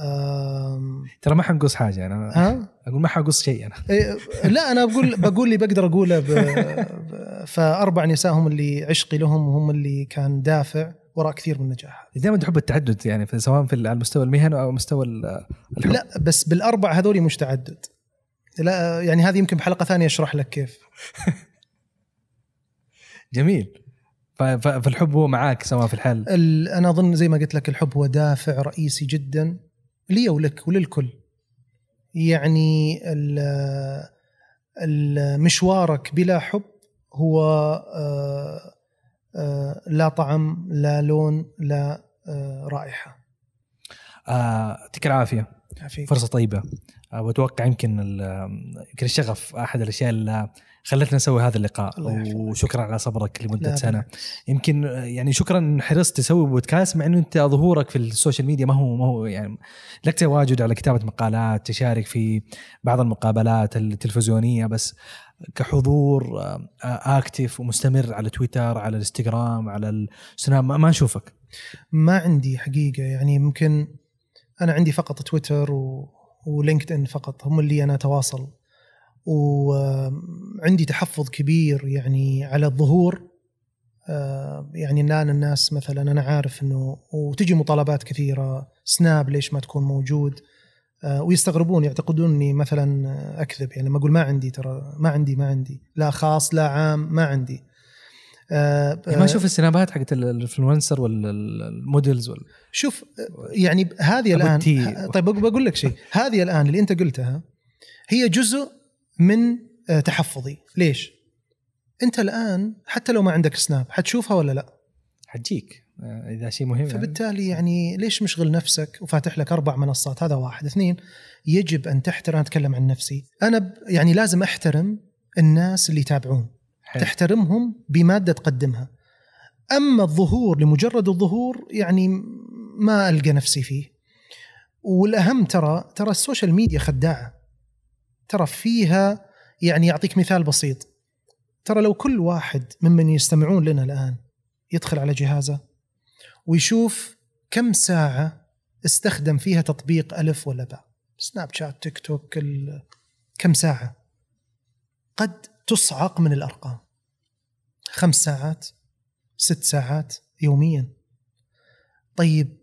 آم، ترى ما حنقص حاجة أنا. ها؟ أقول ما حقص شيء أنا. إيه، لا أنا بقول بقول اللي بقدر أقوله ب... ب- فأربع نساء هم اللي عشقي لهم وهم اللي كان دافع. وراء كثير من النجاح. دائما تحب التعدد يعني سواء في على المستوى المهني أو مستوى ال- الحب. لا بس بالأربع هذول مش تعدد. لا يعني هذه يمكن بحلقة ثانية أشرح لك كيف. [laughs] جميل. فالحب هو معاك سواء في الحل ال- أنا أظن زي ما قلت لك الحب هو دافع رئيسي جدا لي ولك وللكل. يعني ال- ال- مشوارك بلا حب هو آه، لا طعم لا لون لا آه، رائحة. آه، يعطيك العافية. عافيك. فرصة طيبة. آه، وأتوقع يمكن يمكن الشغف أحد الأشياء اللي خلتنا نسوي هذا اللقاء. وشكرا على صبرك لمدة سنة. يمكن يعني شكرا حرصت تسوي بودكاست مع إنه أنت ظهورك في ال social media ما هو ما هو يعني لك تواجد على كتابة مقالات تشارك في بعض المقابلات التلفزيونية بس كحضور آه، آه، active ومستمر على تويتر على الإنستغرام على السناب ما نشوفك ما عندي حقيقة يعني يمكن أنا عندي فقط تويتر و... و LinkedIn فقط هم اللي أنا أتواصل وعندي تحفظ كبير يعني على الظهور. آه، يعني الآن الناس مثلا أنا عارف إنه وتجي مطالبات كثيرة سناب ليش ما تكون موجود؟ آه، ويستغربون يعتقدون اني مثلا أكذب يعني لما أقول ما عندي ترى ما عندي ما عندي. لا خاص لا عام ما عندي. آه، يعني ما أشوف السنابات حقت ال- ال influencer وال models وال... شوف يعني هذه الآن طيب بق- بقول لك شيء. هذه الآن اللي أنت قلتها هي جزء من آه، تحفظي. ليش؟ انت الآن حتى لو ما عندك سناب حتشوفها ولا لا؟ حتجيك آه، إذا شيء مهم. فبالتالي يعني ليش مشغل نفسك؟ وفاتح لك أربع منصات هذا واحد. اثنين يجب أن تحترم أنا أتكلم عن نفسي. أنا يعني لازم أحترم الناس اللي يتابعون. تحترمهم بمادة تقدمها. أما الظهور لمجرد الظهور يعني ما ألقى نفسي فيه. والأهم ترى ترى ال social media خداعة. ترى فيها يعني يعطيك مثال بسيط. ترى لو كل واحد ممن يستمعون لنا الآن يدخل على جهازه ويشوف كم ساعة استخدم فيها تطبيق ألف ولا باء. سناب شات تيك توك كم ساعة؟ قد تصعق من الأرقام. خمس ساعات ست ساعات يوميا. طيب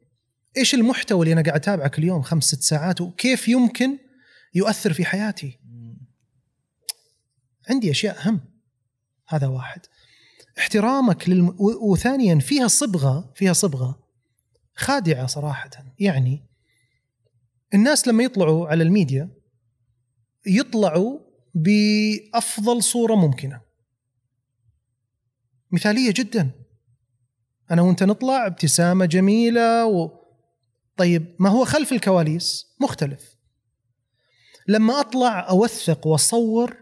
إيش المحتوى اللي أنا قاعد اتابعه كل يوم خمس ست ساعات؟ وكيف يمكن يؤثر في حياتي؟ عندي أشياء أهم. هذا واحد. احترامك للم... وثانيا فيها صبغة فيها صبغة خادعة صراحة. يعني الناس لما يطلعوا على الميديا يطلعوا بأفضل صورة ممكنة. مثالية جدا. أنا وأنت نطلع ابتسامة جميلة و... طيب ما هو خلف الكواليس؟ مختلف. لما أطلع أوثق وأصور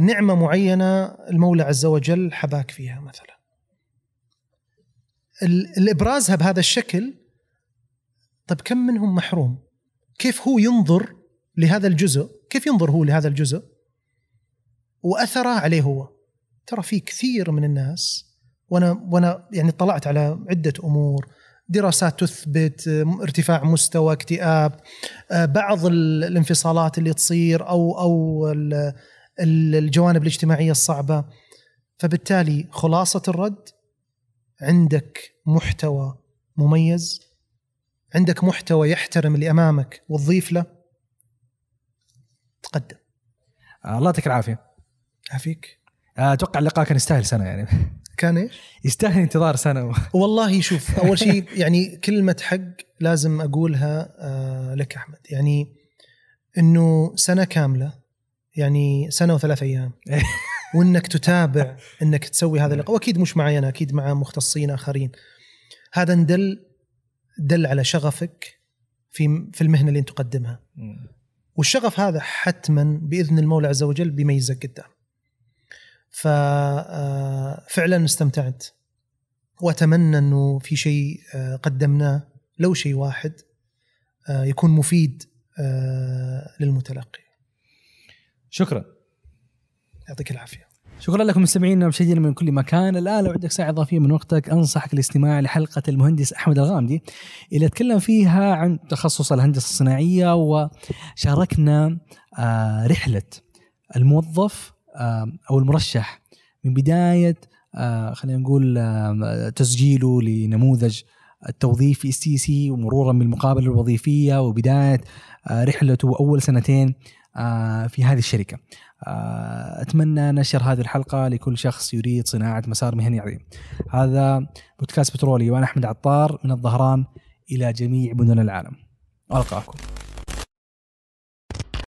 نعمة معينة المولى عز وجل حباك فيها مثلا. ال- الابرازها بهذا الشكل طيب كم منهم محروم؟ كيف هو ينظر لهذا الجزء؟ كيف ينظر هو لهذا الجزء؟ وأثره عليه هو. ترى في كثير من الناس وأنا وأنا يعني طلعت على عدة أمور. دراسات تثبت آه، ارتفاع مستوى اكتئاب آه، بعض ال- الانفصالات اللي تصير أو أو الجوانب الاجتماعية الصعبة. فبالتالي خلاصة الرد عندك محتوى مميز عندك محتوى يحترم اللي أمامك وتضيف له تقدم. آه، الله يعطيك العافية. عافيك. آه، أتوقع اللقاء كان يستاهل سنة يعني. [laughs] كان إيش؟ يستاهل انتظار سنة. والله شوف [laughs] أول شيء يعني كلمة حق لازم أقولها آه، لك أحمد. يعني إنه سنة كاملة يعني سنة وثلاث أيام. [laughs] وإنك تتابع إنك تسوي هذا اللقاء. وأكيد مش معي أنا أكيد مع مختصين آخرين. هذا دل دل على شغفك في في المهنة اللي أنت تقدمها. والشغف هذا حتما بإذن المولى عز وجل بيميزك قدام. ففعلا استمتعت. وأتمنى إنه في شيء آه، قدمناه لو شيء واحد آه، يكون مفيد آه، للمتلقي. شكرا. يعطيك العافية. شكرا لكم مستمعينا ومشاهدينا من كل مكان. الآن لو عندك ساعة إضافية من وقتك أنصحك الاستماع لحلقة المهندس أحمد الغامدي اللي أتكلم فيها عن تخصص الهندسة الصناعية وشاركنا آه، رحلة الموظف آه، أو المرشح من بداية آه، خلينا نقول تسجيله لنموذج التوظيف في CC ومرورا بالمقابلة الوظيفية وبداية رحلته اول سنتين في هذه الشركة. آه، أتمنى نشر هذه الحلقة لكل شخص يريد صناعة مسار مهني عظيم. هذا بودكاست بترولي وأنا أحمد عطار من الظهران إلى جميع مدن العالم. ألقاكم.